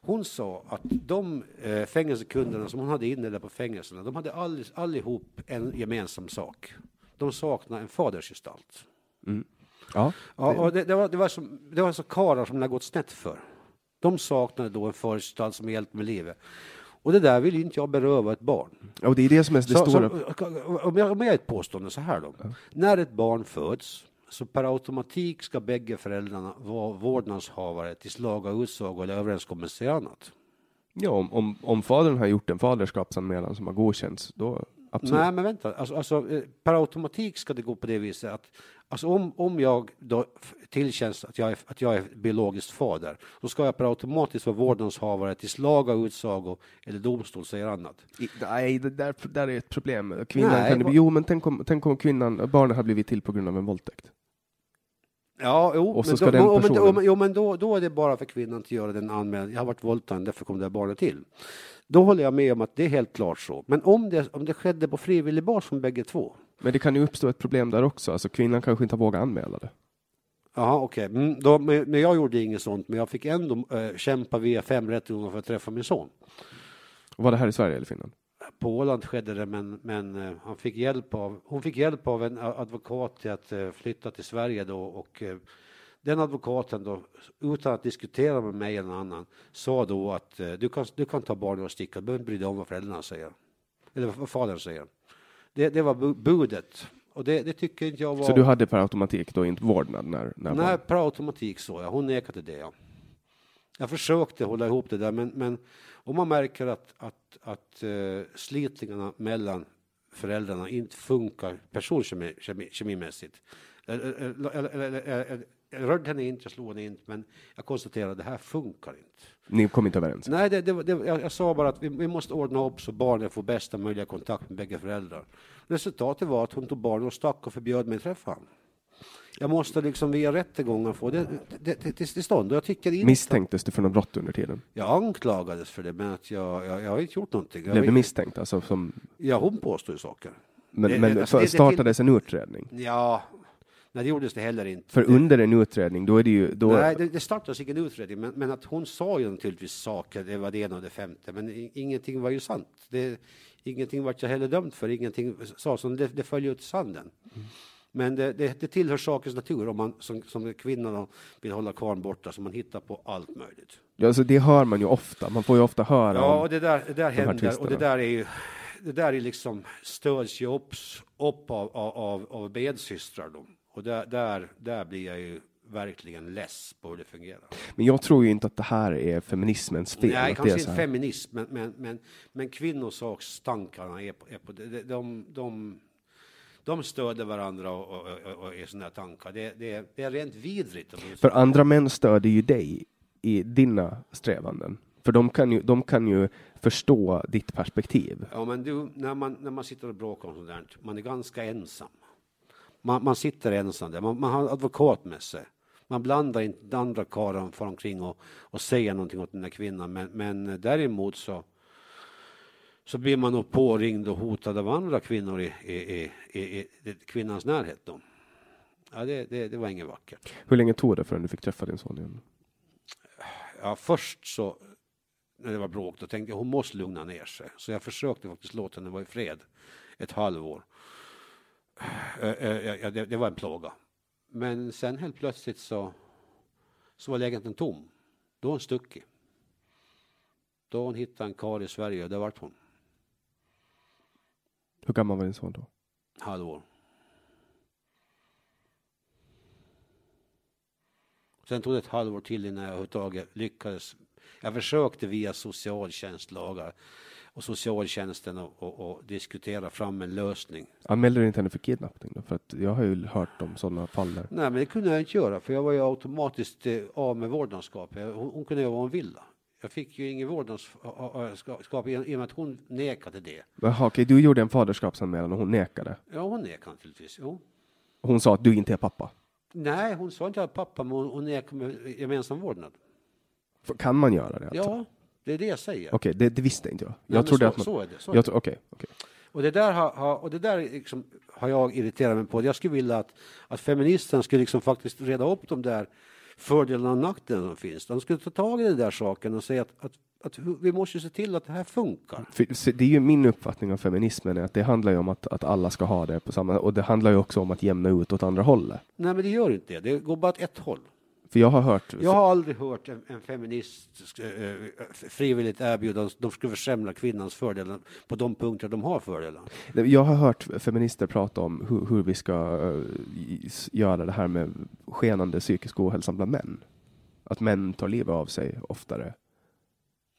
hon sa att de eh, fängelsekunderna som hon hade inne där på fängelserna, de hade all, allihop en gemensam sak. De saknade en fadersgestalt. Mm. Ja, ja, och det, det, var, det, var som, det var så karlar som det har gått snett för. De saknade då en fadersgestalt som hjälpt med livet. Och det där vill inte jag beröva ett barn. Och det är det som är det så, stora... Så, om, jag, om jag är ett påstående så här då. Ja. När ett barn föds så per automatik ska bägge föräldrarna vara vårdnadshavare tills laga utsago eller överenskommelse i annat. Ja, om, om, om fadern har gjort en faderskapsanmälan som har godkänts, då absolut. Nej, men vänta. Alltså, alltså, eh, per automatik ska det gå på det viset att alltså, om, om jag då tillkänns att jag, är, att jag är biologisk fader, då ska jag per automatiskt vara vårdnadshavare tills lag och utsago eller domstol säger annat. I, nej, det där, där är ett problem. Kvinnan Nej, kan jo, men tänk om, tänk om kvinnan, barnet har blivit till på grund av en våldtäkt. Ja, jo, Och så men, ska då, den personen- men, jo, men då, då är det bara för kvinnan att göra den anmälan. Jag har varit våldtagen, därför kom det här barnet till. Då håller jag med om att det är helt klart så. Men om det, om det skedde på frivillig bas från bägge två, Men det kan ju uppstå ett problem där också. Alltså kvinnan kanske inte vågar anmäla det. Jaha, okej. Mm, då- men, jag gjorde inget sånt, men jag fick ändå eh, kämpa via fem rättegångar för att träffa min son. Var det här i Sverige eller Finland? På Åland skedde det, men, men eh, han fick hjälp av, hon fick hjälp av en advokat till att eh, flytta till Sverige då och den advokaten då, utan att diskutera med mig eller någon annan, sa då att eh, du, kan, du kan ta barnet och sticka, du behöver inte bry dig om vad föräldrarna säger. Eller vad fadern säger. Det, det var bu- budet. Och det, det tycker inte jag var... Så du hade per automatik då inte vårdnad när, när Nej, per automatik så ja. Hon nekade det ja. Jag försökte hålla ihop det där, men, men om man märker att, att, att uh, slitningarna mellan föräldrarna inte funkar personkemimässigt. Eller, eller, eller, eller, eller, jag rörde henne inte, jag slog henne inte, men jag konstaterade att det här funkar inte. Ni kom inte överens? Nej, det, det, det, jag, jag sa bara att vi, vi måste ordna upp så barnen får bästa möjliga kontakt med bägge föräldrar. Resultatet var att hon tog barnen och stack och förbjöd mig att träffa honom. Jag måste liksom via rättegången få det, det, det till stånd. Och jag tycker inte Misstänktes du för något brott under tiden? Jag anklagades för det, men att jag, jag, jag har inte gjort någonting. Blev du misstänkt? Alltså, som, Ja, hon påstår ju saker. men men alltså, startades en utredning? Ja, nej, det gjordes det heller inte. För under en utredning, då är det ju... Då, Nej, det, det startades ingen utredning, men, men att hon sa ju naturligtvis saker, det var det ena och det femte, men i- ingenting var ju sant. Det, ingenting var jag heller dömd för, ingenting sa som det, det följer ut sanden. Men det, det, det tillhör sakens natur om man som, som kvinna vill hålla karln borta, så man hittar på allt möjligt. alltså, det hör man ju ofta. Man får ju ofta höra Ja, och det där, det där händer, och det där är ju, det där är liksom stöds ju upp, upp av, av, av, av medsystrar då. Och där, där, där blir jag ju verkligen less på hur det fungerar. Men jag tror ju inte att det här är feminismens fel. Nej, att det är kanske inte feminism, men, men, men, men kvinnosakstankarna är på, är på de, de, de, de stöder varandra och, och, och, och är sådana tankar. Det, det, det är rent vidrigt. För andra män stödjer ju dig i dina strävanden. För de kan ju, de kan ju förstå ditt perspektiv. Ja, men du, när man, när man sitter och bråkar om sånt där, man är ganska ensam. Man, man sitter ensam där, man, man har advokat med sig. Man blandar inte andra karlar far omkring och, och säger någonting åt den där kvinnan, men, men däremot så, så blir man nog påringd och hotad av andra kvinnor i, i, i, i, i kvinnans närhet. Då. Ja, det, det, det var inget vackert. Hur länge tog det förrän du fick träffa din son igen? Ja, först så, när det var bråk, då tänkte jag hon måste lugna ner sig. Så jag försökte faktiskt låta henne vara i fred ett halvår. Eh, eh, ja, det, det var en plåga. Men sen helt plötsligt så, så var lägenheten tom. Då har hon stuckit. Då hon hittat en karl i Sverige och det vart hon. Hur gammal var din son då? Halvår. Sen tog det ett halvår till innan jag överhuvudtaget lyckades. Jag försökte via socialtjänstlagar och socialtjänsten och, och, och diskutera fram en lösning. Anmälde du inte henne för kidnappning då? För att jag har ju hört om sådana fall där. Nej, men det kunde jag inte göra för jag var ju automatiskt eh, av med vårdnadsskap. Jag- Hon, hon kunde göra vad hon ville. Jag fick ju ingen vårdnadsskap i och med att hon nekade det. Jaha, okej, du gjorde en faderskapsanmälan och hon nekade. Ja, hon nekade naturligtvis. Jo. Hon sa att du inte är pappa. Nej, hon sa inte att pappa, men hon, hon nekade med gemensam vårdnad. Kan man göra det? Alltså? Ja, det är det jag säger. Okej, det, det visste inte jag. Jag trodde så, att man... så är det. Så är Jag det. Okej, okej. Och det där, har, har, och det där liksom, har jag irriterat mig på. Jag skulle vilja att, att feministerna skulle liksom faktiskt reda upp de där fördelarna och nackdelarna som finns. De skulle ta tag i den där saken och säga att, att, att vi måste se till att det här funkar. För, det är ju min uppfattning av feminismen, är att det handlar ju om att, att alla ska ha det på samma... Och det handlar ju också om att jämna ut åt andra hållet. Nej, men det gör inte det. Det går bara åt ett håll. För jag har hört... Jag har aldrig hört en, en feminist eh, frivilligt erbjuda de skulle försämra kvinnans fördelar på de punkter de har fördelar. Jag har hört feminister prata om hur, hur vi ska eh, s- göra det här med skenande psykisk ohälsa bland män. Att män tar livet av sig oftare.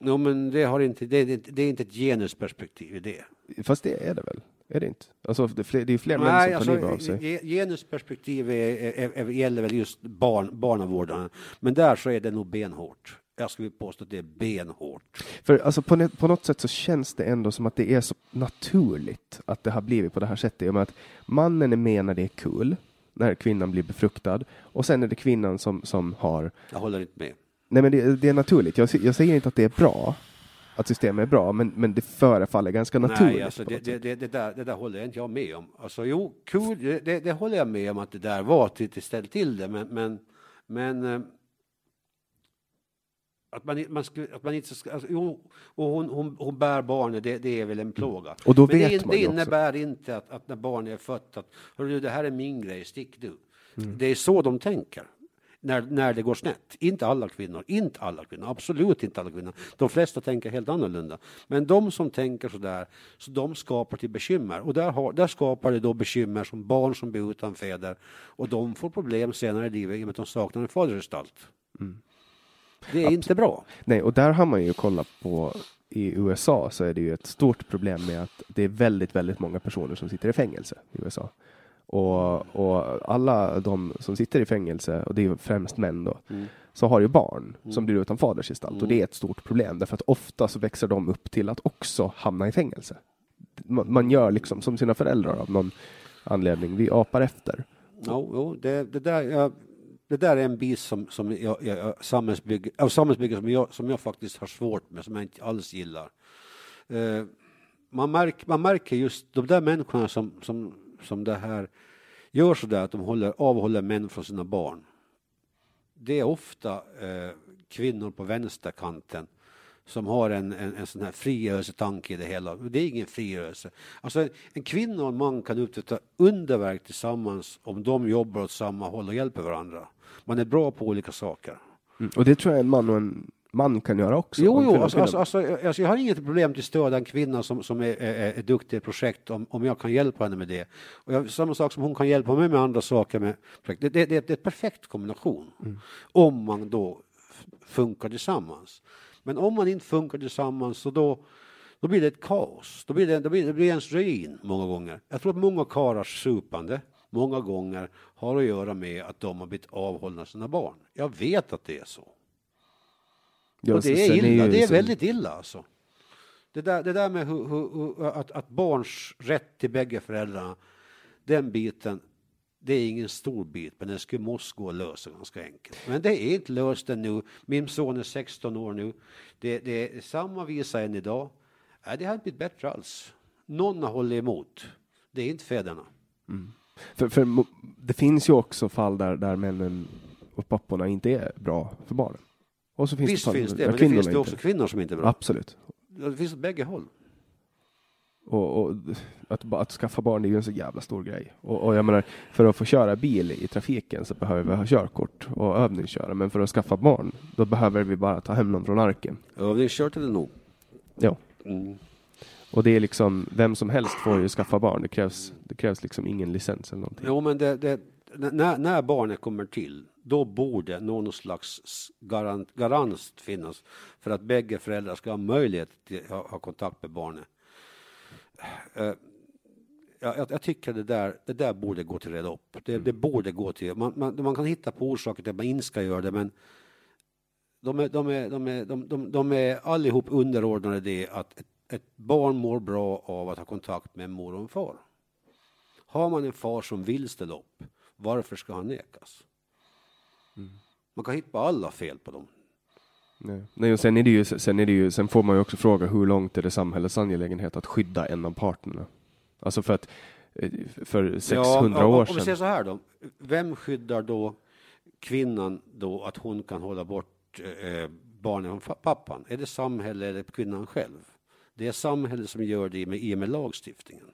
Jo, men det, har inte, det, det, det är inte ett genusperspektiv i det. Fast det är det väl? Är det inte? Alltså, det är fler, det är fler Nej, män som tar livet av alltså, sig. ge- genusperspektiv är, är, är, gäller väl just barn, barnavårdaren. Men där så är det nog benhårt. Jag skulle påstå att det är benhårt. För alltså på, på något sätt så känns det ändå som att det är så naturligt att det har blivit på det här sättet. I att mannen är med när det är kul, när kvinnan blir befruktad, och sen är det kvinnan som, som har... Jag håller inte med. Nej, men det, det är naturligt. Jag, jag säger inte att det är bra, att systemet är bra, men, men det förefaller ganska naturligt. Nej, alltså det, det, det, det, där, det där håller inte jag med om. Alltså, jo, kul, det, det, håller jag med om att det där var till, ställ till det, men, men, men eh, att man, man, skulle, att man inte ska, alltså, jo, och hon, hon, hon bär barnet, det, det är väl en plåga. Och då men vet det, man det ju också. innebär inte att, att när barnet är fött att Hörru, det här är min grej, stick du. Mm. Det är så de tänker. När, när det går snett. Inte alla kvinnor, inte alla kvinnor, absolut inte alla kvinnor. De flesta tänker helt annorlunda. Men de som tänker sådär, så de skapar till bekymmer. Och där, har, där skapar det då bekymmer som barn som blir utan fäder. Och de får problem senare i livet i och med att de saknar en fadersgestalt. Det är inte bra. Nej, och där har man ju kollat på i USA så är det ju ett stort problem med att det är väldigt, väldigt många personer som sitter i fängelse i USA. Och, och alla de som sitter i fängelse, och det är främst män då, så har ju barn som blir utan fadersgestalt. Och det är ett stort problem därför att ofta så växer de upp till att också hamna i fängelse. Man, man gör liksom som sina föräldrar av någon anledning. Vi apar efter. Jo, jo det, det, där, jag, det där är en bit som, som jag, jag, samhällsbygge, av samhällsbygge som jag, som jag faktiskt har svårt med, som jag inte alls gillar. Eh, man, märk, man märker just de där människorna som, som, som det här gör så där att de håller, avhåller män från sina barn. Det är ofta eh, kvinnor på vänsterkanten som har en, en, en sån här frigörelsetanke i det hela. Det är ingen frigörelse. Alltså, en kvinna och en man kan uträtta underverk tillsammans om de jobbar åt samma håll och hjälper varandra. Man är bra på olika saker. Mm. Och det tror jag en man och en man kan göra också. Jo, En jo alltså, alltså, alltså, jag- alltså, jag har inget problem till att stödja en kvinna som, som är, är, är duktig i ett projekt om, om jag kan hjälpa henne med det. Och jag, samma sak som hon kan hjälpa mig med andra saker med projekt. Det, det, det, det är ett perfekt kombination. Om man då funkar tillsammans. Men om man inte funkar tillsammans så då, då blir det ett kaos. Då blir det, då blir, det blir en ruin många gånger. Jag tror att många karlars supande många gånger har att göra med att de har blivit avhållna sina barn. Jag vet att det är så. Ja, Och det är illa, ju det är så- väldigt illa alltså. Det där, det där med hur, hur, att, att barns rätt till bägge föräldrarna, den biten, det är ingen stor bit, men den skulle måste gå att lösa ganska enkelt. Men det är inte löst ännu. Min son är 16 år nu. Det, det är samma visa än idag. Nej, det har inte blivit bättre alls. Någon har hållit emot. Det är inte fäderna. För, för mo- det finns ju också fall där, där männen och papporna inte är bra för barnen. Och så finns Visst det finns det, men det finns det inte- också kvinnor som inte är bra. Absolut. Det finns åt bägge håll. Och, och att, att skaffa barn är ju en så jävla stor grej. Och, och jag menar, för att få köra bil i trafiken så behöver vi ha körkort och övningsköra. Men för att skaffa barn, då behöver vi bara ta hem någon från arken. Övningskört är det nog. Ja. Mm. Och det är liksom, vem som helst får ju skaffa barn. Det krävs, det krävs liksom ingen licens eller någonting. Jo, men det, det, när, när barnet kommer till, då borde någon slags garant, garant finnas för att bägge föräldrar ska ha möjlighet att ha, ha kontakt med barnet. Eh, jag, jag, tycker det där, det där borde gå till reda upp. Det, det borde gå till, man, man, man kan hitta på orsaker till att man inte ska göra det, men de är, de är, de är, de, de, de är allihop underordnade det att ett, ett barn mår bra av att ha kontakt med mor och en far. Har man en far som vill ställa upp, varför ska han nekas? Man kan hitta alla fel på dem. Nej. Nej, och sen, är det ju, sen, är det ju, sen får man ju också fråga hur långt är det samhällets angelägenhet att skydda en av parterna? Alltså för att eh, för 600 Ja, år om, om vi säger sedan. så här då, vem skyddar då kvinnan då att hon kan hålla bort eh, barnen från pappan? Är det samhället eller kvinnan själv? Det är samhället som gör det i och med, i och med lagstiftningen.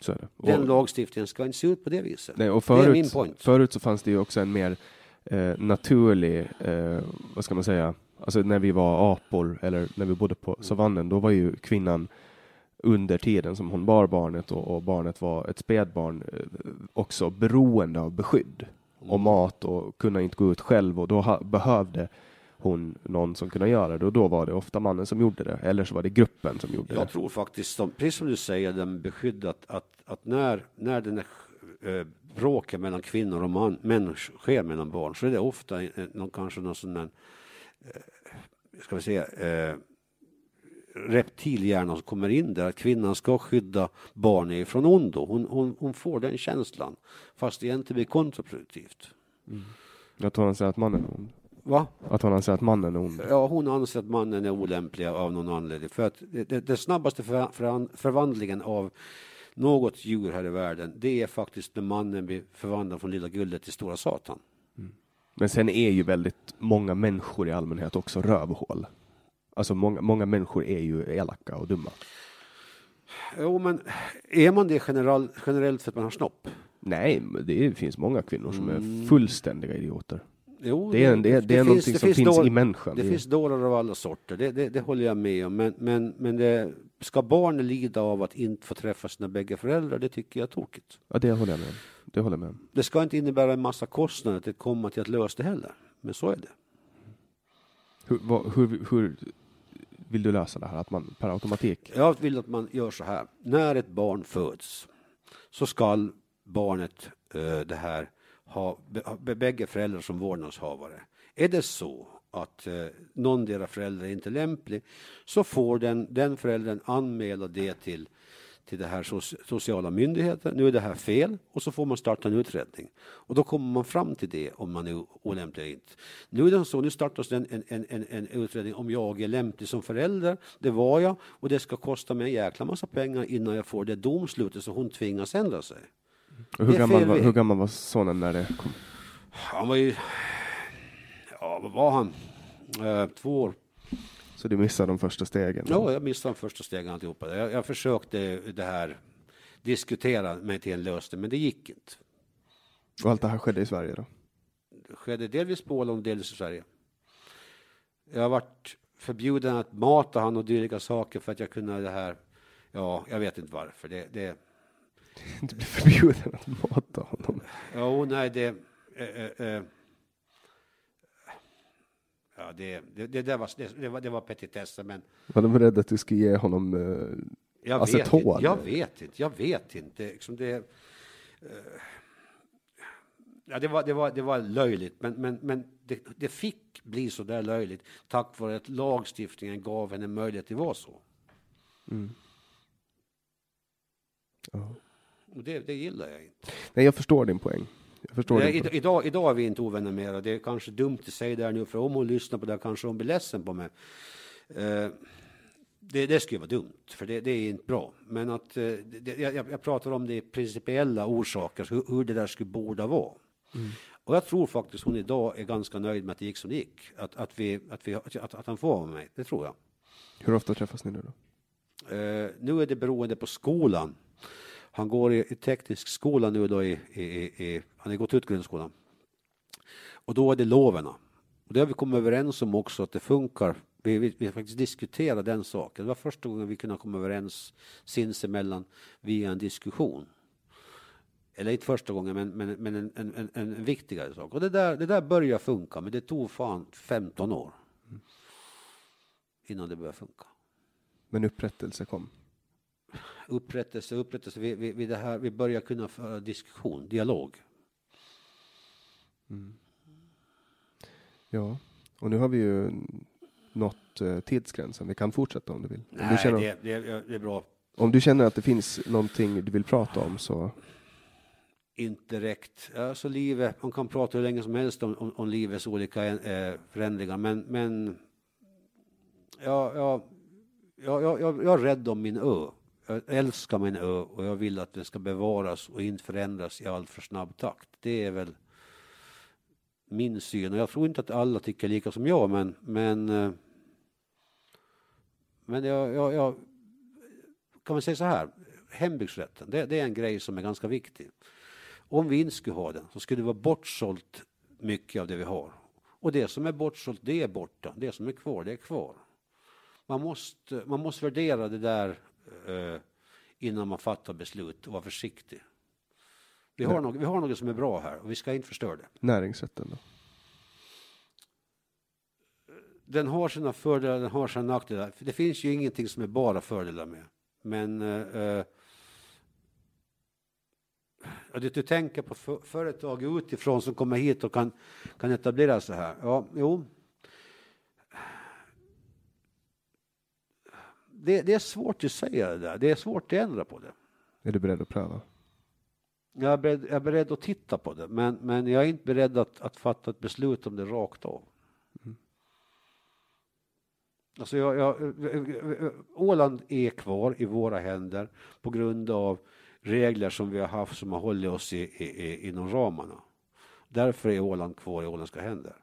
Så är det. Och- Den lagstiftningen ska inte se ut på det viset. Nej, och det är förut, min point. förut så fanns det ju också en mer eh, naturlig, eh, vad ska man säga, alltså när vi var apor eller när vi bodde på savannen, då var ju kvinnan under tiden som hon bar barnet och, och barnet var ett spädbarn eh, också beroende av beskydd och mat och kunna inte gå ut själv och då ha, behövde hon någon som kunde göra det och då var det ofta mannen som gjorde det eller så var det gruppen som gjorde Jag det. tror faktiskt, som, precis som du säger, den beskyddat att, att när, när den är eh, bråken mellan kvinnor och man, män sker mellan barn så är det ofta eh, någon, kanske någon sån där, eh, ska vi säga, eh, reptilhjärna som kommer in där, att kvinnan ska skydda barnet från ondo. Hon, hon, hon får den känslan, fast det egentligen blir kontraproduktivt. Jag tror han säger att mannen är ond. Va? Att hon anser att mannen är ond. Ja, hon anser att mannen är olämplig av någon anledning. För att det snabbaste för, för, förvandlingen av något djur här i världen, det är faktiskt när mannen blir förvandlad från lilla guldet till stora satan. Men sen är ju väldigt många människor i allmänhet också rövhål. Alltså många, många människor är ju elaka och dumma. Jo, men är man det general, generellt för att man har snopp? Nej, men det finns många kvinnor som är fullständiga idioter. Jo, Det är, en, det, är- det är någonting som finns dår- i människan. Det Det- finns dårar av alla sorter, det, det, det håller jag med om. Men, men, men det, ska barnen lida av att inte få träffa sina bägge föräldrar, det tycker jag är tokigt. Ja, det håller jag med om. Det håller jag med om. Det ska inte innebära en massa kostnader att komma till att lösa det heller. Men så är det. Hur, vad, hur, hur vill du lösa det här? Att man per automatik? Jag vill att man gör så här. När ett barn föds så ska barnet eh, det här ha bägge föräldrar som vårdnadshavare. Är det så att eh, någon deras föräldrar är inte lämplig så får den, den föräldern anmäla det till till det här sociala myndigheten. Nu är det här fel och så får man starta en utredning. Och då kommer man fram till det om man är olämplig eller inte. Nu är det så, nu startas det en, en, en, en utredning om jag är lämplig som förälder. Det var jag och det ska kosta mig en jäkla massa pengar innan jag får det domslutet så hon tvingas ändra sig. Och Hur gammal, var, hur gammal var sonen när det kom? Han var ju, ja vad var han? Eh, två år. Så du missade de första stegen? Ja, jag missade de första stegen alltihopa. Jag, jag försökte det här diskutera mig till en lösning men det gick inte. Och allt det här skedde i Sverige då? Det skedde delvis på Åland och delvis i Sverige. Jag har varit förbjuden att mata han och dylika saker för att jag kunde det här. Ja, jag vet inte varför. Det, det, Du blev förbjuden att mata honom. ja, nej, det, eh, eh, eh, ja, det, det, det, där var, det, det var, det var petitesser, men Var de rädda att du skulle ge honom eh, jag vet, aceton? inte, jag vet inte. Jag vet inte. Liksom det, eh, ja, det, var, det, var, det var löjligt, men, men, men det, det fick bli så där löjligt tack vare att lagstiftningen gav henne möjlighet att vara så. Mm. Ja. Och det, det gillar jag inte. Nej, jag förstår din poäng. Jag förstår Nej, din idag, idag är vi inte ovänner mer och det är kanske dumt att säga det här nu för om hon lyssnar på det här kanske hon blir ledsen på mig. Eh, det, det skulle vara dumt, för det, det är inte bra. Men att, eh, det, jag, jag pratar om det principiella orsaker, hur, hur det där skulle borde vara. Och jag tror faktiskt hon idag är ganska nöjd med att det gick som det gick. Att, att, vi, att, vi, att, att han får vara med mig, det tror jag. Hur ofta träffas ni nu då? Eh, nu är det beroende på skolan. Han går i, i teknisk skola nu då i, i, i, han har gått ut grundskolan. Och då är det loverna. Och det har vi kommit överens om också att det funkar. Vi, vi, vi har faktiskt diskuterat den saken. Det var första gången vi kunde komma överens sinsemellan via en diskussion. Eller inte första gången, men, men, men en, en, en, en viktigare sak. Och det där, det där börjar funka, men det tog fan 15 år innan det började funka Men upprättelse kom. Upprättelse, upprättelse, vi, vi, vi, det här, vi börjar kunna föra diskussion, dialog. Ja, och nu har vi ju nått eh, tidsgränsen. Vi kan fortsätta om du vill. Om du, Nej, känner, det, det, det är bra. om du känner att det finns någonting du vill prata om så Inte direkt. Alltså livet, man kan prata hur länge som helst om, om, om livets olika eh, förändringar, men, men ja, ja, ja, ja, jag, jag är rädd om min ö. Jag älskar min ö och jag vill att den ska bevaras och inte förändras i allt för snabb takt. Det är väl min syn och jag tror inte att alla tycker lika som jag, men, men, eh, men jag, jag, jag kan man säga så här, hembygdsrätten, det, det är en grej som är ganska viktig. Om vi inte skulle ha den så skulle det vara bortsålt mycket av det vi har. Och det som är bortsålt, det är borta. Det som är kvar, det är kvar. Man måste, man måste värdera det där eh, innan man fattar beslut och vara försiktig. Vi har, något, vi har något som är bra här och vi ska inte förstöra det. näringsrätten då? den har sina fördelar, den har sina nackdelar. Det finns ju ingenting som är bara fördelar med. Men eh, Ja, du, du tänker på för, företag utifrån som kommer hit och kan, kan etablera sig här. Ja, jo. Det, det, är svårt att säga det där. Det är svårt att ändra på det. Är du beredd att pröva? Jag är beredd, jag är beredd att titta på det, men, men jag är inte beredd att, att fatta ett beslut om det rakt av. Mm. Alltså jag, jag, Åland är kvar i våra händer på grund av regler som vi har haft som har hållit oss i, i, i, inom ramarna. Därför är Åland kvar i åländska händer.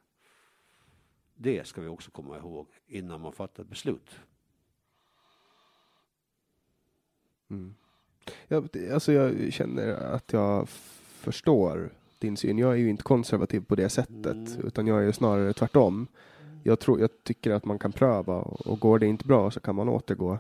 Det ska vi också komma ihåg innan man fattar ett beslut. Mm. Jag, alltså jag känner att jag förstår din syn. Jag är ju inte konservativ på det sättet, mm. utan jag är snarare tvärtom. Jag, tror, jag tycker att man kan pröva och, och går det inte bra så kan man återgå.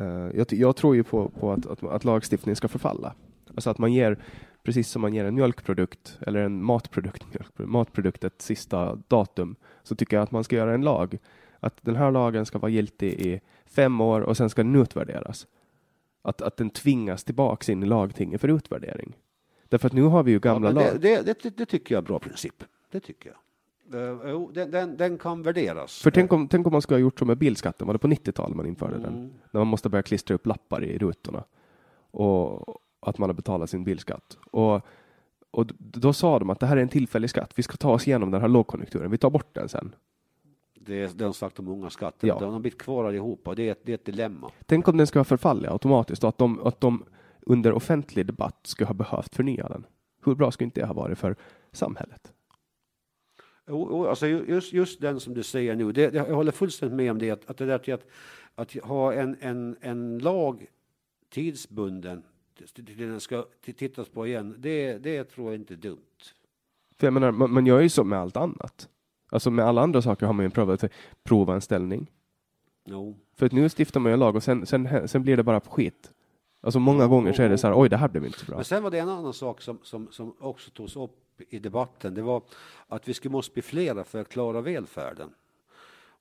Uh, jag, jag, tror ju på, på att, att, att, lagstiftning ska förfalla. Alltså att man ger, precis som man ger en mjölkprodukt eller en matprodukt, matprodukt ett sista datum, så tycker jag att man ska göra en lag. Att den här lagen ska vara giltig i fem år och sen ska den utvärderas. Att, att den tvingas tillbaks in i lagtinget för utvärdering. Därför att nu har vi ju gamla ja, lag. Det, det, det, det, tycker jag är bra princip. Det tycker jag. Uh, den, den, den, kan värderas. För tänk om, tänk om man skulle ha gjort så med bilskatten, var det på 90-talet man införde mm. den? När man måste börja klistra upp lappar i rutorna. Och att man har betalat sin bilskatt. Och, och då sa de att det här är en tillfällig skatt, vi ska ta oss igenom den här lågkonjunkturen, vi tar bort den sen. Det, det har sagt om många skatter, ja. de har blivit kvar allihopa, det är, det är ett dilemma. Tänk om den ska förfalla automatiskt och att de, att de under offentlig debatt skulle ha behövt förnya den. Hur bra skulle inte det ha varit för samhället? Alltså just, just den som du säger nu, det, jag håller fullständigt med om det, att, att det där till att, att ha en, en, en lag tidsbunden till den ska tittas på igen, det, det tror jag inte är dumt. För jag menar, man, man gör ju så med allt annat. Alltså med alla andra saker har man ju provat provanställning. No. För att nu stiftar man ju en lag och sen, sen, sen blir det bara skit. Alltså många gånger så är det så här, oj det här blev inte så bra. Men sen var det en annan sak som, som, som också togs upp i debatten. Det var att vi skulle måste bli flera för att klara välfärden.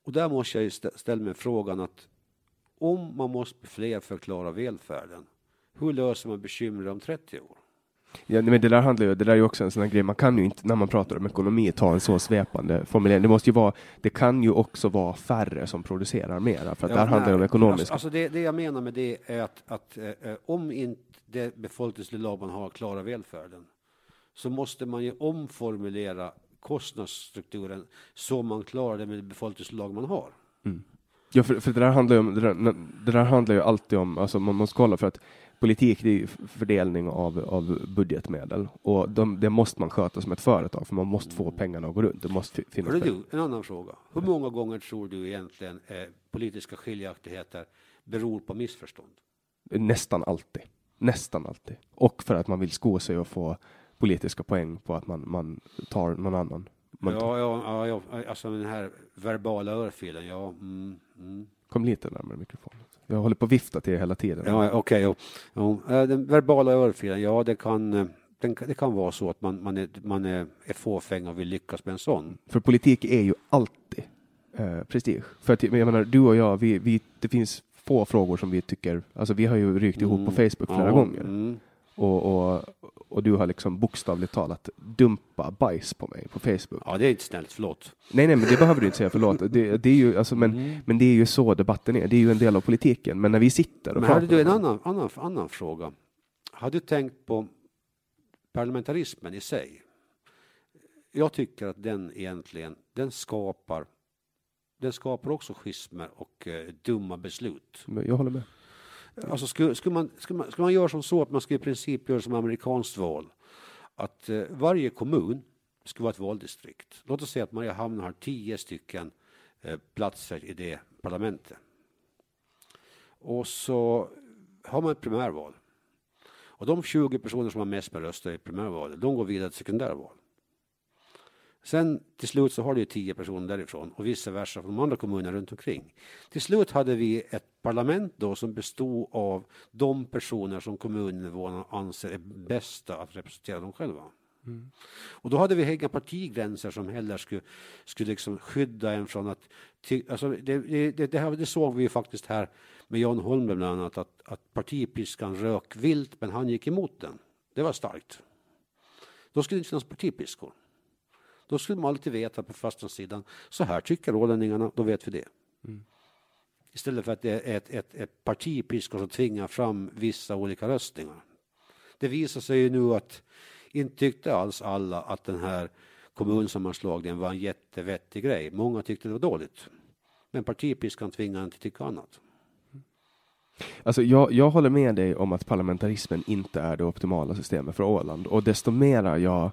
Och där måste jag ställa mig frågan att om man måste bli fler för att klara välfärden, hur löser man bekymmer om 30 år? Ja, men det där handlar ju, det där är ju också en sån här grej, man kan ju inte när man pratar om ekonomi ta en så svepande formulering. Det måste ju vara, det kan ju också vara färre som producerar mera, för att ja, där handlar det om ekonomiska. Alltså, det, det, jag menar med det är att, att eh, eh om inte det befolkningsunderlag man har klarar välfärden, så måste man ju omformulera kostnadsstrukturen så man klarar det med det befolkningsunderlag man har. Mm. Ja, för, för det där handlar ju om, det där, det där handlar ju alltid om, alltså man måste kolla för att politik är fördelning av, av budgetmedel och de, det måste man sköta som ett företag för man måste få pengarna att gå runt. Det måste finnas du, en annan fråga. Hur många gånger tror du egentligen eh, politiska skiljaktigheter beror på missförstånd? Nästan alltid. Nästan alltid. Och för att man vill sko sig och få politiska poäng på att man, man tar någon annan. Man ja, ja, ja, alltså den här verbala örfilen, ja. Mm, mm. Kom lite närmare mikrofonen. Jag håller på att vifta till er hela tiden. Ja, okej. Okay, ja. ja. Den verbala örfilen, ja, det kan, eh, den, det kan vara så att man, man, är, man är, är fåfäng och vill lyckas med en sån. För politik är ju alltid eh, prestige. För att, jag menar, du och jag, vi, vi, det finns få frågor som vi tycker, alltså vi har ju rykt ihop mm. på Facebook flera ja, gånger. Mm. Och, och, och du har liksom bokstavligt talat dumpa bajs på mig på Facebook. Ja, det är inte snällt, förlåt. Nej, nej, men det behöver du inte säga förlåt. Det, det är ju, alltså, men, mm. men det är ju så debatten är. Det är ju en del av politiken. Men när vi sitter och men pratar. Hade du en annan, annan, annan fråga? Har du tänkt på parlamentarismen i sig? Jag tycker att den egentligen, den skapar, den skapar också schismer och eh, dumma beslut. Jag håller med. Alltså skulle, skulle, man, skulle, man, skulle man göra som så att man skulle i princip göra som amerikanskt val, att eh, varje kommun skulle vara ett valdistrikt. Låt oss säga att Mariehamn har tio stycken eh, platser i det parlamentet. Och så har man ett primärval. Och de 20 personer som har mest med röster i primärvalet, de går vidare till sekundärval. Sen till slut så har du tio personer därifrån och vice versa från de andra kommunerna runt omkring. Till slut hade vi ett parlament då som bestod av de personer som kommuninvånarna anser är bästa att representera dem själva. Mm. Och då hade vi inga partigränser som heller skulle, skulle liksom skydda en från att... Alltså det, det, det, det, såg vi ju faktiskt här med Jan Holmberg bland annat, att, att partipiskan rök vilt, men han gick emot den. Det var starkt. Då skulle det inte finnas partipiskor. Då skulle man alltid veta på fastlandssidan, så här tycker ålänningarna, då vet vi det. Mm. Istället för att det är ett, ett, ett partipiskor som tvingar fram vissa olika röstningar. Det visar sig ju nu att inte tyckte alls alla att den här kommunsammanslagningen var en jättevettig grej. Många tyckte det var dåligt. Men partipiskan tvingade inte tycka annat. Alltså jag, jag håller med dig om att parlamentarismen inte är det optimala systemet för Åland och desto mera jag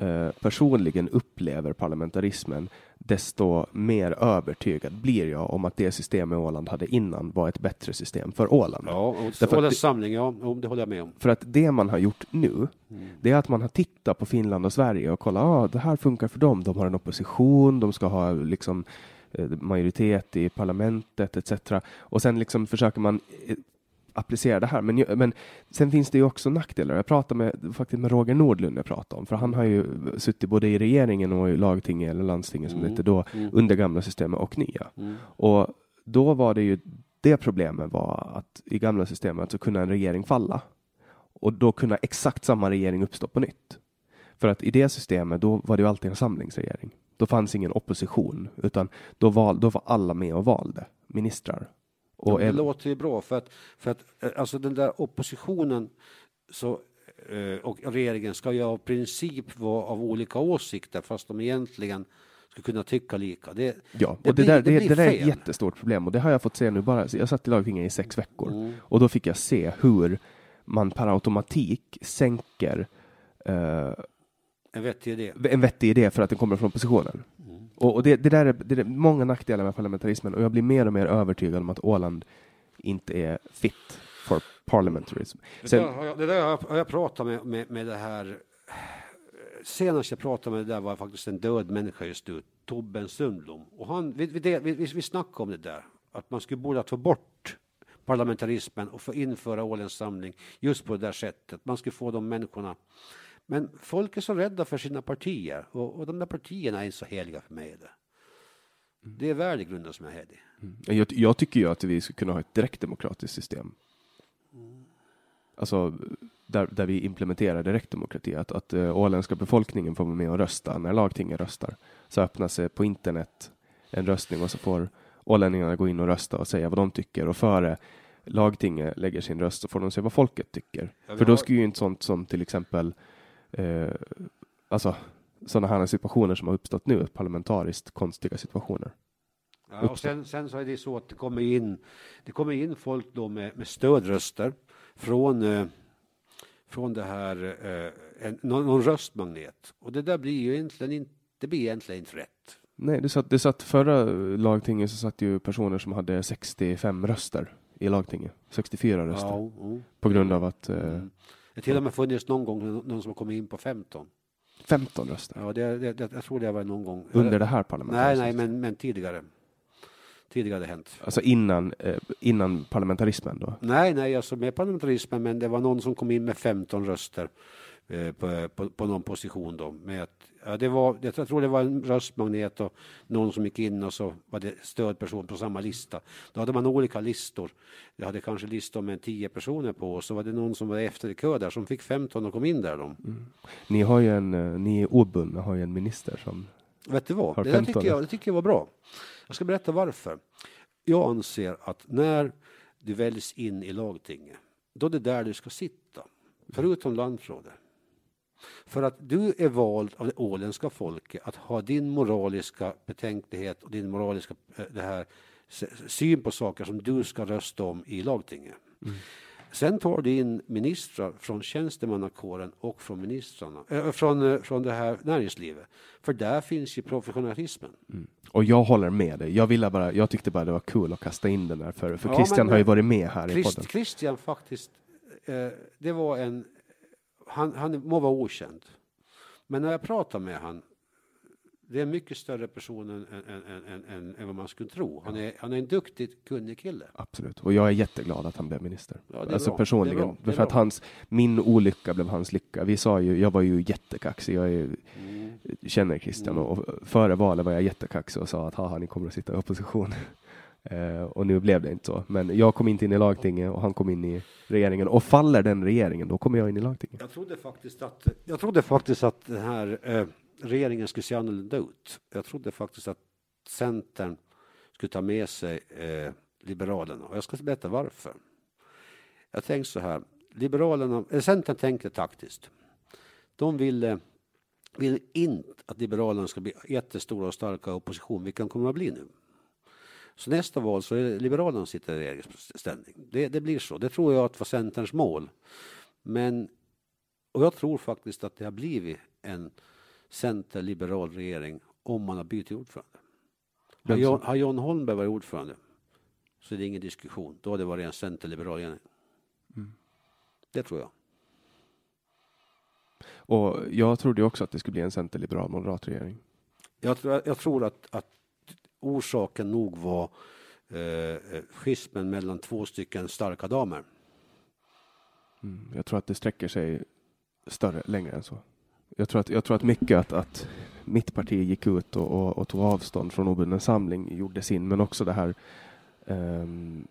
eh, personligen upplever parlamentarismen, desto mer övertygad blir jag om att det system Åland hade innan var ett bättre system för Åland. Ja, och Ålands samling, ja, det håller jag med om. För att det man har gjort nu, mm. det är att man har tittat på Finland och Sverige och kollat, ah, det här funkar för dem. De har en opposition, de ska ha liksom eh, majoritet i parlamentet etc. Och sen liksom försöker man eh, applicera det här. Men, men sen finns det ju också nackdelar. Jag pratade med, faktiskt med Roger Nordlund, jag pratade om, för han har ju suttit både i regeringen och i lagtinget eller landstinget som mm. det hette då, mm. under gamla systemet och nya. Mm. Och då var det ju det problemet var att i gamla systemet så kunde en regering falla och då kunde exakt samma regering uppstå på nytt. För att i det systemet, då var det ju alltid en samlingsregering. Då fanns ingen opposition, utan då, val, då var alla med och valde ministrar. Och det låter ju bra för att, för att eh, alltså den där oppositionen så, eh, och regeringen ska ju av princip vara av olika åsikter fast de egentligen ska kunna tycka lika. Det, ja, och det, det, blir, där, det, det, där är ett jättestort problem och det har jag fått se nu bara. Jag satt i lagtinget i sex veckor mm. och då fick jag se hur man per automatik sänker uh, en vettig idé. En vettig idé för att den kommer från oppositionen. Och, och det, det, där är, det är många nackdelar med parlamentarismen och jag blir mer och mer övertygad om att Åland inte är fit for parliamentarism. Sen, det där, har jag, det där har jag pratat med, med, med det här senast jag pratade med det där var faktiskt en död människa just nu, Tobben Sundblom. Och han, vi, vi, vi, vi snackade om det där, att man skulle borde ta bort parlamentarismen och få införa Ålens samling just på det där sättet. Man skulle få de människorna men folk är så rädda för sina partier och, och de där partierna är inte så heliga för mig. Det, det är värdegrunden som är helig. Mm. Jag, jag, tycker ju att vi skulle kunna ha ett direktdemokratiskt system. Mm. Alltså där, där vi implementerar direktdemokrati, att, att uh, åländska befolkningen får vara med och rösta när lagtinget röstar. Så öppnas det på internet en röstning och så får ålänningarna gå in och rösta och säga vad de tycker och före lagtinget lägger sin röst så får de se vad folket tycker. Ja, För då skulle ju inte sånt som till exempel eh, alltså sådana här situationer som har uppstått nu, parlamentariskt konstiga situationer. Ja, och sen, sen, så är det så att det kommer in, det kommer in folk då med, med stödröster från, eh, från det här, eh, en, någon, någon, röstmagnet. Och det där blir ju egentligen inte, det blir egentligen inte rätt. Nej, det satt, det satt förra lagtinget så satt ju personer som hade 65 röster i lagtinget. 64 röster. Ja, mm. På grund av att eh, mm. Det till och med funnits någon gång någon som har kommit in på 15. 15 röster? Ja, det, det, jag tror det var någon gång. Under det här parlamentet? Nej, nej, men, men tidigare. Tidigare hade hänt. Alltså innan, eh, innan parlamentarismen då? Nej, nej, alltså med parlamentarismen, men det var någon som kom in med 15 röster på, på, på, någon position då. Med att, ja, det var, jag tror det var en röstmagnet och någon som gick in och så var det stödperson på samma lista. Då hade man olika listor. Jag hade kanske listor med 10 personer på och så var det någon som var efter i kö där som fick 15 och kom in där. Då. Mm. Ni har ju en, eh, ni är obundna, har ju en minister som Vet du vad? Det, tycker jag, det tycker jag var bra. Jag ska berätta varför. Jag anser att när du väljs in i lagtinget, då är det där du ska sitta, förutom landsrådet. För att du är vald av det åländska folket att ha din moraliska betänklighet och din moraliska eh, det här, syn på saker som du ska rösta om i lagtinget. Mm. Sen tar du in ministrar från tjänstemannakåren och från ministrarna, äh, från, äh, från det här näringslivet. För där finns ju professionalismen. Mm. Och jag håller med dig. Jag, ville bara, jag tyckte bara det var kul att kasta in den där, för, för ja, Christian har ju varit med här Christ, i podden. Christian faktiskt, eh, det var en, han, han må vara okänd. Men när jag pratar med han, det är en mycket större person än, än, än, än, än vad man skulle tro. Han är, han är en duktig, kunnig kille. Absolut, och jag är jätteglad att han blev minister. Ja, alltså bra. personligen, för att hans, min olycka blev hans lycka. Vi sa ju, jag var ju jättekaxig, jag är, Mm. känner Christian och och före valet var jag jättekaxig och sa att haha, ni kommer att sitta i opposition. Eh, och nu blev det inte så. Men jag kom inte in i lagtinget och han kom in i regeringen. Och faller den regeringen, då kommer jag in i lagtinget. Jag trodde faktiskt att, jag trodde faktiskt att den här eh, regeringen skulle se annorlunda ut. Jag trodde faktiskt att Centern skulle ta med sig eh, Liberalerna och jag ska berätta varför. Jag tänkte så här, Liberalerna, eh, Centern tänkte taktiskt. De ville, eh, vill inte att Liberalerna ska bli jättestora och starka i opposition, vilket de kommer att bli nu. Så nästa val så är Liberalerna sitter i regeringsställning. Det, det blir så. Det tror jag att var Centerns mål. Men och jag tror faktiskt att det har blivit en centerliberal regering om man har bytt ordförande. Har John, har John Holmberg varit ordförande så är det ingen diskussion. Då har det varit en centerliberal regering. Mm. Det tror jag. Och jag trodde också att det skulle bli en centerliberal moderat regering. Jag tror, jag tror att, att orsaken nog var eh, schismen mellan två stycken starka damer. Mm. Jag tror att det sträcker sig större, längre än så. Jag tror att, jag tror att mycket att, att mitt parti gick ut och, och, och tog avstånd från obunden samling gjorde sin, men också det här ehm,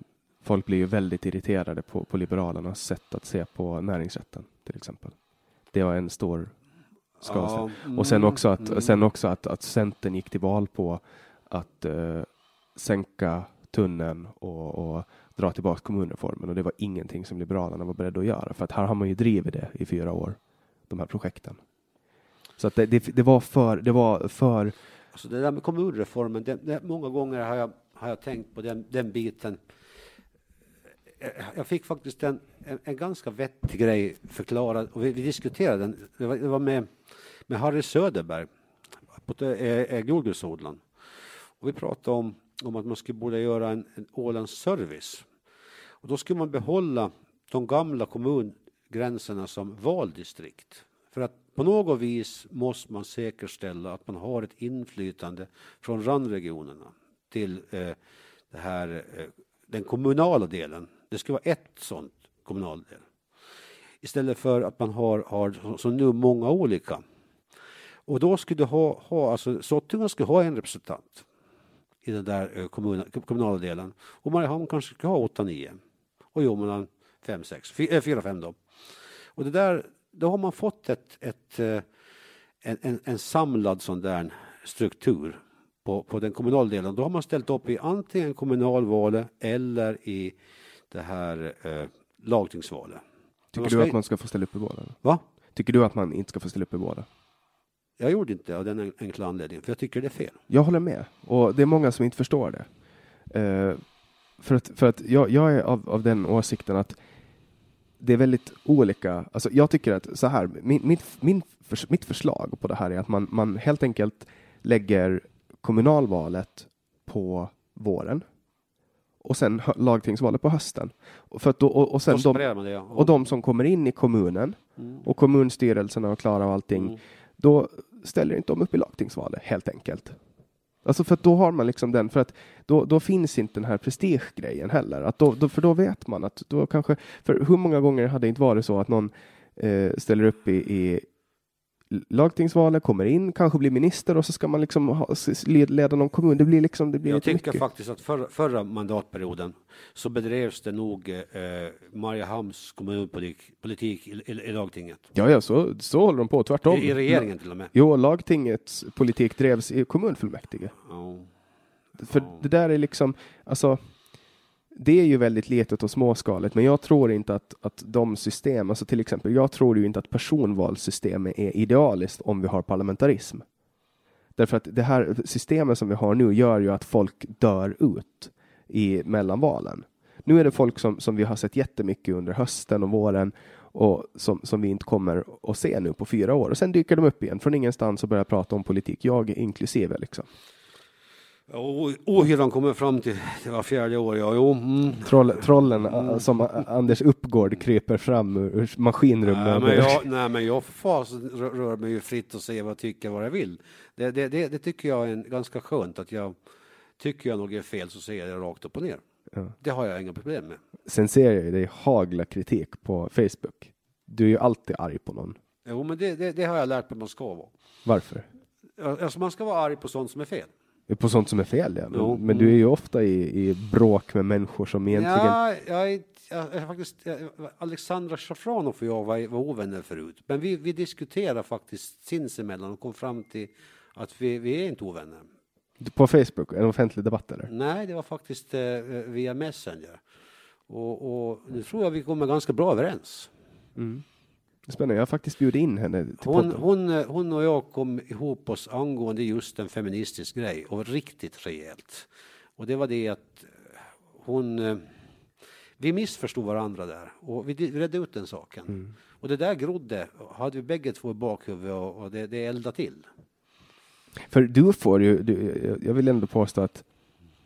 Folk blir ju väldigt irriterade på, på Liberalernas sätt att se på näringsrätten till exempel. Det var en stor skada. Och sen mm, också att, mm. sen också att, att Centern gick till val på att eh, sänka tunneln och, och dra tillbaka kommunreformen och det var ingenting som Liberalerna var beredda att göra för att här har man ju drivit det i fyra år, de här projekten. Så att det, det, det var för, det var för, Alltså det där med kommunreformen, det, det, många gånger har jag, har jag tänkt på den, den biten. Jag fick faktiskt en, en, en ganska vettig grej förklarad och vi, vi diskuterade den. Det var, det var med, med Harry Söderberg på eh, eh, jordgubbsodlaren. Och vi pratade om, om att man skulle borde göra en, en Ålands service. Och då skulle man behålla de gamla kommungränserna som valdistrikt. För att på något vis måste man säkerställa att man har ett inflytande från randregionerna till eh, det här, eh, den kommunala delen. Det ska vara ett sånt kommunal del. Istället för att man har, har som nu många olika. Och då skulle du ha, ha alltså Sottunga skulle ha en representant i den där eh, kommunala, kommunala delen. Och Mariehamn kanske ska ha 8-9. Och Jomland 5-6, 4-5 då. Och det där, då har man fått ett, ett, eh, en, en, en samlad sån där struktur på, på den kommunala delen. Då har man ställt upp i antingen kommunalvalet eller i det här eh, lagtingsvalet. tycker du att man ska få ställa upp i båda? Va? Tycker du att man inte ska få ställa upp i båda? Jag gjorde inte det av den enkla anledningen, för jag tycker det är fel. Jag håller med. Och det är många som inte förstår det. Eh, för att, för att jag, jag är av, av den åsikten att det är väldigt olika. Alltså jag tycker att så här, min, mitt, min, förs- mitt förslag på det här är att man, man helt enkelt lägger kommunalvalet på våren och sen lagtingsvalet på hösten. Och, för då, och, och, sen de, det, ja. och de som kommer in i kommunen Mm. och kommunstyrelserna och klarar allting, Mm då ställer inte de upp i lagtingsvalet helt enkelt. Alltså för att då har man liksom den, för att då, då finns inte den här prestigegrejen heller. Att då, då, för då vet man att då kanske, för hur många gånger hade det inte varit så att någon eh, ställer upp i, i lagtingsvalet, kommer in, kanske blir minister och så ska man liksom ha, leda någon kommun. Det blir liksom, det blir Jag tycker mycket. faktiskt att förra, förra mandatperioden så bedrevs det nog eh, Mariehamns kommunpolitik politik i, i, i lagtinget. Ja, ja, så, så håller de på, tvärtom. I, I regeringen till och med. Jo, lagtingets politik drevs i kommunfullmäktige. Ja. För det där är liksom, alltså, det är ju väldigt litet och småskaligt, men jag tror inte att, att de system, alltså till exempel, jag tror ju inte att personvalssystemet är idealiskt om vi har parlamentarism. Därför att det här systemet som vi har nu gör ju att folk dör ut i mellanvalen. Nu är det folk som, som vi har sett jättemycket under hösten och våren och som, som vi inte kommer att se nu på fyra år. Och sen dyker de upp igen från ingenstans och börjar prata om politik, jag inklusive. Liksom. Ohyran kommer fram till, det var fjärde år, ja, jo. Mm. Troll, trollen mm. som Anders Uppgård kryper fram ur maskinrummet. Nej, men jag, nej, men jag fas, rör mig ju fritt och säger vad jag tycker, vad jag vill. Det, det, det, det, tycker jag är ganska skönt, att jag tycker jag något är fel så säger jag det rakt upp och ner. Ja. Det har jag inga problem med. Sen ser jag ju dig hagla kritik på Facebook. Du är ju alltid arg på någon. Jo, men det, det, det har jag lärt mig att man ska vara. Varför? Alltså man ska vara arg på sånt som är fel. På sånt som är fel, ja. Men, jo. men du är ju ofta i, i bråk med människor som egentligen... Ja, jag är, jag är faktiskt... Alexandra Shafranov och jag var, var ovänner förut. Men vi, vi diskuterade faktiskt sinsemellan och kom fram till att vi, vi är inte ovänner. På Facebook? En offentlig debatt eller? Nej, det var faktiskt eh, via Messenger. Och, och nu tror jag vi kommer ganska bra överens. Mm. Spännande. Jag har faktiskt bjudit in henne till hon, hon, hon och jag kom ihop oss angående just en feministisk grej och riktigt rejält. Och det var det att hon... Eh, vi missförstod varandra där och vi redde ut den saken. Mm. Och det där grodde, hade vi bägge två i bakhuvudet och, och det, det eldade till. För du får ju, du, jag vill ändå påstå att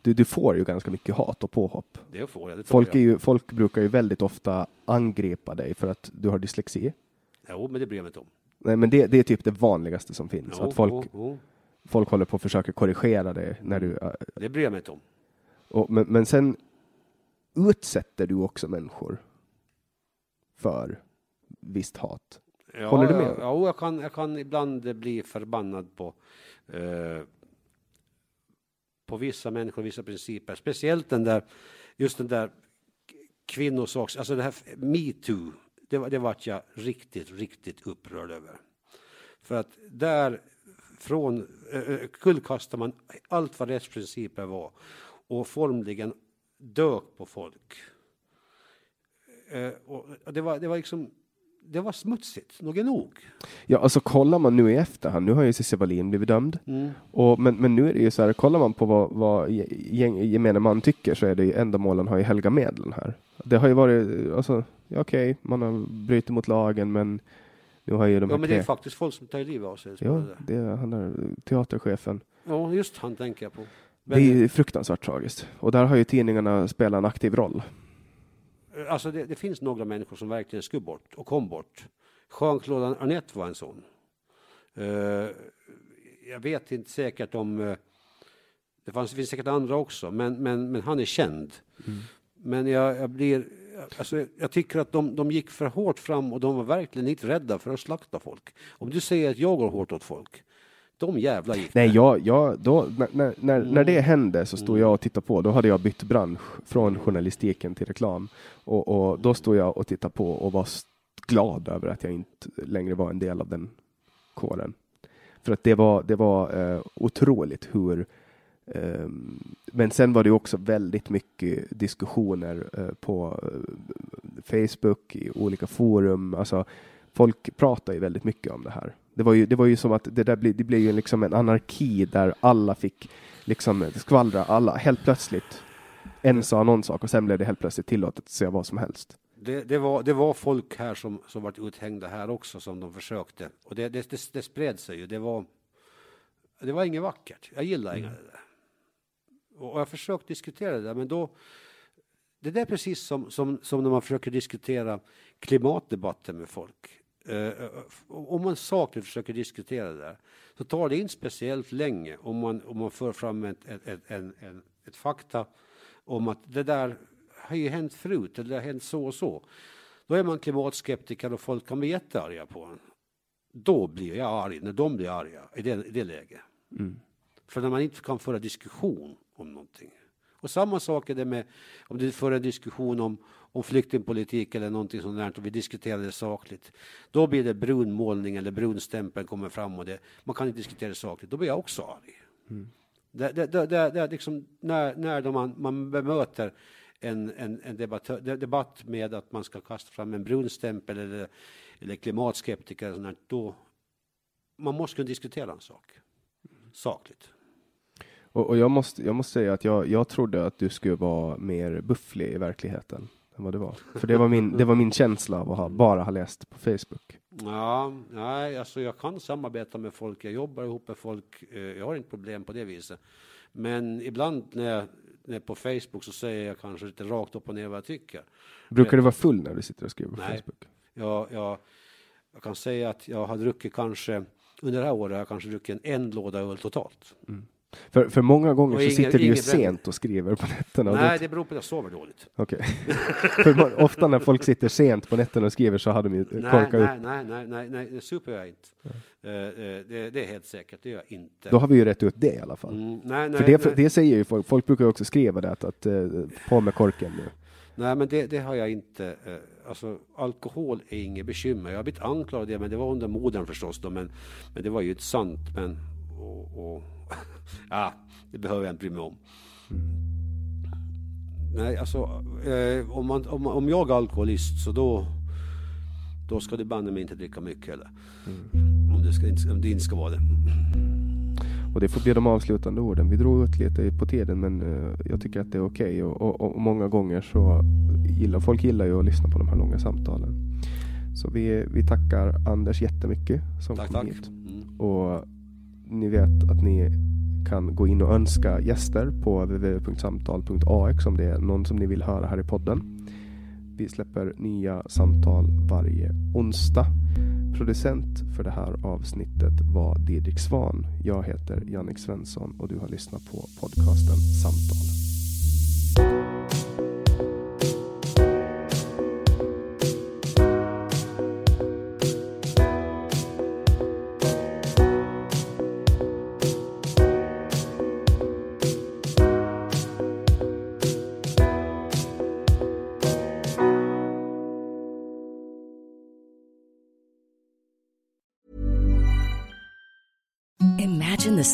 du, du får ju ganska mycket hat och påhopp. Det får jag, det folk, jag. Är ju, folk brukar ju väldigt ofta angripa dig för att du har dyslexi. Jo, men det bryr jag mig inte om. Nej, men det, det är typ det vanligaste som finns. Jo, att folk, jo, jo. folk håller på att försöka korrigera det när du... Äh, det bryr jag mig inte om. Och, men, men sen utsätter du också människor för visst hat. Ja, Håller du med? Ja, jag kan, jag kan ibland bli förbannad på, eh, på vissa människor, vissa principer. Speciellt den där, just den där kvinnosaks, alltså det här metoo det, var, det vart jag riktigt, riktigt upprörd över. För att där från äh, kullkastar man allt vad rättsprinciper var och formligen dök på folk. Äh, och det, var, det var liksom det var smutsigt, nog är nog. Ja, alltså kollar man nu i efterhand, nu har ju Cissi Wallin blivit dömd, mm. och, men, men nu är det ju så här, kollar man på vad, vad gemene man tycker så är det ju ändamålen har ju helga medlen här. Det har ju varit, alltså, okej, okay, man har brutit mot lagen, men nu har ju de Ja, men det är faktiskt folk som tar livet av sig. Ja, det är han är teaterchefen. Ja, just han tänker jag på. Men det är fruktansvärt tragiskt. Och där har ju tidningarna spelat en aktiv roll. Alltså det, det finns några människor som verkligen skulle bort och kom bort. Jean-Claude Arnett var en sån. Uh, jag vet inte säkert om uh, det, fanns, det finns säkert andra också, men, men, men han är känd. Mm. Men jag, jag blir Alltså, jag tycker att de, de gick för hårt fram och de var verkligen inte rädda för att slakta folk. Om du säger att jag går hårt åt folk, de jävla gick Nej, jag, jag, då, när, när, när det hände så stod jag och tittade på. Då hade jag bytt bransch från journalistiken till reklam. Och, och då stod jag och tittade på och var glad över att jag inte längre var en del av den kåren. För att det var, det var eh, otroligt hur Ehm, men sen var det också väldigt mycket diskussioner eh, på eh, Facebook, i olika forum. Alltså, folk pratar ju väldigt mycket om det här. Det var ju, det var ju som att det där blev, det blev ju liksom en anarki där alla fick liksom skvallra, alla helt plötsligt. En sa någon sak och sen blev det helt plötsligt tillåtet att säga vad som helst. Det, det, var, det var folk här som, som varit uthängda här också som de försökte och det, det, det, det spred sig ju. Det var, det var inget vackert. Jag gillar mm. inga där. Och jag försökt diskutera det där, men då... Det där är precis som, som, som när man försöker diskutera klimatdebatten med folk. Uh, om man sakligt försöker diskutera det där så tar det inte speciellt länge om man, om man för fram ett, ett, ett, en, en, ett fakta om att det där har ju hänt förut, eller det har hänt så och så. Då är man klimatskeptiker och folk kan bli jättearga på en. Då blir jag arg, när de blir arga i det, i det läget. Mm. För när man inte kan föra diskussion om någonting. Och samma sak är det med om du för en diskussion om, om flyktingpolitik eller någonting sånt där och vi diskuterar det sakligt. Då blir det brunmålning eller brunstämpeln kommer fram och det, man kan inte diskutera det sakligt. Då blir jag också arg. Mm. Det, det, det, det, det liksom när, när man, man bemöter en, en, en debattör, debatt med att man ska kasta fram en brunstämpel eller, eller klimatskeptiker, eller sånt då man måste kunna diskutera en sak sakligt. Och, och, jag, måste, jag måste säga att jag, jag trodde att du skulle vara mer bufflig i verkligheten än vad du var. För det var min, det var min känsla av att ha, bara ha läst på Facebook. Ja, nej, alltså jag kan samarbeta med folk, jag jobbar ihop med folk, eh, jag har inte problem på det viset. Men ibland när jag, när på Facebook så säger jag kanske lite rakt upp och ner vad jag tycker. Brukar du vara full när du sitter och skriver på Nej. Facebook? Jag, jag, jag kan säga att jag har druckit kanske, under det här året har jag kanske druckit en, en låda öl totalt. För, för många gånger Och så ingen- sitter du ju sent och skriver på nätterna. Nej, det, beror på att jag sover dåligt. Okej. för må- ofta när folk sitter sent på nätterna och skriver så hade de ju Nej, korkat upp. nej, nej, nej, nej, nej, det super jag inte. Eh, eh, det, det är helt säkert, det gör jag inte. Då har vi ju rätt ut det i alla fall. Mm, nej, nej, för det, nej. det säger ju folk, folk brukar ju också skriva det att, att eh, på med korken nu. Nej, men det, det har jag inte. eh, Alltså, alkohol är inget bekymmer. Jag har blivit anklagad men det var under moden förstås. Då, men, men det var ju inte sant. Men, och, och, ja, det behöver jag inte bry mig om. Nej, alltså, eh, om, man, om, om jag är alkoholist så då, då ska det banne mig inte dricka mycket heller. Om, det ska, inte- om det inte ska vara det. Och det får bli de avslutande orden. Vi drog ut lite på tiden men eh, jag tycker att det är okej och, och, och många gånger så gillar folk gillar ju att lyssna på de här långa samtalen. Så vi, vi tackar Anders jättemycket som Tack, kom tack. hit. Mm. Och ni vet att ni kan gå in och önska gäster på www.samtal.ax om det är någon som ni vill höra här i podden. Vi släpper nya samtal varje onsdag. Producent för det här avsnittet var Didrik Svan. Jag heter Jannik Svensson och du har lyssnat på podcasten Samtal.